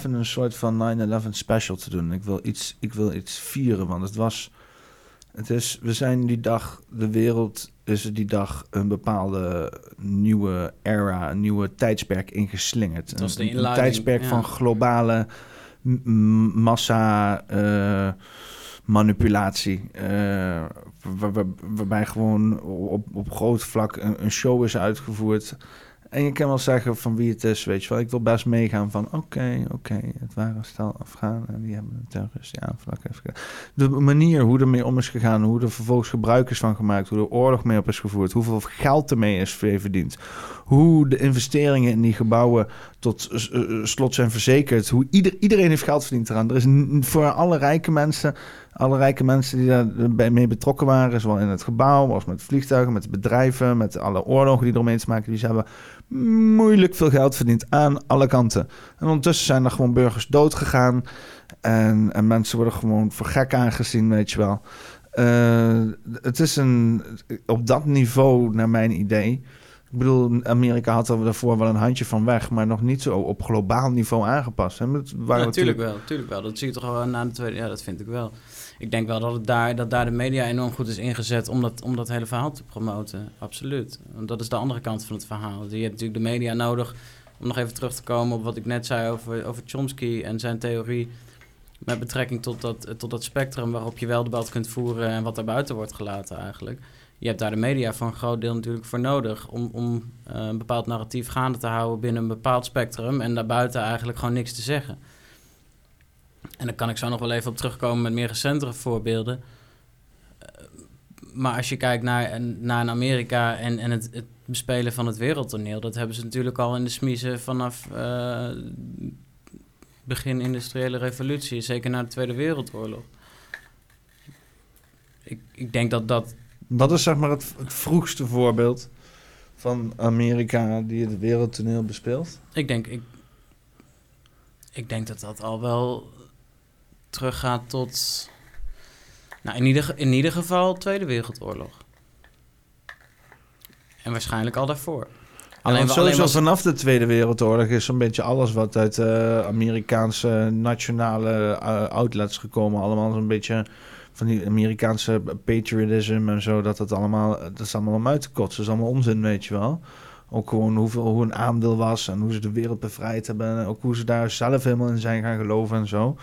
een soort van 9-11 special te doen. Ik wil, iets, ik wil iets vieren, want het was... Het is, we zijn die dag, de wereld is die dag een bepaalde nieuwe era, een nieuwe tijdsperk ingeslingerd. Het was de een, tijdsperk ja. van globale massa eh, manipulatie. eh, waar- waar- waarbij gewoon op, op groot vlak een show is uitgevoerd. En je kan wel zeggen van wie het is, weet je wel. Ik wil best meegaan van oké, oké, het waren stel Afghanen en die hebben een terrorist die aanval heeft gedaan. De manier hoe ermee om is gegaan, hoe er vervolgens gebruik is van gemaakt, hoe er oorlog mee op is gevoerd, hoeveel geld ermee is verdiend, hoe de investeringen in die gebouwen tot eh, eh, slot zijn verzekerd, hoe ieder, iedereen heeft geld verdiend eraan. Er is voor alle rijke mensen, alle rijke mensen die daarbij mee betrokken waren, zowel in het gebouw als met vliegtuigen, met bedrijven, met alle oorlogen die eromheen te maken, die ze hebben moeilijk veel geld verdiend aan alle kanten. En ondertussen zijn er gewoon burgers dood gegaan. En, en mensen worden gewoon voor gek aangezien, weet je wel. Eh, het is een, op dat niveau, naar mijn idee. Ik bedoel, Amerika had er daarvoor wel een handje van weg, maar nog niet zo op globaal niveau aangepast. Waren Ja, natuurlijk wel, natuurlijk wel. Dat zie je toch wel na de tweede... Ja, dat vind ik wel. Ik denk wel dat, het daar, dat daar de media enorm goed is ingezet om dat, om dat hele verhaal te promoten. Absoluut. Want dat is de andere kant van het verhaal. Je hebt natuurlijk de media nodig om nog even terug te komen op wat ik net zei over, over Chomsky en zijn theorie met betrekking tot dat, tot dat spectrum waarop je wel debat kunt voeren en wat daar buiten wordt gelaten eigenlijk. Je hebt daar de media voor een groot deel natuurlijk voor nodig om, om eh, een bepaald narratief gaande te houden binnen een bepaald spectrum en daarbuiten eigenlijk gewoon niks te zeggen. En daar kan ik zo nog wel even op terugkomen met meer recentere voorbeelden. Maar als je kijkt naar, naar een Amerika en, en het, het bespelen van het wereldtoneel, dat hebben ze natuurlijk al in de smiezen vanaf eh, begin industriële revolutie, zeker na de Tweede Wereldoorlog. Ik, ik denk dat dat. Wat is zeg maar het, het vroegste voorbeeld van Amerika die het wereldtoneel bespeelt? Ik denk, ik, ik denk dat dat al wel teruggaat tot. Nou, in ieder, in ieder geval Tweede Wereldoorlog. En waarschijnlijk al daarvoor. Alleen, sowieso alleen was, vanaf de Tweede Wereldoorlog is zo'n beetje alles wat uit eh, Amerikaanse nationale eh, outlets gekomen. Allemaal zo'n beetje van die Amerikaanse patriotism en zo. Dat het allemaal, dat is allemaal om uit te kotsen. Dat is allemaal onzin, weet je wel. Ook gewoon hoeveel, hoe een aandeel was en hoe ze de wereld bevrijd hebben. En ook hoe ze daar zelf helemaal in zijn gaan geloven en zo.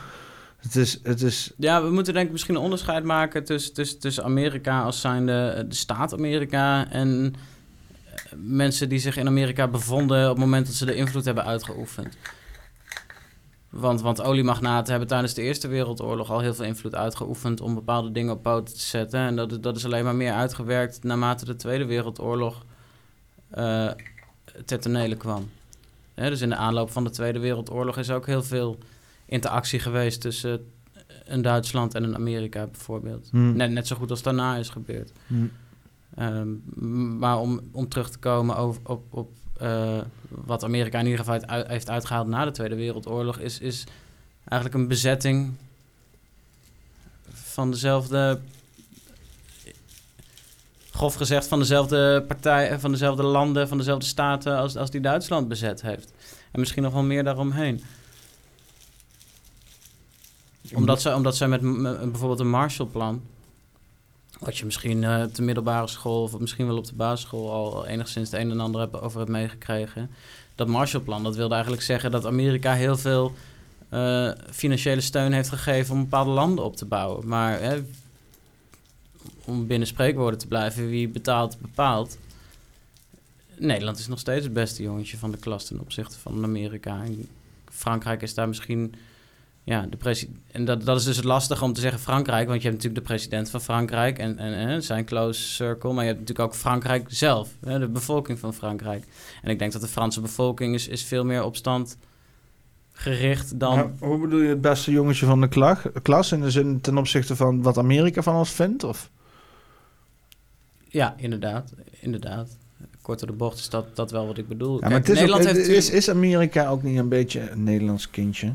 Het is, het is Ja, we moeten denk ik misschien een onderscheid maken tussen, tussen, tussen Amerika als zijnde eh, de staat Amerika en eh, mensen die zich in Amerika bevonden op het moment dat ze de invloed hebben uitgeoefend. Want, want oliemagnaten hebben tijdens de Eerste Wereldoorlog al heel veel invloed uitgeoefend om bepaalde dingen op poten te zetten. En dat, dat is alleen maar meer uitgewerkt naarmate de Tweede Wereldoorlog eh ter tonele kwam. Dus in de aanloop van de Tweede Wereldoorlog is ook heel veel interactie geweest tussen een Duitsland en een Amerika bijvoorbeeld. hm, Net, net zo goed als daarna is gebeurd. hm. Ehm, maar om, om terug te komen over, op, op eh, wat Amerika in ieder geval uit- heeft uitgehaald na de Tweede Wereldoorlog, is, is eigenlijk een bezetting van dezelfde, grof gezegd, van dezelfde partij, van dezelfde landen, van dezelfde staten als, als die Duitsland bezet heeft. En misschien nog wel meer daaromheen. Omdat, ze, omdat zij met bijvoorbeeld een Marshallplan, wat je misschien eh op de middelbare school of misschien wel op de basisschool al enigszins het een en ander hebt, over hebt meegekregen. Dat Marshallplan, dat wilde eigenlijk zeggen dat Amerika heel veel eh, financiële steun heeft gegeven om bepaalde landen op te bouwen. Maar hè, om binnen spreekwoorden te blijven, wie betaalt, bepaalt. Nederland is nog steeds het beste jongetje van de klas ten opzichte van Amerika. En Frankrijk is daar misschien. Ja, de president. En dat, dat is dus het lastige om te zeggen Frankrijk, want je hebt natuurlijk de president van Frankrijk en, en, en zijn close circle, maar je hebt natuurlijk ook Frankrijk zelf, hè, de bevolking van Frankrijk. En ik denk dat de Franse bevolking is, is veel meer op stand gericht dan. Hoe bedoel je het beste jongetje van de klag- klas? In de zin ten opzichte van wat Amerika van ons vindt? Of? Ja, inderdaad. Inderdaad. Kort door de bocht is dat, dat wel wat ik bedoel. Ja, maar Kijk, het is, ook- Nederland heeft is, is Amerika ook niet een beetje een Nederlands kindje?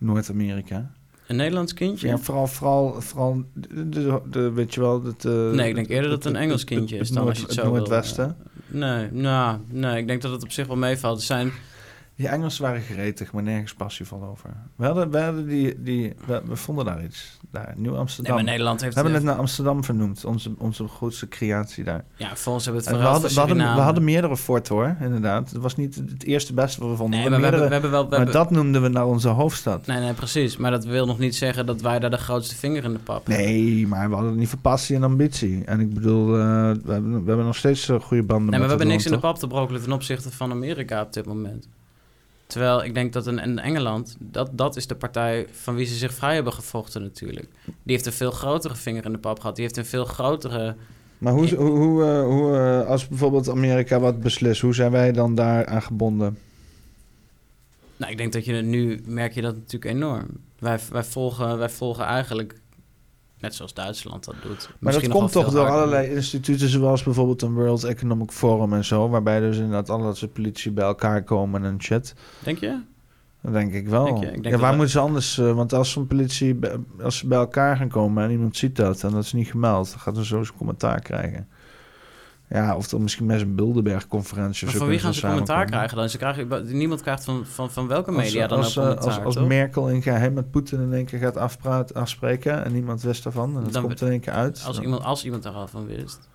Noord-Amerika. een Nederlands kindje? Ja, vooral, vooral, vooral de, de, de- weet je wel... Het, eh, Nee, ik denk eerder dat het een Engels kindje is dan als je het zo wil, Noordwesten. Nee, nou, nee, ik denk dat het op zich wel meevalt. Er zijn, Die Engelsen waren gretig, maar nergens passievol over. We, hadden, we, hadden die, die, we, we vonden daar iets. Daar, Nieuw-Amsterdam. Nederland we heeft... hebben het naar Amsterdam vernoemd. Onze, onze grootste creatie daar. ja, volgens hebben we En het we, hadden, we, van hadden, we hadden meerdere forten hoor, inderdaad. Het was niet het eerste beste wat we vonden. Nee, We maar we hebben, we hebben wel... We maar dat noemden we naar onze hoofdstad. Nee, nee, precies. Maar dat wil nog niet zeggen dat wij daar de grootste vinger in de pap hebben. Nee, maar we hadden niet voor passie en ambitie. En ik bedoel, eh, we, hebben, we hebben nog steeds eh, goede banden Nee, maar we hebben niks in de pap te brokkelen ten opzichte van Amerika op dit moment. Terwijl ik denk dat in, in Engeland, dat, dat is de partij van wie ze zich vrij hebben gevochten natuurlijk. Die heeft een veel grotere vinger in de pap gehad. Die heeft een veel grotere... Maar hoe, hoe, hoe, eh, hoe eh, als bijvoorbeeld Amerika wat beslist, hoe zijn wij dan daar aan gebonden? Nou, ik denk dat je nu merk je dat natuurlijk enorm. Wij, wij, volgen, wij volgen eigenlijk, net zoals Duitsland dat doet. Maar misschien dat komt toch door harder. allerlei instituten, zoals bijvoorbeeld een World Economic Forum en zo, waarbij dus inderdaad alle soort politici bij elkaar komen en shit. Denk je? Dat denk ik wel. Denk je? Ik denk ja, waar moeten ze anders? eh, want als zo'n politie, als ze bij elkaar gaan komen en iemand ziet dat en dat is niet gemeld, dan gaat er zo zijn commentaar krijgen. Ja, of dan misschien met een Bilderberg-conferentie of Maar zo. van wie gaan ze commentaar krijgen dan? Ze krijgen, niemand krijgt van, van, van welke Als- media dan als, ook eh, commentaar, als, als toch? Merkel in geheim met Poetin in één keer gaat afpraat, afspreken en niemand wist daarvan, en dat Dan komt in één keer uit. Als dan- iemand, als iemand daar al van wist.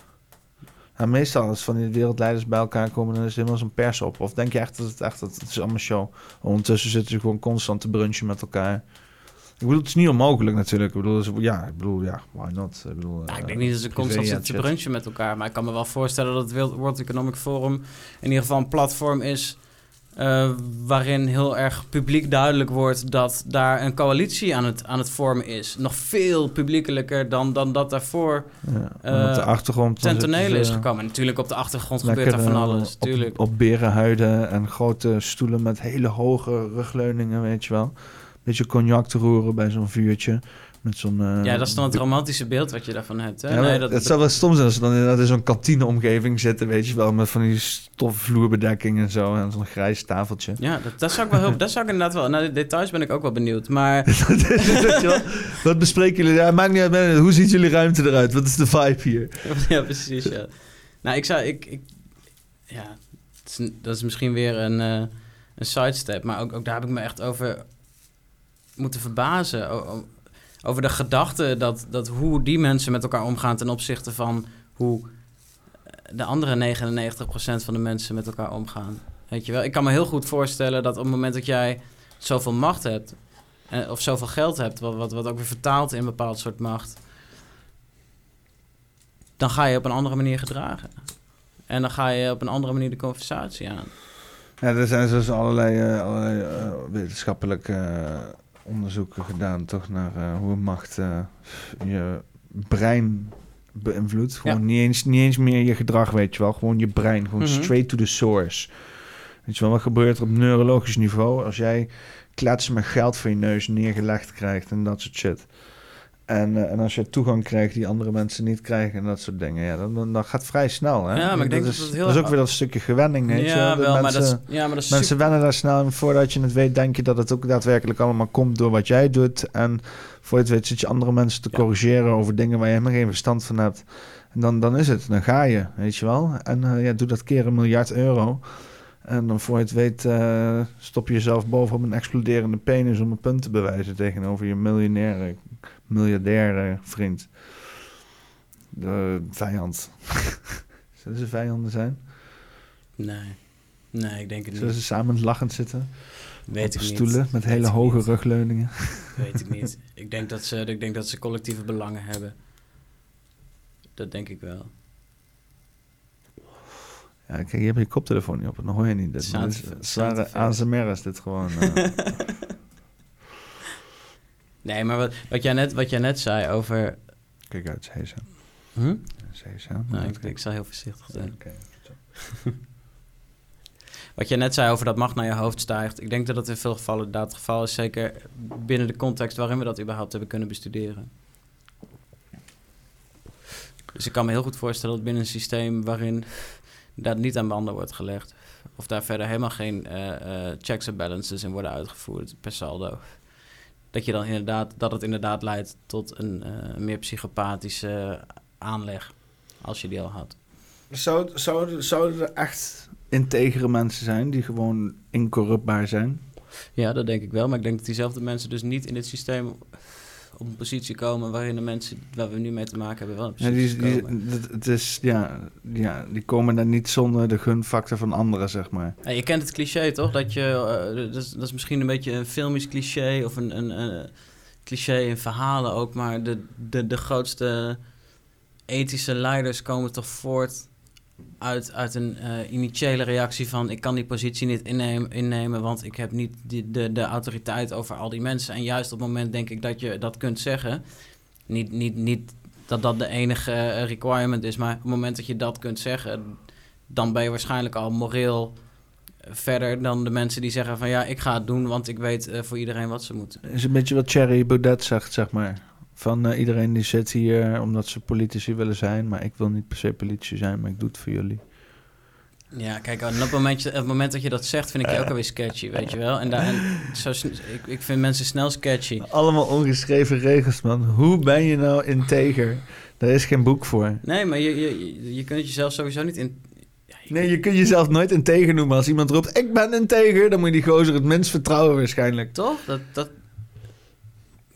Ja, meestal als van die wereldleiders bij elkaar komen, dan is er helemaal zo'n pers op. Of denk je echt dat het echt, dat het is allemaal show. Ondertussen zitten ze gewoon constant te brunchen met elkaar. Ik bedoel, het is niet onmogelijk natuurlijk. Ik bedoel, ja, ik bedoel, ja, why not? Ik bedoel, Ja, ik eh, denk niet dat ze constant zitten te brunchen met elkaar. Maar ik kan me wel voorstellen dat het World- Economic Forum in ieder geval een platform is... eh, waarin heel erg publiek duidelijk wordt dat daar een coalitie aan het, aan het vormen is. Nog veel publiekelijker dan, dan dat daarvoor Ja, de eh, achtergrond ten tonele is gekomen. En natuurlijk op de achtergrond gebeurt er van alles. op, op berenhuiden en grote stoelen met hele hoge rugleuningen, weet je wel. Beetje cognac te roeren bij zo'n vuurtje. Met zo'n... eh, ja, dat is dan het romantische beeld wat je daarvan hebt. Hè? Ja, nee, dat, het zou wel stom zijn als ze dan inderdaad in zo'n kantineomgeving zitten, weet je wel, met van die stofvloerbedekking en zo, en zo'n grijs tafeltje. ja, dat, dat zou ik wel heel, dat zou ik inderdaad wel. Naar de details ben ik ook wel benieuwd. Maar? (laughs) Wat bespreken jullie? Ja, maakt niet uit. Hoe ziet jullie ruimte eruit? Wat is de vibe hier? (laughs) ja, precies. Ja. Nou, ik zou. Ik, ik, ja, is dat is misschien weer een, eh een sidestep. Maar ook, ook daar heb ik me echt over moeten verbazen. Over de gedachte dat, dat hoe die mensen met elkaar omgaan ten opzichte van hoe de andere 99% van de mensen met elkaar omgaan. Weet je wel? Ik kan me heel goed voorstellen dat op het moment dat jij zoveel macht hebt. eh, of zoveel geld hebt, wat, wat, wat ook weer vertaalt in een bepaald soort macht dan ga je op een andere manier gedragen. En dan ga je op een andere manier de conversatie aan. Ja, er zijn dus allerlei, eh, eh, wetenschappelijke eh, onderzoeken gedaan, toch, naar eh, hoe macht eh, je brein beïnvloedt. Gewoon Ja. niet, eens, niet eens meer je gedrag, weet je wel. Gewoon je brein, gewoon Mhm. straight to the source. Weet je wel, wat gebeurt er op neurologisch niveau als jij kletsen met geld voor je neus neergelegd krijgt en dat soort shit. En, eh, en als je toegang krijgt die andere mensen niet krijgen en dat soort dingen, ja, dan, dan, dan gaat vrij snel. Hè? Ja, maar ik denk dat, dat is, heel dat is ook weer dat stukje gewenning. Weet je? ja, Dat wel, maar mensen, dat is, ja, maar dat is mensen super- wennen daar snel en voordat je het weet, denk je dat het ook daadwerkelijk allemaal komt door wat jij doet. En voor je het weet zit je andere mensen te Ja. corrigeren over dingen waar je helemaal geen verstand van hebt. En dan, dan is het, dan ga je, weet je wel. En eh, ja, doe dat keer een miljard euro. En dan voor je het weet eh, stop je jezelf bovenop een exploderende penis om een punt te bewijzen tegenover je miljonaire, miljardaire vriend. De vijand. (laughs) Zullen ze vijanden zijn? Nee. Nee, ik denk het Zullen niet. ze samen lachend zitten? Weet op ik niet. stoelen met hele hoge niet. rugleuningen. Weet ik niet. (laughs) ik, denk dat ze, ik denk dat ze collectieve belangen hebben. Dat denk ik wel. Ja, kijk, je hebt je koptelefoon niet op dan hoor je niet. Dit is effect- zware. ASMR is dit gewoon. eh. (laughs) Nee, maar wat, wat, jij net, wat jij net zei over... kijk uit, Cesa. Hm? Cesa. Nou, ik, ik zal heel voorzichtig zijn. Oké. (laughs) Wat jij net zei over dat macht naar je hoofd stijgt. Ik denk dat dat in veel gevallen inderdaad het geval is. Zeker binnen de context waarin we dat überhaupt hebben kunnen bestuderen. Dus ik kan me heel goed voorstellen dat binnen een systeem waarin dat niet aan banden wordt gelegd. Of daar verder helemaal geen eh, eh, checks en balances in worden uitgevoerd per saldo. Dat, je dan inderdaad, dat het inderdaad leidt tot een eh, meer psychopathische aanleg. Als je die al had. Zou, zou, zouden er echt integere mensen zijn die gewoon incorruptbaar zijn? Ja, dat denk ik wel. Maar ik denk dat diezelfde mensen dus niet in dit systeem op een positie komen waarin de mensen waar we nu mee te maken hebben wel Ja, positie die, komen. die, het- is, ja, ja, die komen daar niet zonder de gunfactor van anderen, zeg maar. Ja, je kent het cliché toch? Dat, je, eh, dat, is, dat is misschien een beetje een filmisch cliché of een, een, een cliché in verhalen ook. Maar de, de, de grootste ethische leiders komen toch voort uit, uit een eh, initiële reactie van... ik kan die positie niet innemen, innemen want ik heb niet de, de autoriteit over al die mensen. En juist op het moment denk ik dat je dat kunt zeggen... niet, niet, niet dat dat de enige eh, requirement is, maar op het moment dat je dat kunt zeggen... dan ben je waarschijnlijk al moreel verder dan de mensen die zeggen van... ja, ik ga het doen, want ik weet eh, voor iedereen wat ze moeten. is een beetje wat Thierry Baudet zegt, zeg maar. Van eh, iedereen die zit hier omdat ze politici willen zijn, maar ik wil niet per se politici zijn, maar ik doe het voor jullie. Ja, kijk, op het, momentje, op het moment dat je dat zegt, vind ik je ook alweer sketchy, weet je wel. En, daar, en zo, ik, ik vind mensen snel sketchy. Allemaal ongeschreven regels, man. Hoe ben je nou integer? Daar is geen boek voor. Nee, maar je, je, je- kunt jezelf sowieso niet in... Nee, je kunt jezelf nooit integer noemen. Als iemand roept, ik ben integer, dan moet je die gozer het minst vertrouwen waarschijnlijk. Toch? Dat, dat...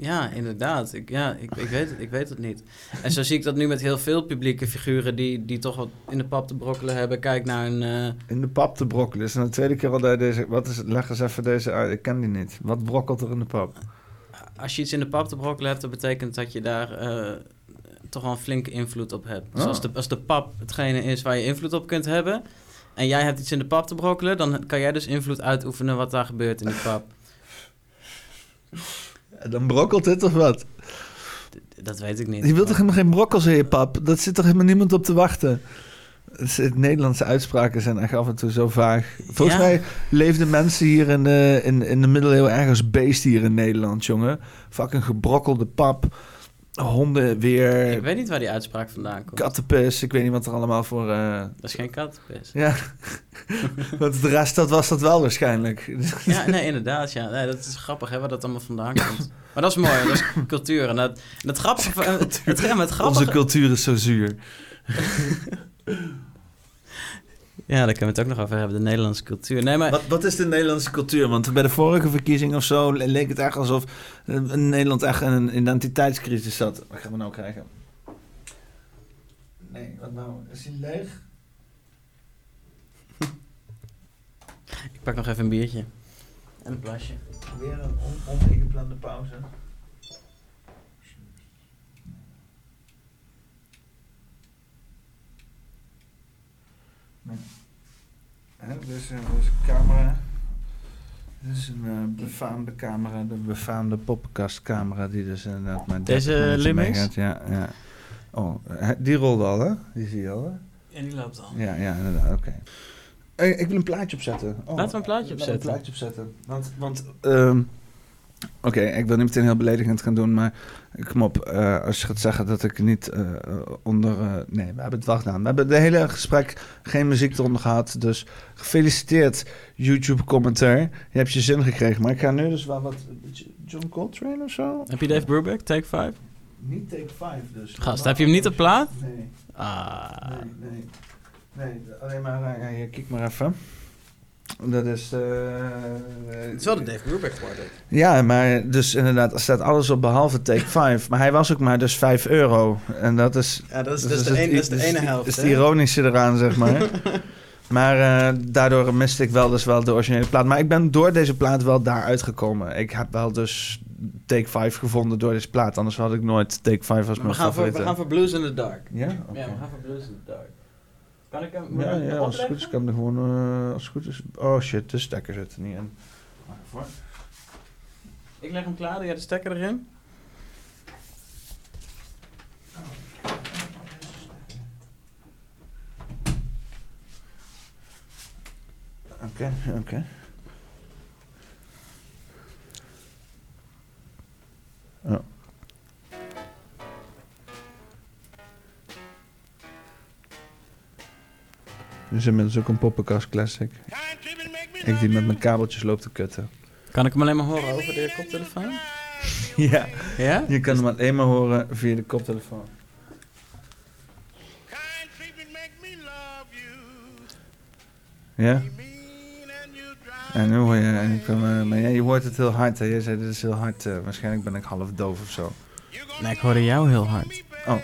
Ja, inderdaad. Ik, ja, ik, ik, weet het, ik weet het niet. En zo zie ik dat nu met heel veel publieke figuren... die, die toch wat in de pap te brokkelen hebben. Kijk naar een... eh, In de pap te brokkelen. Is de tweede keer al dat deze... Wat is het? Leg eens even deze uit. Ik ken die niet. Wat brokkelt er in de pap? als je iets in de pap te brokkelen hebt... dat betekent dat je daar eh, toch wel een flinke invloed op hebt. Dus Ah. als, de, als de pap hetgene is waar je invloed op kunt hebben... en jij hebt iets in de pap te brokkelen... dan kan jij dus invloed uitoefenen wat daar gebeurt in die pap. Dan brokkelt het of wat? Dat weet ik niet. Je wilt toch helemaal geen brokkels in je pap? Dat zit toch helemaal niemand op te wachten? Het Nederlandse uitspraken zijn echt af en toe zo vaag. Volgens Ja. mij leefden mensen hier in de, in, in de middeleeuwen ergens beest hier in Nederland, jongen. Fucking gebrokkelde pap. Honden weer. Ik weet niet waar die uitspraak vandaan komt. Kattenpis. Ik weet niet wat er allemaal voor... eh, Dat is geen kattenpis. Ja, (laughs) want de rest dat was dat wel waarschijnlijk. Ja, nee, inderdaad. Ja. Nee, dat is grappig hè, waar dat allemaal vandaan komt. Maar dat is mooi, dat is cultuur. En dat, en het grappige... Het, het, het grappige... Onze cultuur is zo zuur. (laughs) Ja, daar kunnen we het ook nog over hebben, de Nederlandse cultuur. Nee, maar... Wat, wat is de Nederlandse cultuur? Want bij de vorige verkiezing of zo leek het echt alsof eh, Nederland echt in een identiteitscrisis zat. Wat gaan we nou krijgen? Nee, wat nou? Is hij leeg? (laughs) Ik pak nog even een biertje. En een plasje. Weer een on oningeplande pauze. Nee. Hè, dus, deze camera. Dit is een eh, befaamde camera, de befaamde poppenkastcamera die dus inderdaad 30 Deze meegaat. Ja, ja. Oh, die rolde al, hè? Die zie je al, hè? En die loopt al. Ja, ja, inderdaad, oké. Eh, ik wil een plaatje opzetten. Oh, Laten we een plaatje laten we opzetten. Een plaatje opzetten. Want, want ehm, Oké, ik wil niet meteen heel beledigend gaan doen, maar kom op, eh, als je gaat zeggen dat ik niet eh, onder... eh, nee, we hebben het wel gedaan. We hebben de hele gesprek geen muziek eronder gehad, dus gefeliciteerd YouTube-commentaar. Je hebt je zin gekregen, maar ik ga nu dus wel wat... John Coltrane of zo? Heb je Dave Brubeck, Take 5? Niet take 5 dus. Gast, heb je hem niet op plaat? Nee, Ah. nee, nee. Nee, alleen maar... hier, kijk maar even. Dat is... eh, Het is wel de Dave Brubeck quartet. Ja, maar dus inderdaad, er staat alles op behalve Take (laughs) 5. Maar hij was ook maar dus 5 euro. En dat is... Ja, dat is, dus dat is de, een, dat is de dus ene het- helft. is hè? het ironische eraan, zeg maar. (laughs) maar eh, daardoor miste ik wel dus wel de originele plaat. Maar ik ben door deze plaat wel daar uitgekomen. Ik heb wel dus Take 5 gevonden door deze plaat. Anders had ik nooit Take 5 als mijn voor, favoriete. we gaan voor Blues in the Dark. Ja? Ja, we gaan voor Blues in the Dark. Kan ik hem Ja, hem ja, als het goed is kan ik er gewoon... eh, als het goed is... Oh shit, de stekker zit er niet in. Wacht even hoor. Ik leg hem klaar, doe jij de stekker erin? Oké, oké. Ja. Is inmiddels ook een poppenkast classic. Ik die met mijn kabeltjes loop te kutten. Kan ik hem alleen maar horen over de koptelefoon? (laughs) Ja, Ja? je kan hem alleen maar horen via de koptelefoon. Ja? En nu hoor je, en ik kan, eh, maar ja, je hoort het heel hard. Hè? Jij zei dit is heel hard. eh, waarschijnlijk ben ik half doof of zo. Nee, ik hoorde jou heel hard. Oh.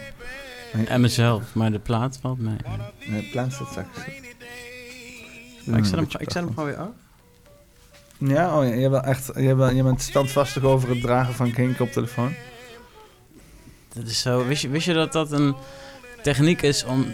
En mezelf, maar de plaat valt mee. Nee, plaats staat straks. Maar ik zet, hem, ik zet hem gewoon weer af. Ja, oh, ja, je, bent echt, je, bent, je bent standvastig over het dragen van geen koptelefoon. Dat is zo. Wist je, wist je dat dat een techniek is om.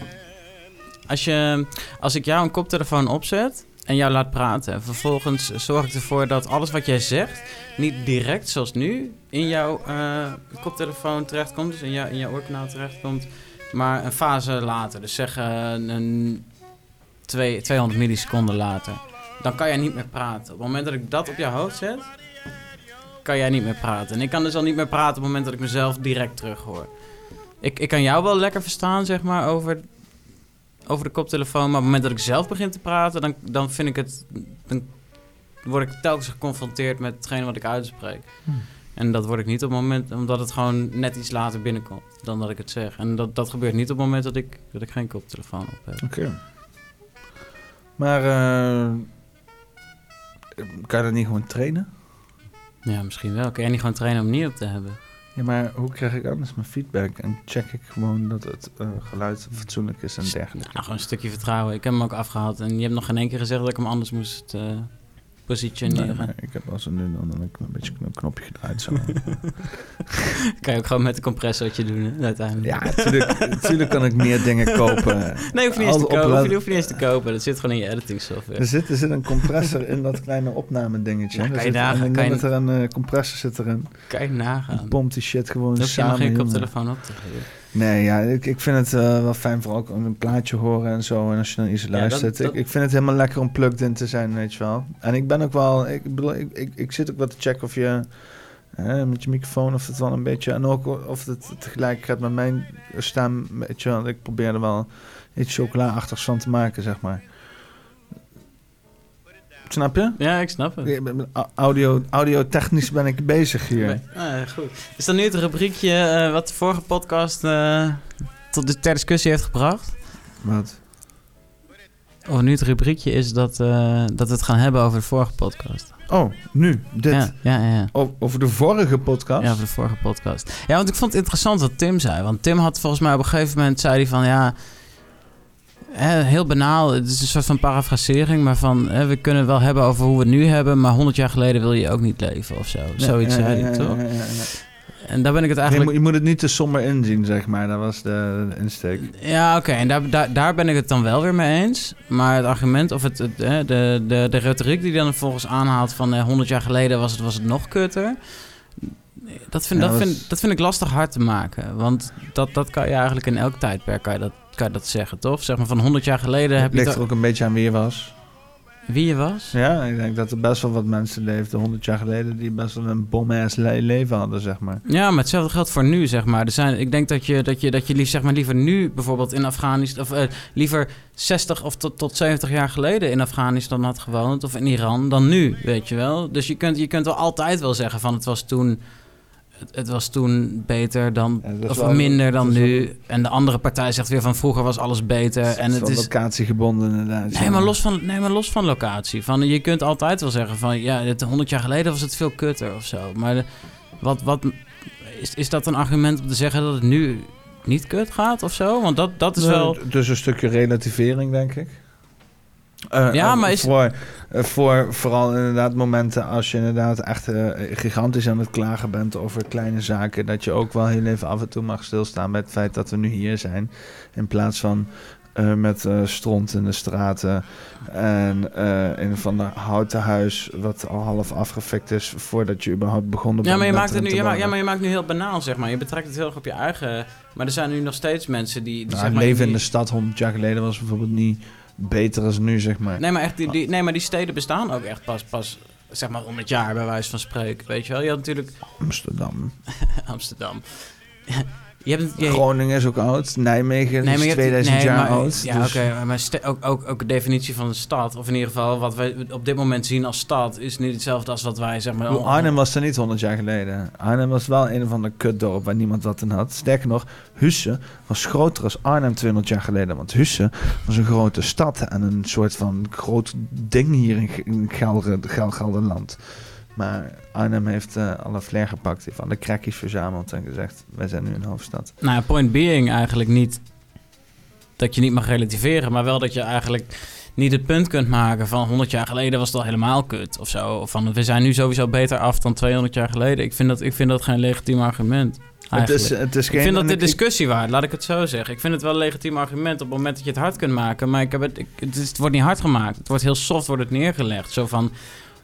Als, je, als ik jou een koptelefoon opzet en jou laat praten, en vervolgens zorg ik ervoor dat alles wat jij zegt niet direct zoals nu in jouw eh, koptelefoon terechtkomt, dus in, jou, in jouw oorkanaal terechtkomt, maar een fase later. Dus zeg eh, een twee, 200 milliseconden later. Dan kan jij niet meer praten. Op het moment dat ik dat op jouw hoofd zet, kan jij niet meer praten. En ik kan dus al niet meer praten op het moment dat ik mezelf direct terug hoor. Ik, ik kan jou wel lekker verstaan, zeg maar, over, over de koptelefoon. Maar op het moment dat ik zelf begin te praten, dan, dan vind ik het. Dan word ik telkens geconfronteerd met hetgene wat ik uitspreek. Hmm. En dat word ik niet op het moment, omdat het gewoon net iets later binnenkomt dan dat ik het zeg. En dat, dat gebeurt niet op het moment dat ik, dat ik geen koptelefoon op heb. Oké. Maar eh, kan je dat niet gewoon trainen? Ja, misschien wel. Kun jij niet gewoon trainen om niet op te hebben? Ja, maar hoe krijg ik anders mijn feedback? En check ik gewoon dat het eh, geluid fatsoenlijk is en dergelijke. Nou, gewoon een stukje vertrouwen. Ik heb hem ook afgehaald. En je hebt nog geen één keer gezegd dat ik hem anders moest eh, positioneren. Nee, ik heb als er nu dan een, een beetje een knopje gedraaid zo. (laughs) Kan je ook gewoon met de compressortje doen, hè, uiteindelijk. ja, natuurlijk, natuurlijk kan ik meer dingen kopen. Nee, hoef je niet eens te kopen. Hoef je, hoef je niet eens te kopen. Dat zit gewoon in je editing software. Er zit, er zit een compressor in dat kleine opnamedingetje. Ja, Er kan je nagaan, kan je- er een eh, compressor zit erin. Kan je nagaan. Die pompt die shit gewoon Dan hoef je nog samen. geen koptelefoon op te geven. Nee, ja, ik, ik vind het eh, wel fijn voor ook een plaatje horen en zo. En als je dan iets luistert. dat- Ik, ik vind het helemaal lekker om plugged in te zijn, weet je wel. En ik ben ook wel, ik bedoel, ik, ik, ik zit ook wel te checken of je hè, met je microfoon, of het wel een beetje, en ook of het tegelijk gaat met mijn stem, weet je wel. Ik probeer er wel iets chocola-achtigs van te maken, zeg maar. Snap je? Ja, ik snap het. Ik ben- ben- Audio, audio-technisch ben ik bezig hier. Ah, goed. Is dan nu het rubriekje eh, wat de vorige podcast eh, tot de, ter discussie heeft gebracht? Wat? Of nu het rubriekje is dat, eh, dat we het gaan hebben over de vorige podcast. Oh, nu, dit. Ja, ja, ja. ja. O- Over de vorige podcast? Ja, over de vorige podcast. Ja, want ik vond het interessant wat Tim zei. Want Tim had volgens mij op een gegeven moment... zei hij van, ja... Heel banaal, het is een soort van parafrasering... maar van, hè, we kunnen wel hebben over hoe we het nu hebben... maar 100 jaar geleden wil je ook niet leven of zo. Zoiets Ja, zei hij, toch? ja, ja, ja. En daar ben ik het Je, eigenlijk... moet, je moet het niet te somber inzien, zeg maar. Dat was de, de insteek. Ja, oké. En daar, daar, daar ben ik het dan wel weer mee eens. Maar het argument of het, de, de, de retoriek die dan vervolgens aanhaalt van eh, 100 jaar geleden was het, was het nog kutter. Dat vind, Ja, dat, vind, dat vind ik lastig hard te maken. Want dat, dat kan je eigenlijk in elk tijdperk kan je dat, kan je dat zeggen, toch? Zeg maar van 100 jaar geleden heb Het je... ligt er ook een beetje aan wie je was. Wie je was? Ja, ik denk dat er best wel wat mensen leefden 100 jaar geleden die best wel een bom-ass le- leven hadden, zeg maar. Ja, maar hetzelfde geldt voor nu, zeg maar. Er zijn, ik denk dat je, dat je, dat je lief, zeg maar, liever nu bijvoorbeeld in Afghanistan... of eh, liever 60 of tot, tot 70 jaar geleden in Afghanistan had gewoond... of in Iran, dan nu, weet je wel. Dus je kunt, je kunt wel altijd wel zeggen van het was toen... Het, het was toen beter dan, Ja, of wel- minder dan nu. En de andere partij zegt weer van vroeger was alles beter. En is het is, locatiegebonden inderdaad. Nee, maar los van, nee, maar los van locatie. Van, je kunt altijd wel zeggen van... ja, het 100 jaar geleden was het veel kutter of zo. Maar de- wat, wat, is, is dat een argument om te zeggen dat het nu niet kut gaat of zo? Want dat, dat is Nee, wel... Dus een stukje relativering, denk ik. Eh, Ja, eh, maar is- Voor, eh, voor vooral inderdaad momenten als je inderdaad echt gigantisch aan het klagen bent over kleine zaken... dat je ook wel heel even af en toe mag stilstaan bij het feit dat we nu hier zijn. In plaats van met eh, stront in de straten en een van de houten huis... wat al half afgefikt is voordat je überhaupt begonnen Ja, bent maar je maakt het nu, je maakt, ja, maar je maakt nu heel banaal, zeg maar. Je betrekt het heel erg op je eigen... Maar er zijn nu nog steeds mensen die... die Nou, zeg maar, leven in de stad 100 jaar geleden was bijvoorbeeld niet beter als nu, zeg maar. Nee, maar echt, die, die, nee, maar die steden bestaan ook echt pas, pas zeg maar 100 jaar, bij wijze van spreken. Weet je wel? Je had natuurlijk Amsterdam. (laughs) Amsterdam. Je hebt, je, Groningen is ook oud. Nijmegen is je hebt- 2000 nee, jaar maar- oud. Ja, dus- oké, maar ook, ook, ook de definitie van een stad, of in ieder geval wat wij op dit moment zien als stad, is niet hetzelfde als wat wij zeg maar. Bedoel, Arnhem was er niet 100 jaar geleden. Arnhem was wel een of ander kutdorp waar niemand wat in had. Sterker nog, Husse was groter als Arnhem 200 jaar geleden. Want Husse was een grote stad en een soort van groot ding hier in, Ge- in Gelder, Gel- Gelderland. Maar Arnhem heeft eh, alle flair gepakt, heeft alle crackjes verzameld en gezegd, wij zijn nu een hoofdstad. Nou, point being eigenlijk niet dat je niet mag relativeren, maar wel dat je eigenlijk niet het punt kunt maken van 100 jaar geleden was het al helemaal kut of zo. Of van we zijn nu sowieso beter af dan 200 jaar geleden. Ik vind dat, ik vind dat geen legitiem argument. Het is, het is geen... ik vind dat de discussie waard, laat ik het zo zeggen. Ik vind het wel een legitiem argument op het moment dat je het hard kunt maken. Maar ik heb het, ik, het, is- het wordt niet hard gemaakt. Het wordt heel soft wordt het neergelegd. Zo van,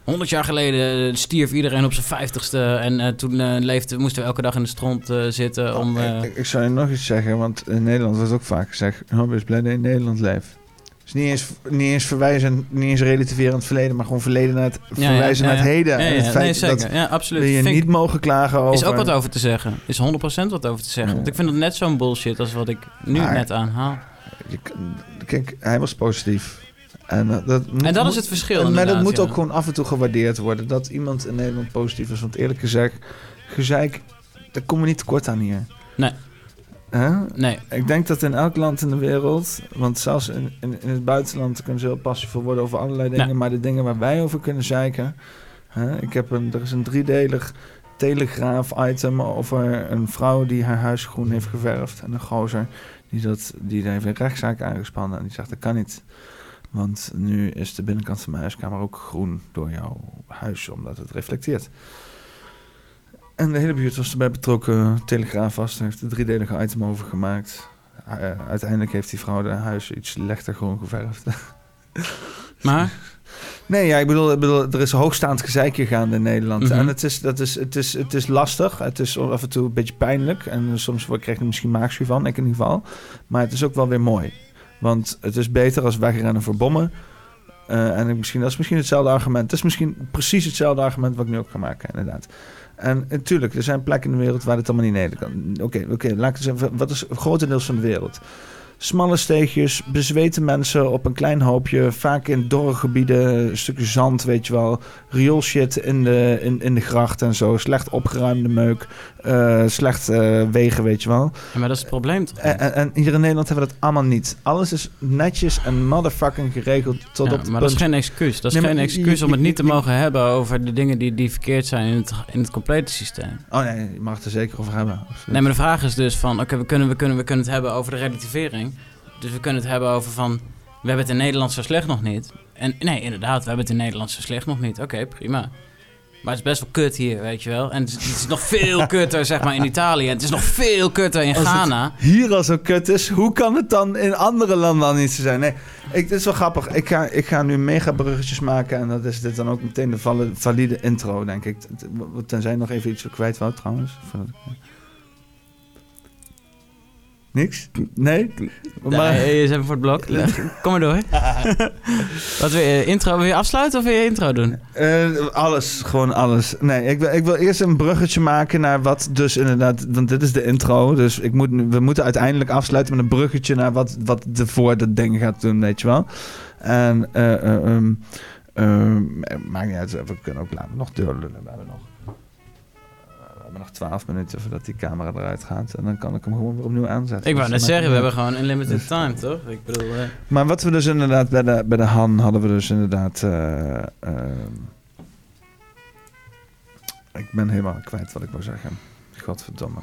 100 jaar geleden stierf iedereen op zijn vijftigste. En eh, toen eh, leefde, moesten we elke dag in de stront eh, zitten om... eh, ik, ik- zou je nog iets zeggen, want in Nederland wordt ook vaak gezegd... Oh, wees blij dat je in Nederland leeft. Dus niet eens, niet eens verwijzen, niet eens relativeren aan het verleden... maar gewoon verleden naar het, Ja, verwijzen ja, naar het heden. ja, en het feit nee, zeker. dat ja, absoluut. je niet mogen klagen over... is ook wat over te zeggen. Is 100% wat over te zeggen. Want ik vind het net zo'n bullshit als wat ik nu Maar- net aanhaal. Je Kijk, hij was positief. En eh, dat, moet- En dat is het verschil Maar dat moet ja. ook gewoon af en toe gewaardeerd worden. Dat iemand in Nederland positief is. Want eerlijk gezegd, gezeik, daar komen we niet tekort aan hier. Nee. Hè? Nee. Ik denk dat in elk land in de wereld, want zelfs in, in, in het buitenland kunnen ze heel passievol worden over allerlei dingen, maar de dingen waar wij over kunnen zeiken. Ik heb een, er is een driedelig telegraaf-item over een vrouw die haar huis groen heeft geverfd en een gozer die, dat, die daar heeft een rechtszaak aangespannen en die zegt dat kan niet. Want nu is de binnenkant van mijn huiskamer ook groen door jouw huis, omdat het reflecteert. En de hele buurt was erbij betrokken. Telegraaf was, daar heeft een driedelige item over gemaakt. Uh, uiteindelijk heeft die vrouw haar huis iets lichter groen geverfd. (laughs) Maar? Nee, ja, ik bedoel, ik bedoel, er is een hoogstaand gezeikje gaande in Nederland. Mhm. En het is, dat is, het, is, het is lastig. Het is af en toe een beetje pijnlijk. En soms krijg je er misschien maagschuw van, ik in ieder geval. Maar het is ook wel weer mooi. Want het is beter als wegrennen voor bommen. Uh, en misschien, dat is misschien hetzelfde argument. Het is misschien precies hetzelfde argument wat ik nu ook ga maken, inderdaad. En natuurlijk, er zijn plekken in de wereld waar het allemaal niet neder kan. Oké, okay, oké, okay, laat ik eens even. Wat is grotendeels van de wereld? Smalle steegjes, bezweten mensen op een klein hoopje. Vaak in dorre gebieden, een stukje zand, weet je wel. Rioolshit in de, in, in de gracht en zo. Slecht opgeruimde meuk. Uh, slecht uh, wegen, weet je wel. Ja, maar dat is het probleem toch? En, en, en, hier in Nederland hebben we dat allemaal niet. Alles is netjes en motherfucking geregeld tot ja, op Maar punt. dat is geen excuus. Dat is Nee, geen excuus om het niet te mogen hebben over de dingen die, die verkeerd zijn in het, in het complete systeem. Oh nee, je mag het er zeker over hebben. absoluut. Nee, maar de vraag is dus van, oké, we, kunnen, we, kunnen, we kunnen het hebben over de relativering. Dus we kunnen het hebben over van, we hebben het in Nederland zo slecht nog niet. En nee, inderdaad, we hebben het in Nederland zo slecht nog niet. Oké, prima. Maar het is best wel kut hier, weet je wel. En het is, het is nog veel kutter, zeg maar, in Italië. En het is nog veel kutter in Als Ghana. Hier al zo kut is, hoe kan het dan in andere landen dan niet zo zijn? Nee, ik, dit is wel grappig. Ik ga, ik ga nu mega bruggetjes maken en dat is dit dan ook meteen de valide intro, denk ik. Tenzij nog even iets kwijt wou trouwens. Niks? Nee? Maar... Nee, even voor het blok. (laughs) Kom maar door. (laughs) Wat wil je, intro, wil je afsluiten of wil je intro doen? Uh, alles, gewoon alles. Nee, ik wil, ik wil eerst een bruggetje maken naar wat dus inderdaad... Want dit is de intro, dus ik moet, we moeten uiteindelijk afsluiten met een bruggetje... naar wat, wat de voor dat ding gaat doen, weet je wel. En... Uh, um, maakt niet uit, we kunnen ook later nog doorlullen. We hebben nog nog 12 minuten voordat die camera eruit gaat. En dan kan ik hem gewoon weer opnieuw aanzetten. Ik wou net zeggen, we hebben gewoon een limited dus- time, toch? Ik bedoel... Uh... Maar wat we dus inderdaad bij de, bij de Han hadden we dus inderdaad... Uh, uh, ik ben helemaal kwijt wat ik wou zeggen. Godverdomme.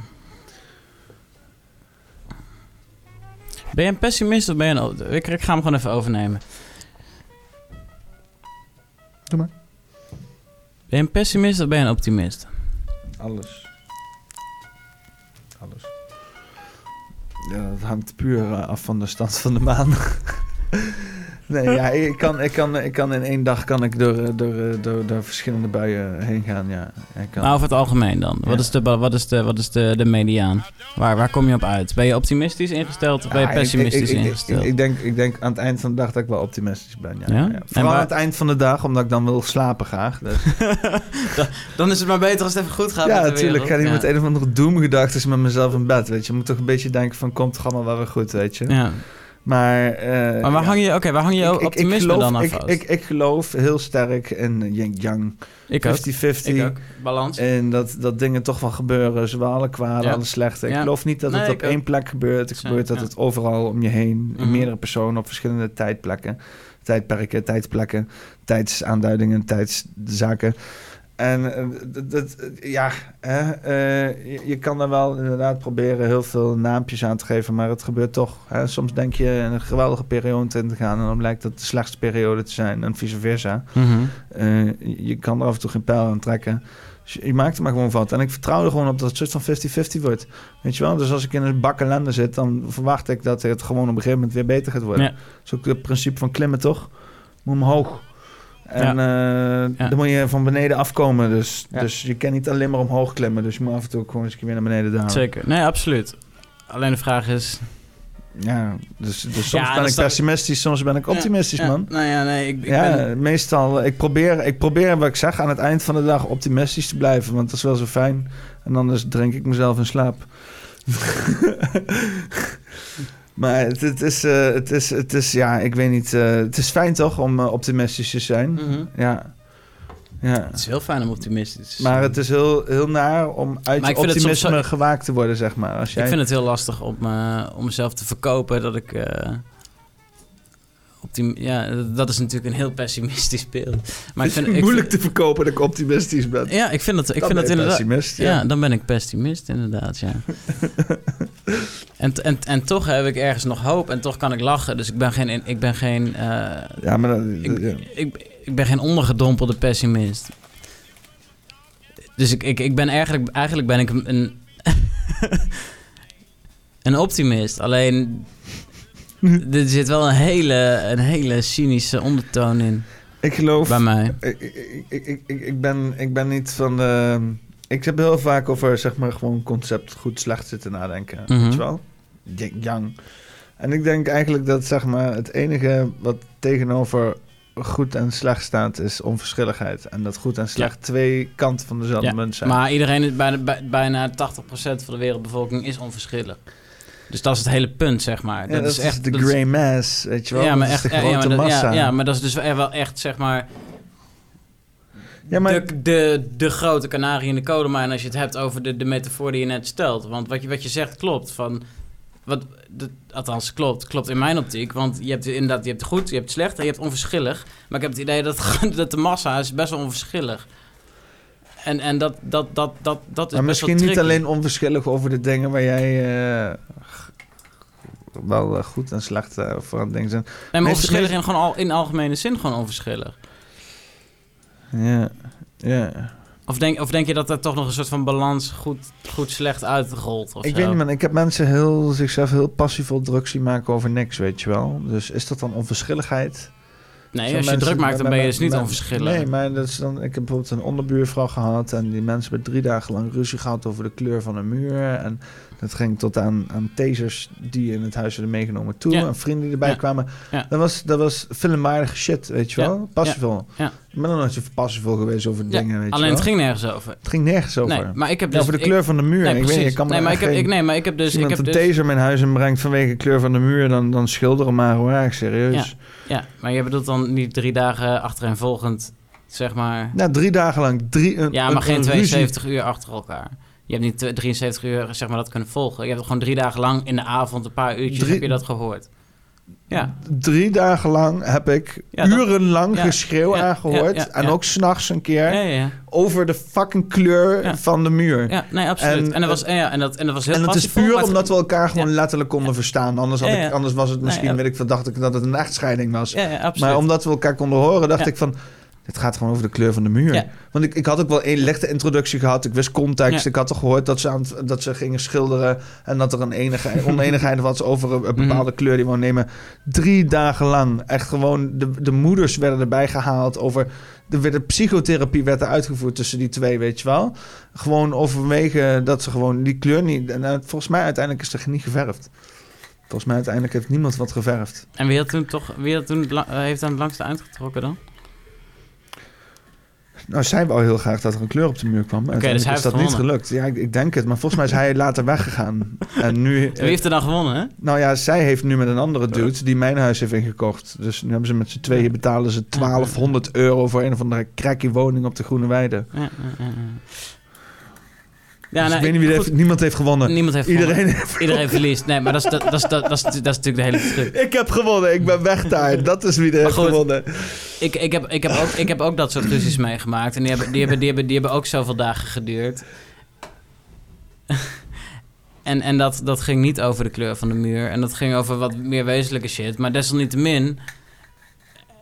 Ben je een pessimist of ben je een... Ik, ik ga hem gewoon even overnemen. Doe maar. Ben je een pessimist of ben je een optimist? Alles. Ja, dat hangt puur af van de stand van de maan. Nee, ja, ik kan, ik, kan, ik kan in één dag kan ik door, door, door, door verschillende buien heen gaan. Ja. Ik kan. Nou, over het algemeen dan. Wat is, de, wat is, de, wat is de, de mediaan? Waar, waar kom je op uit? Ben je optimistisch ingesteld of ben je pessimistisch ik, ik, ingesteld? Ik, denk, ik denk aan het eind van de dag dat ik wel optimistisch ben. Ja, ja? Vooral aan het eind van de dag, omdat ik dan wil slapen graag. Dus. (laughs) dan is het maar beter als het even goed gaat. Ja, natuurlijk. Ik ga niet met een of andere doemgedachten met mezelf in bed. Weet je. je moet toch een beetje denken van komt toch allemaal wel weer goed, weet je. Ja. Maar, uh, maar waar, hang je, okay, waar hang je optimisme ik, geloof, dan aan ik, ik, ik, geloof heel sterk in yin-yang. 50-50. Balans. En dat, dat dingen toch wel gebeuren. Zowel alle kwade, alle slechte. Ik geloof niet dat het op één plek gebeurt. Het gebeurt dat het overal om je heen. In mhm. meerdere personen op verschillende tijdplekken. Tijdperken, tijdplekken, tijdsaanduidingen, tijdszaken. En eh, dat, ja, hè, uh, je, je, kan er wel inderdaad proberen heel veel naampjes aan te geven, maar het gebeurt toch. Hè. Soms denk je een geweldige periode in te gaan en dan blijkt dat de slechtste periode te zijn en vice versa. Mm uh, je kan er af en toe geen pijl aan trekken. Dus je maakt er maar gewoon van. En ik vertrouw er gewoon op dat het soort van 50-50 wordt. Weet je wel? Dus als ik in een bak ellende zit, dan verwacht ik dat het gewoon op een gegeven moment weer beter gaat worden. Ja. Dat is ook het principe van klimmen, toch? Moet omhoog. En ja. Uh, dan moet je van beneden afkomen. Dus, dus je kan niet alleen maar omhoog klimmen. Dus je moet af en toe gewoon eens weer naar beneden dalen. Zeker. Nee, absoluut. Alleen de vraag is... Ja, dus, dus soms ben ik pessimistisch, soms ben ik optimistisch, man. Nou ja, nee, ik, ik ja, ben... meestal, ik probeer, ik probeer, wat ik zeg, aan het eind van de dag optimistisch te blijven. Want dat is wel zo fijn. En anders drink ik mezelf in slaap. (laughs) Maar het, het, is, uh, het, is, het is, ja, ik weet niet. Uh, het is fijn toch om uh, optimistisch te zijn. Mm -hmm. Ja. ja. Het is heel fijn om optimistisch te zijn. Maar het is heel, heel naar om uit optimisme zo... gewaakt te worden, zeg maar. Als jij... Ik vind het heel lastig om, om mezelf te verkopen dat ik ja, dat is natuurlijk een heel pessimistisch beeld. Maar ik vind, het moeilijk te verkopen dat ik optimistisch ben. Ja, ik vind dat, ik vind dat inderdaad. Ja. ja. dan ben ik pessimist, inderdaad. Ja. (laughs) en, en, en toch heb ik ergens nog hoop en toch kan ik lachen. Dus ik ben geen. Ik ben geen uh, ja, maar dat, ik, ja. ik, ik, ben geen ondergedompelde pessimist. Dus ik, ik, ik ben eigenlijk, eigenlijk ben ik een. (laughs) een optimist. Alleen (laughs) er zit wel een hele, een hele cynische ondertoon in. Ik geloof... Bij mij. Ik, ik, ik, ik, ben, ik ben niet van de... Ik heb heel vaak over, zeg maar, gewoon concept goed slecht zitten nadenken. Mm -hmm. Weet je wel? Yang. En ik denk eigenlijk dat, zeg maar, het enige wat tegenover goed en slecht staat, is onverschilligheid. En dat goed en slecht ja. twee kanten van dezelfde ja, munt zijn. Maar iedereen, bijna, bijna 80% van de wereldbevolking is onverschillig. Dus dat is het hele punt, zeg maar. Dat, is echt de grey mass, weet je wel. Ja, maar echt, de grote ja, maar massa. Ja, ja, maar dat is dus wel echt, zeg maar... Ja, maar... De, de, de grote kanarie in de kolenmijn als je het hebt over de, de metafoor die je net stelt. Want wat je, wat je zegt klopt. Van, wat, de, althans, klopt. Klopt in mijn optiek. Want je hebt inderdaad je hebt goed, je hebt slecht en je hebt onverschillig. Maar ik heb het idee dat, (laughs) dat de massa is best wel onverschillig. En, en dat, dat, dat, dat, dat is maar misschien niet alleen onverschillig over de dingen waar jij uh, wel uh, goed en slecht uh, voor aan het denken zijn. Nee, maar onverschillig in, gewoon al, in algemene zin gewoon onverschillig. Ja, ja. Of denk, of denk je dat er toch nog een soort van balans goed, goed slecht uitrolt? Of ik zo? weet niet, man. Ik heb mensen heel, zichzelf heel passief druk zien maken over niks, weet je wel. Dus is dat dan onverschilligheid? Nee, als je druk maakt, dan ben je dus niet onverschillig. Nee, maar dat is dan, ik heb bijvoorbeeld een onderbuurvrouw gehad... en die mensen hebben drie dagen lang ruzie gehad over de kleur van een muur. En Dat ging tot aan, aan tasers die in het huis werden meegenomen toe. Ja. En vrienden die erbij Ja. kwamen. Ja. Dat was, dat was filmwaardige shit, weet je wel? Passievol. Ja. Ik ben nog nooit zo passievol geweest over dingen, weet je Alleen wel? het ging nergens over. Het ging nergens over. Nee, maar ik heb dus... over de ik- kleur van de muur. Nee, ik weet ik kan nee, maar ik heb, geen- ik, nee, maar ik heb dus... Als Ik heb een dus taser in huis en brengt vanwege de kleur van de muur, dan, dan schilderen maar hoor. Echt serieus. ja, maar je bedoelt dan niet drie dagen achtereenvolgend, zeg maar... Nou, drie dagen lang. Drie, een, Ja, maar een- geen een ruzie. 72 uur achter elkaar. Je hebt niet tw- 73 uur zeg maar, dat kunnen volgen. Je hebt gewoon drie dagen lang in de avond, een paar uurtjes, Drie- heb je dat gehoord. Ja, Drie dagen lang heb ik Ja, urenlang ja, geschreeuw ja, aangehoord. en ook s'nachts een keer. Over de fucking kleur van de muur. ja nee, absoluut. En, En, dat, was, en ja, en, dat, en dat was heel en het is puur het- omdat we elkaar gewoon letterlijk konden verstaan. Anders, had ik, anders was het misschien, weet ik veel, dacht ik dat het een echtscheiding was. Ja, ja, absoluut. maar omdat we elkaar konden horen, dacht ik van... Dit gaat gewoon over de kleur van de muur. Ja. Want ik, ik had ook wel een lichte introductie gehad. Ik wist context. Ja. Ik had toch gehoord dat ze, aan het- dat ze gingen schilderen. En dat er een enige, (laughs) oneenigheid was over een, een bepaalde Mhm. kleur die we wou nemen. Drie dagen lang. Echt gewoon, de, de moeders werden erbij gehaald. Over, er werd een psychotherapie werd er uitgevoerd tussen die twee, weet je wel. Gewoon overwege dat ze gewoon die kleur niet... En eh, volgens mij uiteindelijk is er niet geverfd. Volgens mij uiteindelijk heeft niemand wat geverfd. En wie, had toen toch, wie had toen het heeft aan het langste uitgetrokken dan? Nou, zij wou heel graag dat er een kleur op de muur kwam. Oké, dus hij is dat niet gelukt. Ja, ik, ik denk het. Maar volgens mij is hij later weggegaan. (laughs) En nu... Wie heeft er dan gewonnen, hè? Nou ja, zij heeft nu met een andere dude die mijn huis heeft ingekocht. Dus nu hebben ze met z'n tweeën betalen ze 1200 euro voor een of andere cracky woning op de Groene Weide. Ja, ja, ja, ja. Dus nou, ik weet niet wie heeft, niemand heeft gewonnen. Niemand heeft Iedereen gewonnen. heeft Iedereen verliest. Nee, maar dat is, dat, dat, is, dat, dat, is, dat is natuurlijk de hele truc. Ik heb gewonnen, ik ben weg daar. Dat is wie er heeft goed. gewonnen. Ik, ik, heb, ik, heb ook, ik heb ook dat soort ruzies meegemaakt. En die hebben, die, hebben, die, hebben, die hebben ook zoveel dagen geduurd. (laughs) En, en dat, dat ging niet over de kleur van de muur. En dat ging over wat meer wezenlijke shit. Maar desalniettemin...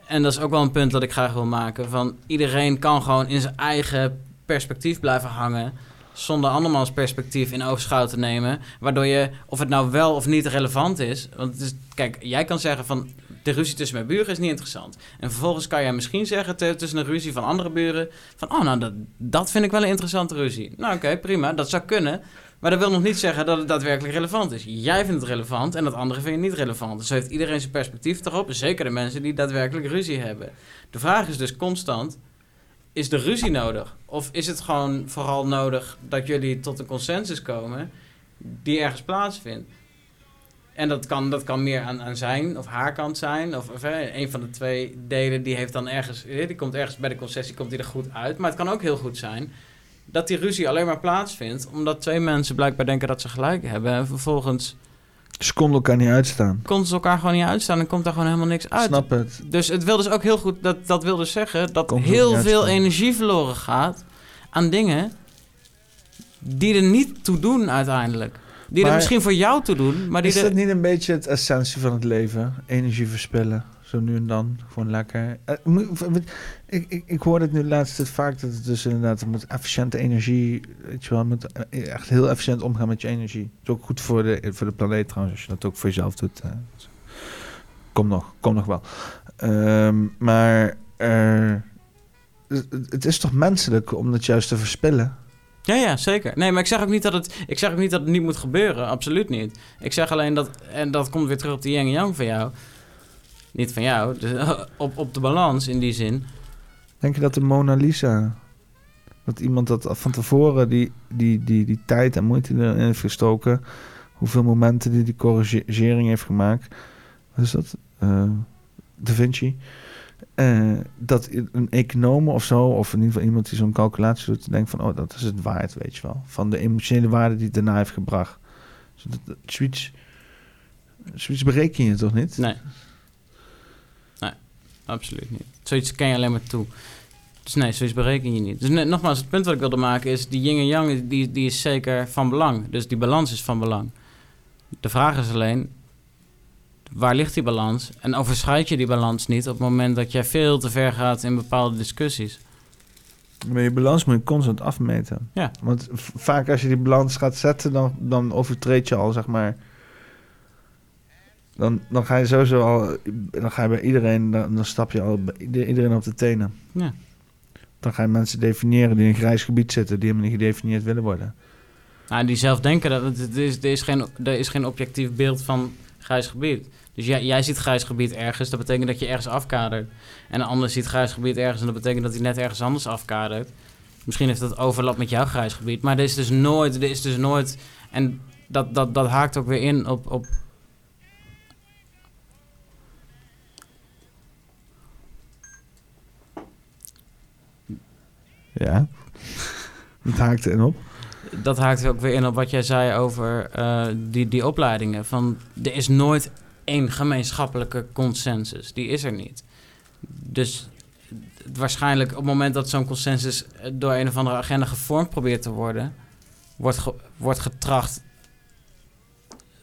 En dat is ook wel een punt dat ik graag wil maken. Van iedereen kan gewoon in zijn eigen perspectief blijven hangen. Zonder andermans perspectief in oogschouw te nemen. Waardoor je, of het nou wel of niet relevant is. Want het is, kijk, jij kan zeggen van. De ruzie tussen mijn buren is niet interessant. En vervolgens kan jij misschien zeggen tussen een ruzie van andere buren. Van, oh, nou, dat, dat vind ik wel een interessante ruzie. Nou, oké, prima, dat zou kunnen. Maar dat wil nog niet zeggen dat het daadwerkelijk relevant is. Jij vindt het relevant en dat andere vind je niet relevant. Dus heeft iedereen zijn perspectief erop. Zeker de mensen die daadwerkelijk ruzie hebben. De vraag is dus constant: is de ruzie nodig? Of is het gewoon vooral nodig dat jullie tot een consensus komen die ergens plaatsvindt? En dat kan, dat kan meer aan, aan zijn of haar kant zijn. Of, of een van de twee delen die heeft dan ergens. Die komt ergens bij de concessie komt die er goed uit. Maar het kan ook heel goed zijn dat die ruzie alleen maar plaatsvindt. Omdat twee mensen blijkbaar denken dat ze gelijk hebben. En vervolgens Ze konden elkaar niet uitstaan. konden ze elkaar gewoon niet uitstaan en komt daar gewoon helemaal niks uit. Snap het. Dus het wil dus ook heel goed, dat, dat wil dus zeggen dat Komt heel veel uitstaan. energie verloren gaat aan dingen die er niet toe doen uiteindelijk. Die er misschien voor jou toe doen, maar die Is er... dat niet een beetje het essentie van het leven? Energie verspillen, zo nu en dan. Gewoon lekker. Eh, Ik, ik, ik hoor het nu laatst tijd vaak dat het dus inderdaad het moet efficiënte energie, weet je wel, eh, echt heel efficiënt omgaan met je energie. Het is ook goed voor de, voor de planeet trouwens, als je dat ook voor jezelf doet. eh. Kom nog, kom nog wel. Ehm, maar het, het is toch menselijk om dat juist te verspillen? Ja, ja, zeker. Nee, maar ik zeg ook niet dat het, ik zeg ook niet dat het niet moet gebeuren. Absoluut niet. Ik zeg alleen dat, en dat komt weer terug op die yin en yang van jou. Niet van jou, dus (laughs) op, op de balans in die zin. Denk je dat de Mona Lisa, dat iemand dat van tevoren die, die, die, die tijd en moeite erin heeft gestoken, hoeveel momenten die die corrigering heeft gemaakt, wat is dat? Eh, da Vinci. Eh, dat een econoom of zo, of in ieder geval iemand die zo'n calculatie doet, denkt van, oh, dat is het waard, weet je wel. Van de emotionele waarde die het daarna heeft gebracht. Dus dat, dat, zoiets, zoiets bereken je toch niet? Nee, absoluut niet. Zoiets ken je alleen maar toe. Dus nee, zoiets bereken je niet. Dus net, nogmaals, het punt wat ik wilde maken is... die yin en yang, die, die is zeker van belang. Dus die balans is van belang. De vraag is alleen... waar ligt die balans? En overschrijd je die balans niet... op het moment dat jij veel te ver gaat in bepaalde discussies? Maar je balans moet je constant afmeten. Ja. Want vaak als je die balans gaat zetten, dan, dan overtreed je al, zeg maar... Dan, dan ga je sowieso al... Dan ga je bij iedereen... Dan, dan stap je al bij ieder- iedereen op de tenen. Ja. Dan ga je mensen definiëren die in een grijs gebied zitten... die helemaal niet gedefinieerd willen worden. Nou, die zelf denken dat het, het is, er, is geen, er is geen objectief beeld van grijs gebied. Dus jij, jij ziet grijs gebied ergens, dat betekent dat je ergens afkadert. En een ander ziet grijs gebied ergens en dat betekent dat hij net ergens anders afkadert. Misschien heeft dat overlap met jouw grijs gebied, maar er is dus nooit, er is dus nooit, en dat, dat, dat haakt ook weer in op, op Ja. Het haakt in op. dat haakt ook weer in op wat jij zei over eh, die, die opleidingen. Van, er is nooit één gemeenschappelijke consensus. Die is er niet. Dus waarschijnlijk op het moment dat zo'n consensus eh, door een of andere agenda gevormd probeert te worden, wordt, wordt getracht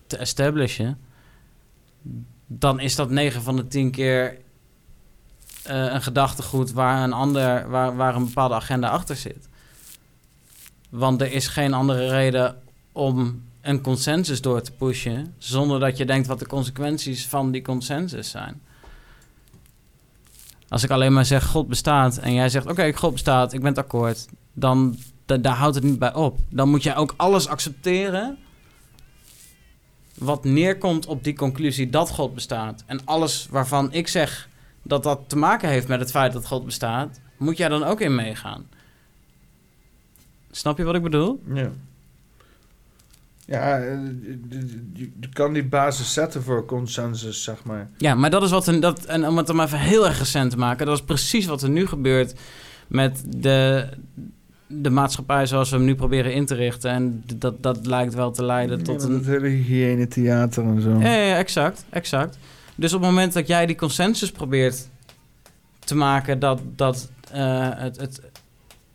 te establishen, dan is dat 9 van de 10 keer een gedachtegoed waar een, ander, waar, waar een bepaalde agenda achter zit. Want er is geen andere reden om een consensus door te pushen zonder dat je denkt wat de consequenties van die consensus zijn. Als ik alleen maar zeg God bestaat en jij zegt oké, God bestaat, ik ben het akkoord, dan da- daar houdt het niet bij op. Dan moet jij ook alles accepteren wat neerkomt op die conclusie dat God bestaat. En alles waarvan ik zeg dat dat te maken heeft met het feit dat God bestaat, moet jij dan ook in meegaan. Snap je wat ik bedoel? Ja. Ja, eh, je, kan die basis zetten voor consensus, zeg maar. Ja, maar dat is wat er, dat, en om het dan maar even heel erg recent te maken, dat is precies wat er nu gebeurt met de, de maatschappij zoals we hem nu proberen in te richten. En dat, dat lijkt wel te leiden tot Ja, een. Het hele hygiëne theater en zo. Ja, ja, exact, exact. Dus op het moment dat jij die consensus probeert te maken dat, dat eh, het, het.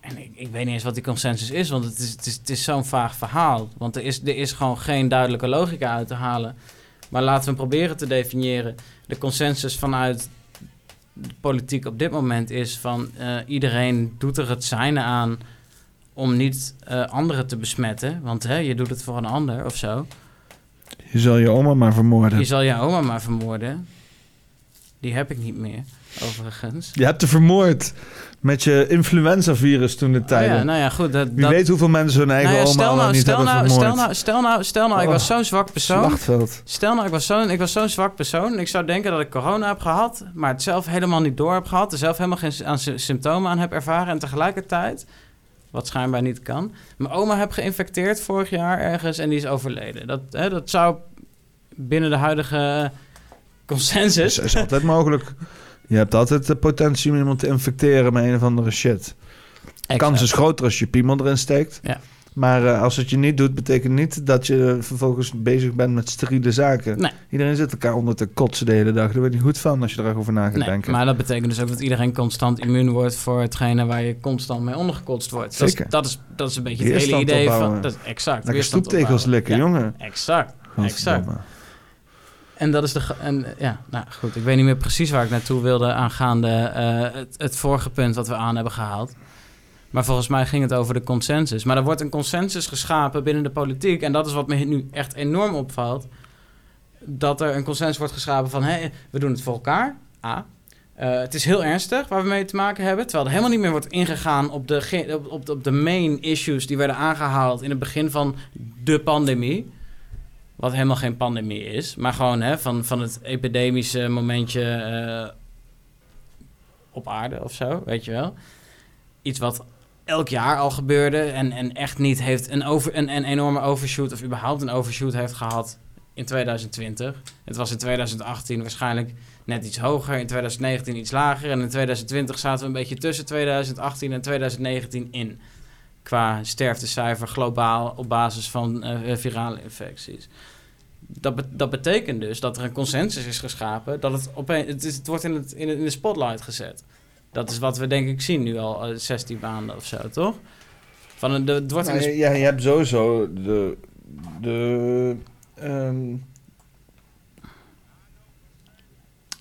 En ik, ik weet niet eens wat die consensus is, want het is, het is, het is zo'n vaag verhaal. Want er is, er is gewoon geen duidelijke logica uit te halen. Maar laten we proberen te definiëren. De consensus vanuit de politiek op dit moment is van eh, iedereen doet er het zijne aan om niet eh, anderen te besmetten. Want hè, je doet het voor een ander of zo. Je zal je oma maar vermoorden. Je zal je oma maar vermoorden. Die heb ik niet meer, overigens. Je hebt te vermoord met je influenza-virus toen de Oh tijden. ja, nou ja, goed. Dat, Wie dat, weet hoeveel mensen hun eigen nou ja, oma al nou, niet stel, hebben nou, vermoord. stel, nou, stel nou, stel nou, ik was Oh. zo'n zwak persoon. Slachtveld. Stel nou, ik was zo'n ik was zo'n zwak persoon. Ik zou denken dat ik corona heb gehad, maar het zelf helemaal niet door heb gehad. Er zelf helemaal geen aan sy- symptomen aan heb ervaren. En tegelijkertijd, wat schijnbaar niet kan, mijn oma heb geïnfecteerd vorig jaar ergens en die is overleden. Dat, hè, dat zou binnen de huidige consensus. Dat is altijd mogelijk. Je hebt altijd de potentie om iemand te infecteren met een of andere shit. De kans is groter als je piemel erin steekt. Ja. Maar eh, als het je niet doet, betekent niet dat je vervolgens bezig bent met steriele zaken. Nee. Iedereen zit elkaar onder te kotsen de hele dag. Daar word je niet goed van als je erover na gaat Nee, denken. maar dat betekent dus ook dat iedereen constant immuun wordt voor hetgene waar je constant mee ondergekotst wordt. Dat is, dat is, dat is een beetje het hele idee van. opbouwen. Dat is exact. Lekker stoeptegels likken, Ja, jongen. Exact. Exact. En dat is de. En, ja, nou goed. Ik weet niet meer precies waar ik naartoe wilde aangaande het, het vorige punt wat we aan hebben gehaald. Maar volgens mij ging het over de consensus. Maar er wordt een consensus geschapen binnen de politiek. En dat is wat me nu echt enorm opvalt. Dat er een consensus wordt geschapen van... Hé, we doen het voor elkaar. A. Eh, het is heel ernstig waar we mee te maken hebben. Terwijl er helemaal niet meer wordt ingegaan op de, op, op, op de main issues... die werden aangehaald in het begin van de pandemie. Wat helemaal geen pandemie is. Maar gewoon hè, van, van het epidemische momentje eh, op aarde of zo, weet je wel. Iets wat elk jaar al gebeurde en, en echt niet heeft een, over, een, een enorme overshoot of überhaupt een overshoot heeft gehad in 2020. Het was in 2018 waarschijnlijk net iets hoger, in 2019 iets lager en in 2020 zaten we een beetje tussen 2018 en 2019 in. Qua sterftecijfer globaal op basis van eh, virale infecties. Dat, dat betekent dus dat er een consensus is geschapen. Dat het, opeen, het, is, het wordt in, het- in de spotlight gezet. Dat is wat we denk ik zien nu al eh, 16 maanden of zo, toch? Van een, de, het wordt Nou, ja, je hebt sowieso de... de ehm,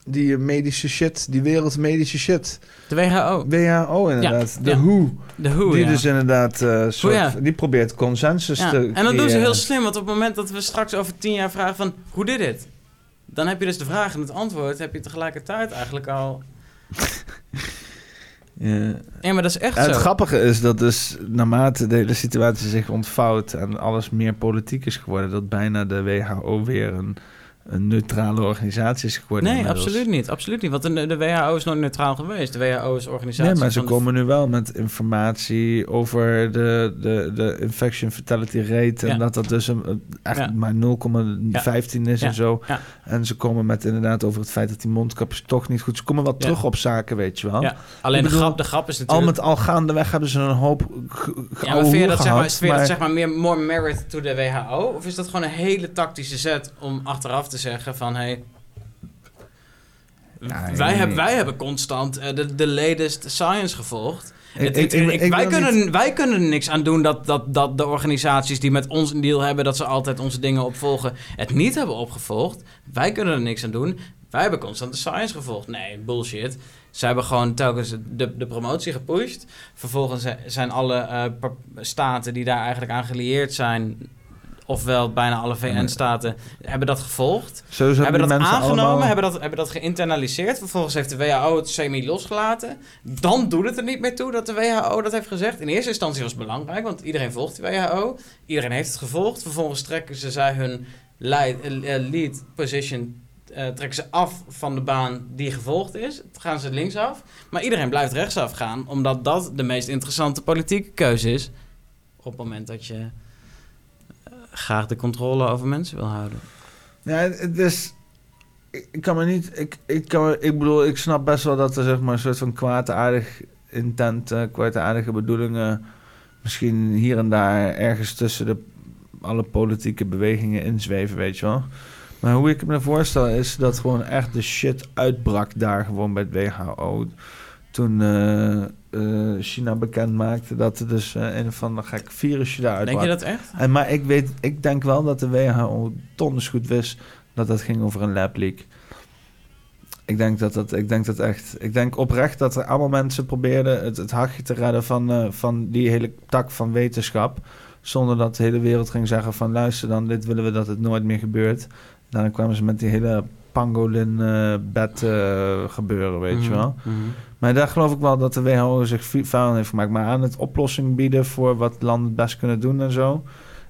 die medische shit, die wereldmedische shit. De WHO, WHO inderdaad. de ja. WHO. de WHO, die ja. dus inderdaad eh, soort, die probeert consensus Ja, te En dat doen ze heel slim, want op het moment dat we straks over tien jaar vragen van... Hoe dit het? Dan heb je dus de vraag en het antwoord heb je tegelijkertijd eigenlijk al... Ja. Ja, maar dat is echt zo. het grappige is dat dus naarmate de hele situatie zich ontvouwt en alles meer politiek is geworden, dat bijna de WHO weer een, een neutrale organisatie is geworden. Nee, inmiddels. absoluut niet. Absoluut niet. Want de, de WHO is nooit neutraal geweest. De WHO is organisatie Nee, maar ze de- komen nu wel met informatie over de, de, de infection fatality rate. En Ja. dat dat dus een, echt Ja. maar 0,15 is en zo. En ze komen met inderdaad over het feit dat die mondkapjes toch niet goed... Ze komen wel terug op zaken, weet je wel. Ja. Alleen de, grap, de grap is Al natuurlijk... met al gaandeweg hebben ze een hoop ja, maar vind je dat, zeg dat maar- zeg maar meer more merit to de WHO? Of is dat gewoon een hele tactische zet om achteraf te zeggen van... Hey, wij, hebben, wij hebben constant eh, de, de latest science gevolgd. Ik- Het- ik- het- ik- ik- ik wij, niet- kunnen, wij kunnen er niks aan doen dat, dat, dat de organisaties die met ons een deal hebben, dat ze altijd onze dingen opvolgen, het niet hebben opgevolgd. Wij kunnen er niks aan doen. Wij hebben constant de science gevolgd. Nee, bullshit. Ze hebben gewoon telkens de, de promotie gepusht. Vervolgens zijn alle eh, staten die daar eigenlijk aan gelieerd zijn, ofwel bijna alle VN-staten, hebben dat gevolgd hebben dat aangenomen, allemaal- hebben, dat, hebben dat geïnternaliseerd. Vervolgens heeft de WHO het semi losgelaten. Dan doet het er niet meer toe dat de WHO dat heeft gezegd. In eerste instantie was het belangrijk, want iedereen volgt de WHO. Iedereen heeft het gevolgd. Vervolgens trekken ze zij hun lead, eh, eh, lead position eh, trekken ze af van de baan die gevolgd is. Dan gaan ze linksaf. Maar iedereen blijft rechtsaf gaan, omdat dat de meest interessante politieke keuze is. Op het moment dat je graag de controle over mensen wil houden. Ja, het is... Ik, kan me niet... Ik, ik, kan ik bedoel, ik snap best wel dat er zeg maar een soort van kwaadaardig intent, eh kwaadaardige bedoelingen... misschien hier en daar ergens tussen de, alle politieke bewegingen inzweven, weet je wel. Maar hoe ik me voorstel is dat gewoon echt de shit uitbrak daar gewoon bij het WHO. Toen eh, eh, China bekend maakte dat er dus eh, een of ander gek virusje daaruit Denk je dat echt? en, maar ik, weet, ik denk wel dat de WHO donders goed wist dat het ging over een lab leak. Ik denk dat dat, ik denk dat echt, ik denk oprecht dat er allemaal mensen probeerden het, het hachje te redden van, eh, van die hele tak van wetenschap. Zonder dat de hele wereld ging zeggen van luister dan, dit willen we dat het nooit meer gebeurt. Dan kwamen ze met die hele pangolin bed gebeuren, weet je wel. Mhm, mhm. Maar daar geloof ik wel dat de WHO zich vuil aan heeft gemaakt. Maar aan het oplossing bieden voor wat landen het best kunnen doen en zo.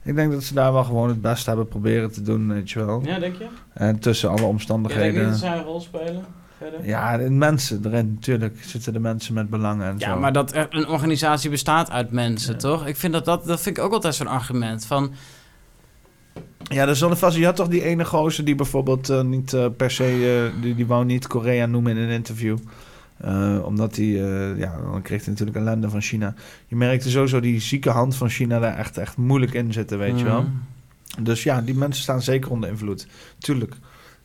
Ik denk dat ze daar wel gewoon het beste hebben proberen te doen, weet je wel. Ja, denk je? En tussen alle omstandigheden. dat zij een rol spelen verder? Ja, de mensen erin, natuurlijk zitten de mensen met belangen en Ja, zo. maar dat er een organisatie bestaat uit mensen, Ja. toch? Ik vind dat, dat, dat vind ik ook altijd zo'n argument van... Ja, er zullen vast... Je had toch die ene gozer die bijvoorbeeld eh, niet eh, per se... eh, die, die wou niet Korea noemen in een interview. Eh, omdat hij... eh, ja, dan kreeg hij natuurlijk ellende van China. Je merkte sowieso die zieke hand van China daar echt, echt moeilijk in zitten, weet je wel. Mm. Dus ja, die mensen staan zeker onder invloed. Tuurlijk.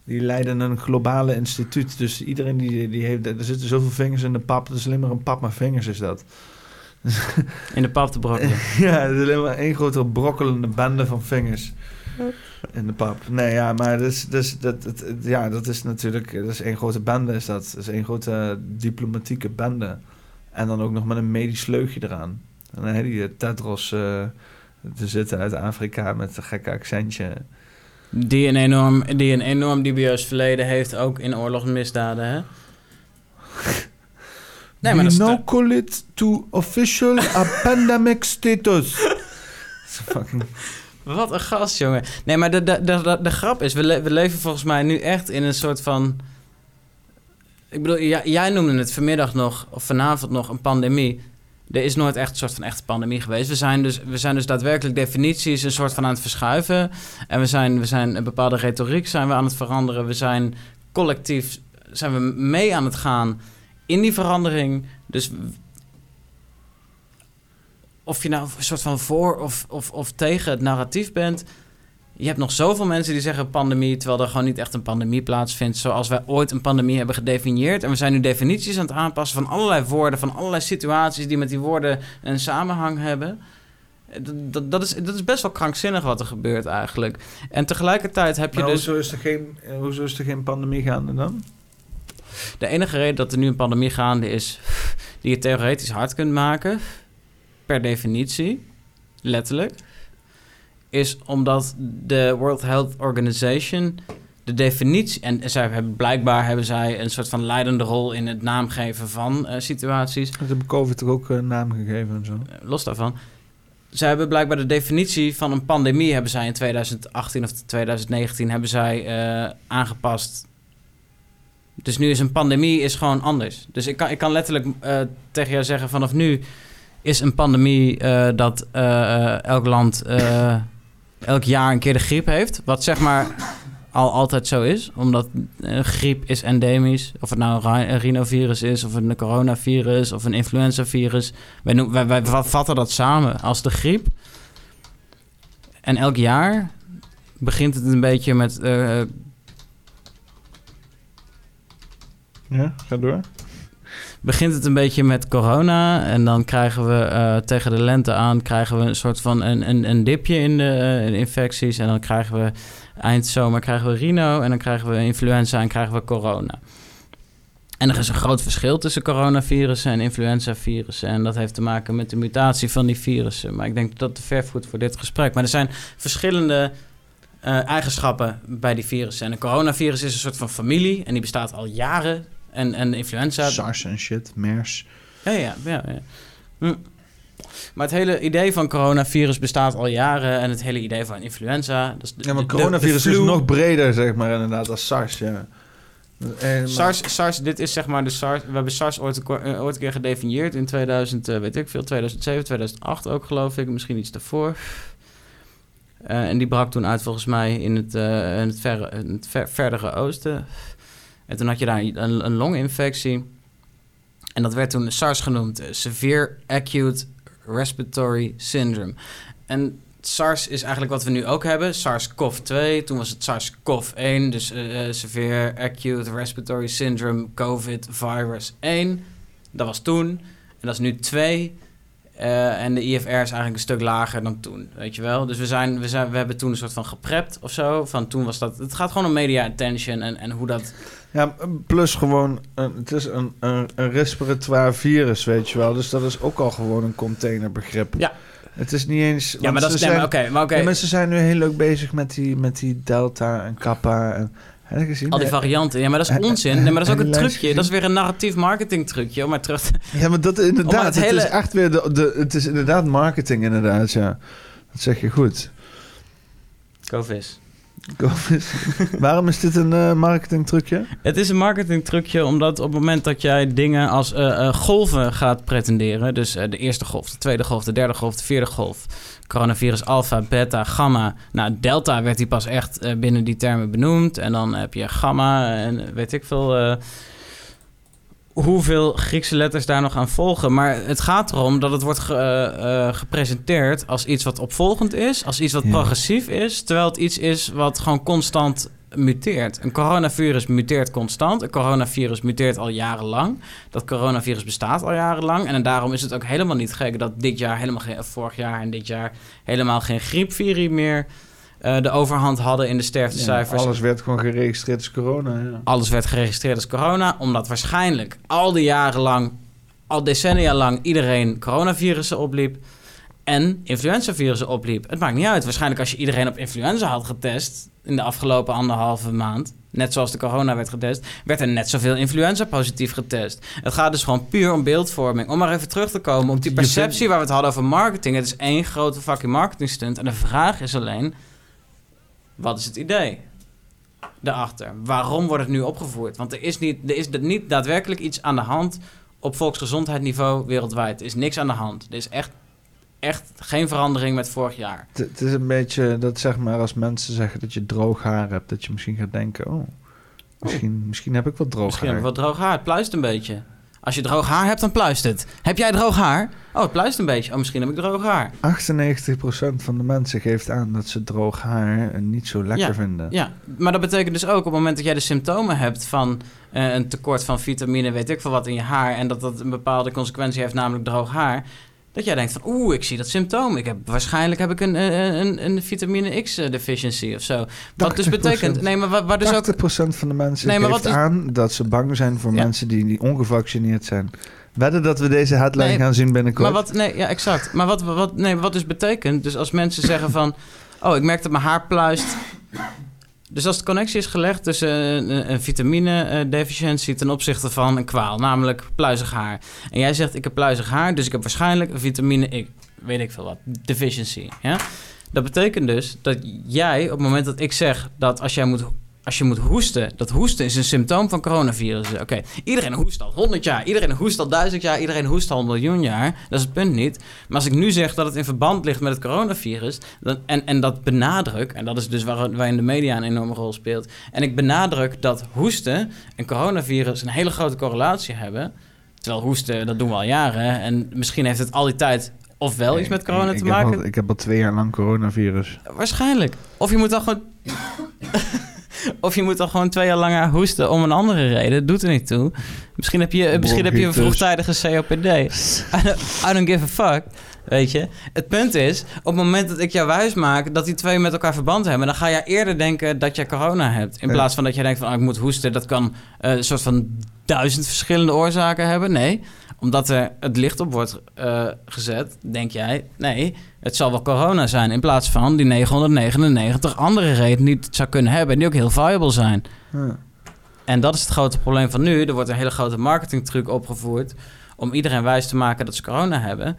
Die leiden een globale instituut. Dus iedereen die, die heeft... Er zitten zoveel vingers in de pap. Het is alleen maar een pap met vingers is dat. In de pap te brokkelen. (laughs) ja, het is alleen maar één grote brokkelende bende van vingers. In de pap. Nee, ja, maar dus, dus, dat, het- ja, dat is natuurlijk... Dat is één grote bende, is dat. Dat is één grote diplomatieke bende. En dan ook nog met een medisch leugje eraan. En dan heb je die Tedros eh, te zitten uit Afrika met een gekke accentje. Die een, enorm, die een enorm dubieus verleden heeft, ook in oorlogsmisdaden, hè? (laughs) Nee, maar dat. We now call it to official a pandemic status. (laughs) Fucking... Wat een gast, jongen. Nee, maar de, de, de, de, grap is, we, we leven volgens mij nu echt in een soort van... Ik bedoel, jij, jij noemde het vanmiddag nog, of vanavond nog, een pandemie. Er is nooit echt een soort van echte pandemie geweest. We zijn dus, we zijn dus daadwerkelijk definities een soort van aan het verschuiven. En we zijn, we zijn een bepaalde retoriek zijn we aan het veranderen. We zijn collectief zijn we mee aan het gaan in die verandering. Dus of je nou een soort van voor of, of, of tegen het narratief bent. Je hebt nog zoveel mensen die zeggen pandemie, terwijl er gewoon niet echt een pandemie plaatsvindt. Zoals wij ooit een pandemie hebben gedefinieerd. En we zijn nu definities aan het aanpassen van allerlei woorden, van allerlei situaties die met die woorden een samenhang hebben. Dat, dat, is, dat is best wel krankzinnig wat er gebeurt eigenlijk. En tegelijkertijd heb je Maar dus. hoezo, is er geen, eh, hoezo is er geen pandemie gaande dan? De enige reden dat er nu een pandemie gaande is, die je theoretisch hard kunt maken, per definitie, letterlijk, is omdat de World Health Organization de definitie... En zij hebben, blijkbaar hebben zij een soort van leidende rol in het naamgeven van eh, situaties. Ze hebben COVID toch ook een naam gegeven en zo? Eh, los daarvan. Zij hebben blijkbaar de definitie van een pandemie... hebben zij in 2018 of 2019 hebben zij eh, aangepast... Dus nu is een pandemie is gewoon anders. Dus ik kan, ik kan letterlijk eh, tegen jou zeggen... vanaf nu is een pandemie eh, dat eh, elk land eh, elk jaar een keer de griep heeft. Wat zeg maar al altijd zo is. Omdat griep is endemisch. Of het nou een rhinovirus is, of een coronavirus, of een influenzavirus. Wij, noem- wij, wij va- vatten dat samen als de griep. En elk jaar begint het een beetje met... Ja, ga door. Begint het een beetje met corona. En dan krijgen we eh, tegen de lente aan krijgen we een soort van een, een, een dipje in de, eh, infecties. En dan krijgen we eind zomer krijgen we rhino. En dan krijgen we influenza en krijgen we corona. En er is een groot verschil tussen coronavirussen en influenzavirussen. En dat heeft te maken met de mutatie van die virussen. Maar ik denk dat dat te ver voert voor dit gesprek. Maar er zijn verschillende eh, eigenschappen bij die virussen. En een coronavirus is een soort van familie. En die bestaat al jaren. En, en influenza... SARS en shit, MERS. Ja, ja, ja. ja. Hm. Maar het hele idee van coronavirus bestaat al jaren. En het hele idee van influenza. De, Ja, maar de- de- coronavirus de is nog breder, zeg maar, inderdaad, als SARS, ja. En, maar- SARS, SARS, dit is zeg maar de SARS. We hebben SARS ooit een, eh, ooit een keer gedefinieerd in 2000, eh, weet ik veel, 2007, 2008 ook geloof ik, misschien iets daarvoor. Eh, en die brak toen uit volgens mij in het, eh, in het, verre, in het ver- verdere oosten. En toen had je daar een, een longinfectie. En dat werd toen SARS genoemd, eh, Severe Acute Respiratory Syndrome. En SARS is eigenlijk wat we nu ook hebben. SARS-CoV-2, toen was het SARS-CoV-1, dus eh, eh, Severe Acute Respiratory Syndrome COVID Virus 1. Dat was toen. En dat is nu 2. Eh, en de IFR is eigenlijk een stuk lager dan toen, weet je wel. Dus we, zijn, we, zijn, we hebben toen een soort van geprept of zo. Van toen was dat... Het gaat gewoon om media attention en, en hoe dat... Ja, plus gewoon, een, het is een, een, een respiratoire virus, weet je wel. Dus dat is ook al gewoon een containerbegrip. Ja. Het is niet eens... Ja, maar dat is... nee, maar zijn- Oké, maar oké. Ja, mensen zijn nu heel leuk bezig met die, met die Delta en Kappa. En, heb je gezien? Al die varianten. Ja, maar dat is onzin. Nee, maar dat is ook een trucje. Dat is weer een narratief marketing trucje. Om maar terug te... Ja, maar dat inderdaad. Maar het het, hele- is echt weer de, de, het is inderdaad marketing, inderdaad, ja. Dat zeg je goed. Waarom is dit een eh marketing trucje? Het is een marketing trucje omdat op het moment dat jij dingen als eh, eh, golven gaat pretenderen, dus de eerste golf, de tweede golf, de derde golf, de vierde golf, coronavirus alpha, beta, gamma. Nou, delta werd die pas echt binnen die termen benoemd. En dan heb je gamma en weet ik veel. Hoeveel Griekse letters daar nog aan volgen. Maar het gaat erom dat het wordt ge- eh, eh, gepresenteerd als iets wat opvolgend is, als iets wat Ja. progressief is, terwijl het iets is wat gewoon constant muteert. Een coronavirus muteert constant. Een coronavirus muteert al jarenlang. Dat coronavirus bestaat al jarenlang. En daarom is het ook helemaal niet gek dat dit jaar helemaal geen, vorig jaar en dit jaar helemaal geen griepvirie meer eh, de overhand hadden in de sterftecijfers. alles werd gewoon geregistreerd als corona, ja. Alles werd geregistreerd als corona, omdat waarschijnlijk al die jaren lang, al decennia lang, iedereen coronavirussen opliep en influenzavirussen opliep. Het maakt niet uit. Waarschijnlijk als je iedereen op influenza had getest in de afgelopen anderhalve maand, net zoals de corona werd getest, werd er net zoveel influenza positief getest. Het gaat dus gewoon puur om beeldvorming. Om maar even terug te komen op die perceptie waar we het hadden over marketing. Het is één grote fucking marketing stunt. En de vraag is alleen, wat is het idee? daarachter. Waarom wordt het nu opgevoerd? Want er is, niet, er is niet daadwerkelijk iets aan de hand op volksgezondheidsniveau wereldwijd. Er is niks aan de hand. Er is echt, echt geen verandering met vorig jaar. Het, is een beetje dat zeg maar als mensen zeggen dat je droog haar hebt, dat je misschien gaat denken, oh, misschien, misschien heb ik wel droog Misschien heb haar. ik wat droog haar. Het pluist een beetje. Als je droog haar hebt, dan pluist het. Heb jij droog haar? Oh, het pluist een beetje. Oh, misschien heb ik droog haar. 98% van de mensen geeft aan dat ze droog haar niet zo lekker Ja. vinden. Ja, maar dat betekent dus ook op het moment dat jij de symptomen hebt van eh, een tekort van vitamine, weet ik veel wat in je haar, en dat dat een bepaalde consequentie heeft, namelijk droog haar, dat jij denkt van, oeh, ik zie dat symptoom. Ik heb, waarschijnlijk heb ik een, eh, een, een vitamine X eh, deficiency of zo. Wat dus 80%. betekent, nee, maar waar, waar dus ook 80% van de mensen Nee, maar geeft wat is- aan dat ze bang zijn voor Ja. mensen die, die ongevaccineerd zijn. Wedden dat we deze headline Nee, gaan zien binnenkort. Maar wat, nee, ja, exact. Maar wat, wat, nee, wat dus betekent, dus als mensen zeggen van, oh, ik merk dat mijn haar pluist, Dus als de connectie is gelegd tussen een, een vitamine-deficiëntie ten opzichte van een kwaal, namelijk pluizig haar. En jij zegt, ik heb pluizig haar, dus ik heb waarschijnlijk een vitamine, ik weet ik veel wat, deficiency. Ja? Dat betekent dus dat jij, op het moment dat ik zeg dat als jij moet als je moet hoesten, dat hoesten is een symptoom van coronavirus. Oké, iedereen hoest al 100 jaar, iedereen hoest al 1000 jaar, iedereen hoest al een miljoen jaar. Dat is het punt niet. Maar als ik nu zeg dat het in verband ligt met het coronavirus, dan, en, en dat benadruk, en dat is dus waar, waarin de media een enorme rol speelt, en ik benadruk dat hoesten en coronavirus een hele grote correlatie hebben. Terwijl hoesten, dat doen we al jaren. En misschien heeft het al die tijd ofwel iets met corona ik, te ik maken. Heb al, ik heb al twee jaar lang coronavirus. Waarschijnlijk. Of je moet dan gewoon. (coughs) of je moet dan gewoon twee jaar langer hoesten om een andere reden. Doet er niet toe. Misschien heb je, misschien heb je een vroegtijdige COPD. I don't, I don't give a fuck. Weet je? Het punt is, op het moment dat ik jou wijs maak dat die twee met elkaar verband hebben, dan ga jij eerder denken dat jij corona hebt. In plaats van dat jij denkt van, ah, ik moet hoesten. Dat kan uh, een soort van duizend verschillende oorzaken hebben. Nee, omdat er het licht op wordt uh, gezet, denk jij, nee, het zal wel corona zijn. In plaats van die 999 andere redenen die het zou kunnen hebben en die ook heel viable zijn. Ja. En dat is het grote probleem van nu. Er wordt een hele grote marketingtruc opgevoerd om iedereen wijs te maken dat ze corona hebben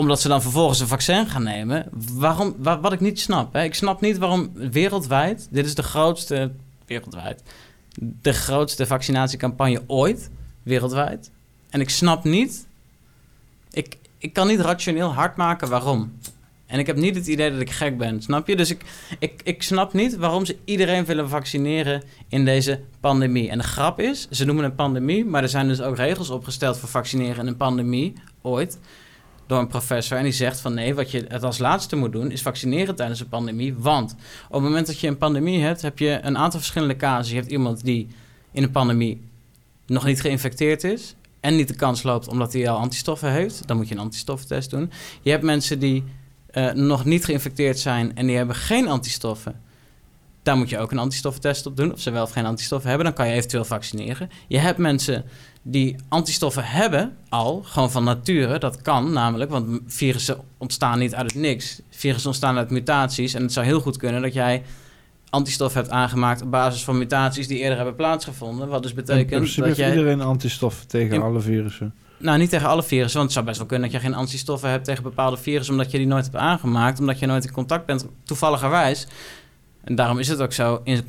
omdat ze dan vervolgens een vaccin gaan nemen. Waarom, wat ik niet snap. Hè? Ik snap niet waarom wereldwijd. Dit is de grootste. Wereldwijd. De grootste vaccinatiecampagne ooit. Wereldwijd. En ik snap niet. Ik, ik kan niet rationeel hard maken waarom. En ik heb niet het idee dat ik gek ben, snap je? Dus ik, ik, ik snap niet waarom ze iedereen willen vaccineren in deze pandemie. En de grap is, ze noemen een pandemie, maar er zijn dus ook regels opgesteld voor vaccineren in een pandemie, ooit, door een professor. En die zegt van nee, wat je het als laatste moet doen, is vaccineren tijdens een pandemie. Want op het moment dat je een pandemie hebt, heb je een aantal verschillende casus. Je hebt iemand die in een pandemie nog niet geïnfecteerd is en niet de kans loopt omdat hij al antistoffen heeft, dan moet je een antistoffentest doen. Je hebt mensen die uh, nog niet geïnfecteerd zijn en die hebben geen antistoffen. Daar moet je ook een antistoffentest op doen, of ze wel of geen antistoffen hebben. Dan kan je eventueel vaccineren. Je hebt mensen die antistoffen hebben al, gewoon van nature. Dat kan namelijk, want virussen ontstaan niet uit het niks. Virussen ontstaan uit mutaties. En het zou heel goed kunnen dat jij antistof hebt aangemaakt op basis van mutaties die eerder hebben plaatsgevonden. Wat dus betekent dat jij... iedereen antistoffen tegen in... alle virussen? Nou, niet tegen alle virussen, want het zou best wel kunnen dat je geen antistoffen hebt tegen bepaalde virussen, omdat je die nooit hebt aangemaakt, omdat je nooit in contact bent, toevalligerwijs. En daarom is het ook zo. In...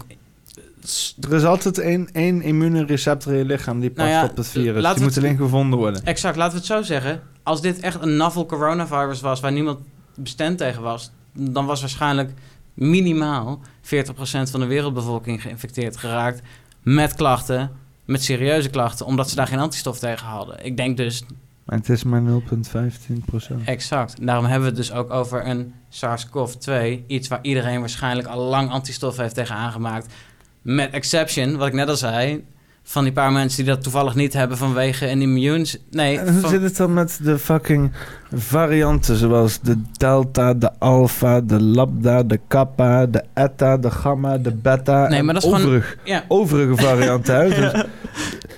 Er is altijd één, één immuunreceptor in je lichaam die past nou ja, op het virus. Die moet alleen gevonden worden. Exact, laten we het zo zeggen. Als dit echt een novel coronavirus was waar niemand bestemd tegen was, dan was waarschijnlijk minimaal 40% van de wereldbevolking geïnfecteerd geraakt met klachten, met serieuze klachten, omdat ze daar geen antistof tegen hadden. Ik denk dus. Maar het is maar 0,15%. Exact. Daarom hebben we het dus ook over een SARS-CoV-2, iets waar iedereen waarschijnlijk al lang antistof heeft tegen aangemaakt. Met exception, wat ik net al zei, van die paar mensen die dat toevallig niet hebben vanwege een immuun... Nee, en hoe zit het dan met de fucking varianten zoals de delta, de alpha, de lambda, de kappa, de eta, de gamma, de beta nee, maar dat is overig, gewoon, ja. overige varianten. hè? (laughs)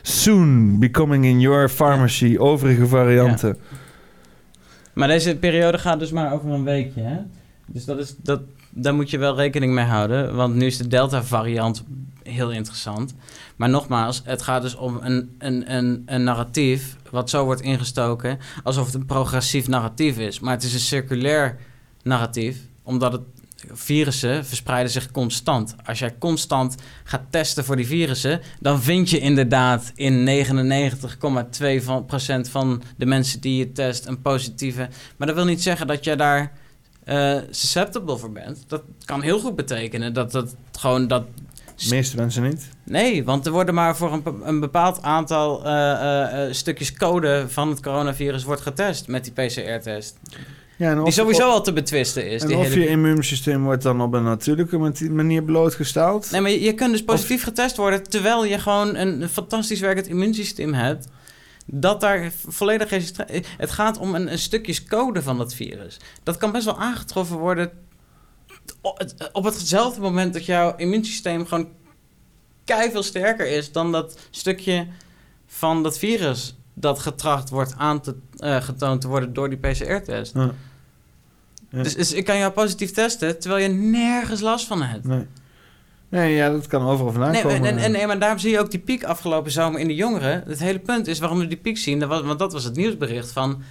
Dus soon becoming in your pharmacy, overige varianten. Ja. Maar deze periode gaat dus maar over een weekje, hè? Dus dat is, dat, daar moet je wel rekening mee houden. Want nu is de Delta-variant heel interessant. Maar nogmaals, het gaat dus om een, een, een, een narratief... wat zo wordt ingestoken alsof het een progressief narratief is. Maar het is een circulair narratief, omdat het virussen verspreiden zich constant. Als jij constant gaat testen voor die virussen, dan vind je inderdaad in 99,2% van de mensen die je test een positieve. Maar dat wil niet zeggen dat je daar uh, susceptible voor bent. Dat kan heel goed betekenen dat dat gewoon dat. De meeste mensen niet. Nee, want er worden maar voor een, een bepaald aantal uh, uh, stukjes code van het coronavirus wordt getest met die PCR-test. Ja, die sowieso al te betwisten is. En of je immuunsysteem wordt dan op een natuurlijke manier blootgesteld? Nee, maar je, je kunt dus positief getest worden terwijl je gewoon een, een fantastisch werkend immuunsysteem hebt dat daar volledig Het gaat om een, een stukjes code van dat virus. Dat kan best wel aangetroffen worden op hetzelfde moment dat jouw immuunsysteem gewoon veel sterker is dan dat stukje van dat virus dat getracht wordt aan te uh, getoond te worden door die PCR-test. Ja. Ja. Dus, dus, ik kan jou positief testen terwijl je nergens last van hebt. Nee. Nee, ja, dat kan overal vandaan Nee, komen. en, en, nee, maar daarom zie je ook die piek afgelopen zomer in de jongeren. Het hele punt is waarom we die piek zien. dat was- want dat was het nieuwsbericht van...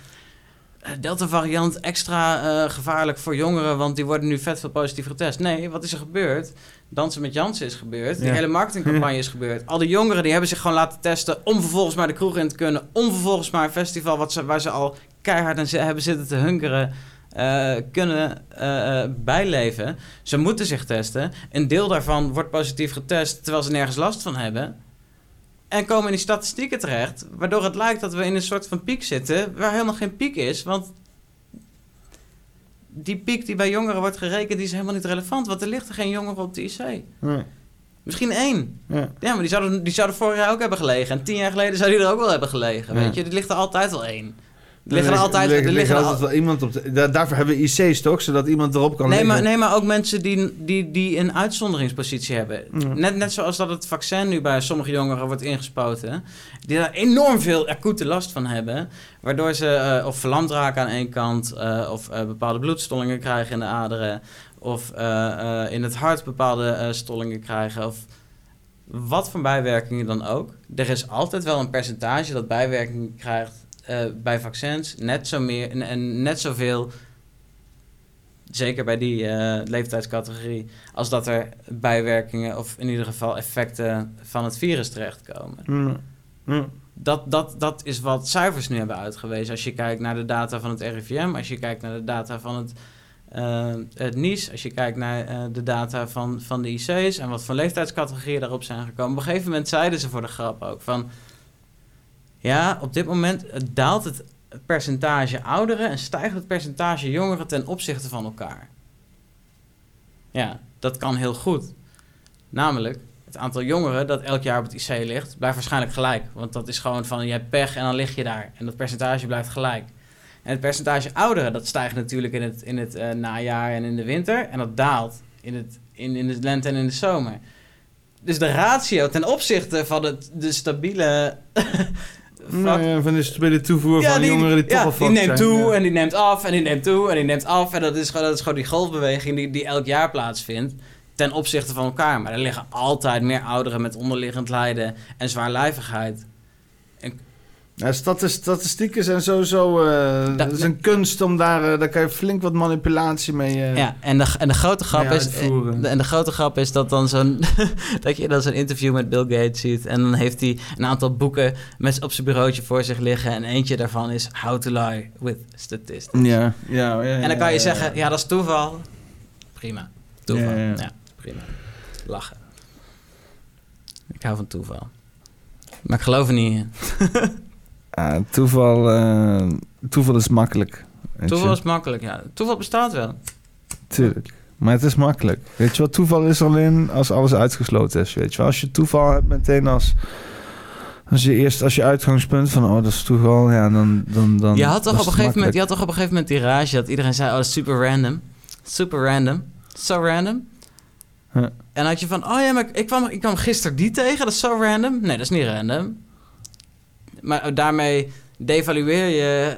eh, Delta-variant extra eh, gevaarlijk voor jongeren... want die worden nu vet veel positief getest. Nee, wat is er gebeurd? Dansen met Jansen is gebeurd. Die Ja. hele marketingcampagne is gebeurd. Al die jongeren die hebben zich gewoon laten testen... om vervolgens maar de kroeg in te kunnen. Om vervolgens maar een festival wat ze, waar ze al keihard aan hebben zitten te hunkeren... eh, kunnen bijleven. Ze moeten zich testen. Een deel daarvan wordt positief getest terwijl ze nergens last van hebben. En komen in die statistieken terecht, waardoor het lijkt dat we in een soort van piek zitten, waar helemaal geen piek is. Want die piek die bij jongeren wordt gerekend, die is helemaal niet relevant. Want er ligt er geen jongeren op de IC. Nee, Misschien één. ja. Ja, maar die zouden, die zouden vorig jaar ook hebben gelegen. En tien jaar geleden zou die er ook wel hebben gelegen. Ja. Weet je, er ligt er altijd wel één. Liggen er altijd, er liggen er al- altijd wel iemand op. De, daar- daarvoor hebben we IC's toch, zodat iemand erop kan Nee liggen. maar, nee, maar ook mensen die, die, die een uitzonderingspositie hebben. Ja. Net, net zoals dat het vaccin nu bij sommige jongeren wordt ingespoten. Die daar enorm veel acute last van hebben. Waardoor ze eh, of verlamd raken aan één kant. eh, of eh, bepaalde bloedstollingen krijgen in de aderen. Of in het hart bepaalde stollingen krijgen. Of wat voor bijwerkingen dan ook. Er is altijd wel een percentage dat bijwerkingen krijgt eh, bij vaccins. Net zo meer en, en net zoveel zeker bij die eh, leeftijdscategorie, als dat er bijwerkingen of in ieder geval effecten van het virus terechtkomen. Ja. Ja. Dat, dat, dat is wat cijfers nu hebben uitgewezen. Als je kijkt naar de data van het RIVM, als je kijkt naar de data van het, eh het NIS, als je kijkt naar de data van, van de IC's en wat voor leeftijdscategorieën daarop zijn gekomen. Op een gegeven moment zeiden ze voor de grap ook van, ja, op dit moment eh, daalt het percentage ouderen en stijgt het percentage jongeren ten opzichte van elkaar. Ja, dat kan heel goed. Namelijk, het aantal jongeren dat elk jaar op het IC ligt, blijft waarschijnlijk gelijk. Want dat is gewoon van, je hebt pech en dan lig je daar. En dat percentage blijft gelijk. En het percentage ouderen, dat stijgt natuurlijk in het, in het eh, najaar en in de winter. En dat daalt in, het, in, in de lente en in de zomer. Dus de ratio ten opzichte van het, de stabiele... (laughs) vlak- van de stabiele toevoer van jongeren die toch ja, al die neemt zijn. toe en die neemt af en die neemt toe en die neemt af. En dat is gewoon, dat is gewoon die golfbeweging die, die elk jaar plaatsvindt ten opzichte van elkaar. Maar er liggen altijd meer ouderen met onderliggend lijden en zwaarlijvigheid. Ja, statis- statistieken zijn sowieso... eh dat is een kunst om daar... eh, daar kan je flink wat manipulatie mee... eh, Ja, en de, en de grote grap is... uitvoeren. en de grote grap is dat dan zo'n... (laughs) dat je dan zo'n interview met Bill Gates ziet... en dan heeft hij een aantal boeken met, op zijn bureautje voor zich liggen... en eentje daarvan is How to Lie with Statistics. Ja, ja, ja. En dan kan je zeggen, ja, dat is toeval. Prima. Toeval. Ja, Ja, ja. prima. Lachen. Ik hou van toeval. Maar ik geloof er niet in. (laughs) Toeval, eh, toeval is makkelijk. Toeval je. is makkelijk, ja. Toeval bestaat wel. Tuurlijk. Maar het is makkelijk. Weet je wat? Toeval is alleen als alles uitgesloten is. Weet je wel? Als je toeval hebt meteen als... Als je eerst als je uitgangspunt van... Oh, dat is toeval. Ja, dan... dan, dan je, had toch op een gegeven moment, je had toch op een gegeven moment die rage dat iedereen zei... Oh, dat is super random. Super random. So random. En had je van... Oh ja, maar ik kwam, ik kwam gisteren die tegen. Dat is zo random. Nee, dat is niet random. Maar daarmee devalueer je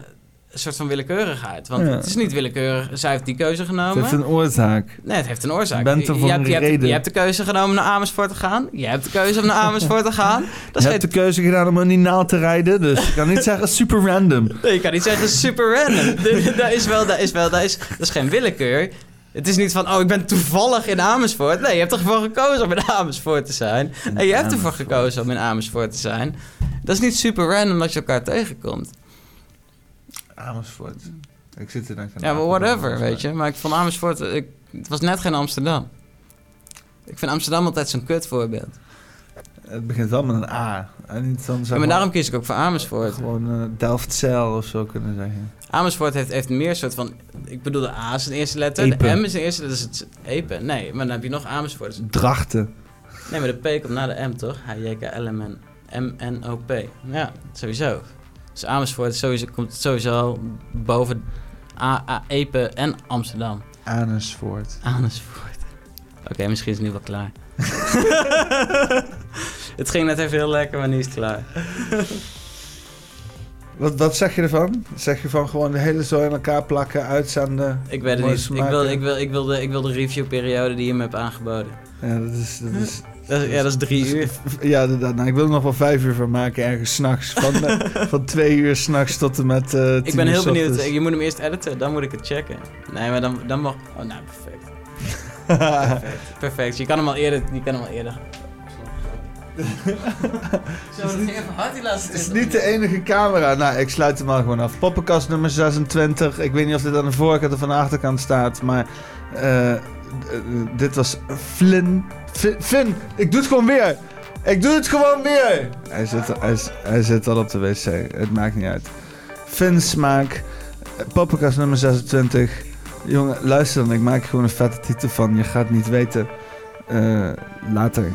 een soort van willekeurigheid. Want Ja. het is niet willekeurig. Zij heeft die keuze Het genomen. heeft een oorzaak. Nee, het heeft een oorzaak. Je bent er voor je, hebt, een je, hebt, reden. je hebt de keuze genomen om naar Amersfoort te gaan. Je hebt de keuze om naar Amersfoort te (laughs) gaan. Dat Je hebt de keuze gedaan om in die naald te rijden. Dus je kan niet (laughs) zeggen super random. Nee, je kan niet zeggen super random. (laughs) dat is wel, dat is wel, dat is, dat is geen willekeur. Het is niet van, oh, ik ben toevallig in Amersfoort. Nee, je hebt ervoor gekozen om in Amersfoort te zijn. En je hebt ervoor gekozen om in Amersfoort te zijn. Dat is niet super random dat je elkaar tegenkomt. Amersfoort. Ik zit er dan Ja, maar whatever, weet je. Maar ik vond Amersfoort, ik, het was net geen Amsterdam. Ik vind Amsterdam altijd zo'n kut voorbeeld. Het begint wel met een A. En dan Ja, maar daarom kies ik ook voor Amersfoort. Gewoon eh Delftzijl of zo kunnen zeggen. Amersfoort heeft, heeft meer soort van... Ik bedoel, de A is de eerste letter. De M is de eerste, dat is het Epe. Nee, maar dan heb je nog Amersfoort. Dus- Drachten. Nee, maar de P komt na de M, toch? H-J-K-L-M-N. M-N-O-P. Ja, sowieso. Dus Amersfoort sowieso, komt sowieso boven A, A, Epe en Amsterdam. Amersfoort. Amersfoort. Oké, misschien is het nu wel klaar. (laughs) het ging net even heel lekker, maar nu is het klaar. Wat, wat zeg je ervan? Zeg je van gewoon de hele zooi aan elkaar plakken, uitzenden? Ik weet het niet. Ik wil, ik, wil, ik, wil de, ik wil de reviewperiode die je me hebt aangeboden. Ja, dat is... Dat is Dat ja, dat is drie uur. ja, inderdaad. Nou, ik wil er nog wel vijf uur van maken, ergens s'nachts. Van, (laughs) van twee uur s'nachts tot en met eh Ik ben heel benieuwd. Je moet hem eerst editen, dan moet ik het checken. Nee, maar dan, dan mag... Oh, nou, perfect. Perfect. Perfect. Je kan hem al eerder... Je kan hem al eerder... Zo, dat ging even hard die laatste Het is niet de enige camera. Nou, ik sluit hem al gewoon af. Poppenkast nummer 26. Ik weet niet of dit aan de voorkant of aan de achterkant staat, maar eh, eh, dit was Flynn. Fin, Finn, ik doe het gewoon weer. Ik doe het gewoon weer. Hij zit, hij, hij zit al op de wc. Het maakt niet uit. Finn smaak. Poppenkast nummer 26. Jongen, luister dan. Ik maak gewoon een vette titel van. Je gaat niet weten. Eh, later.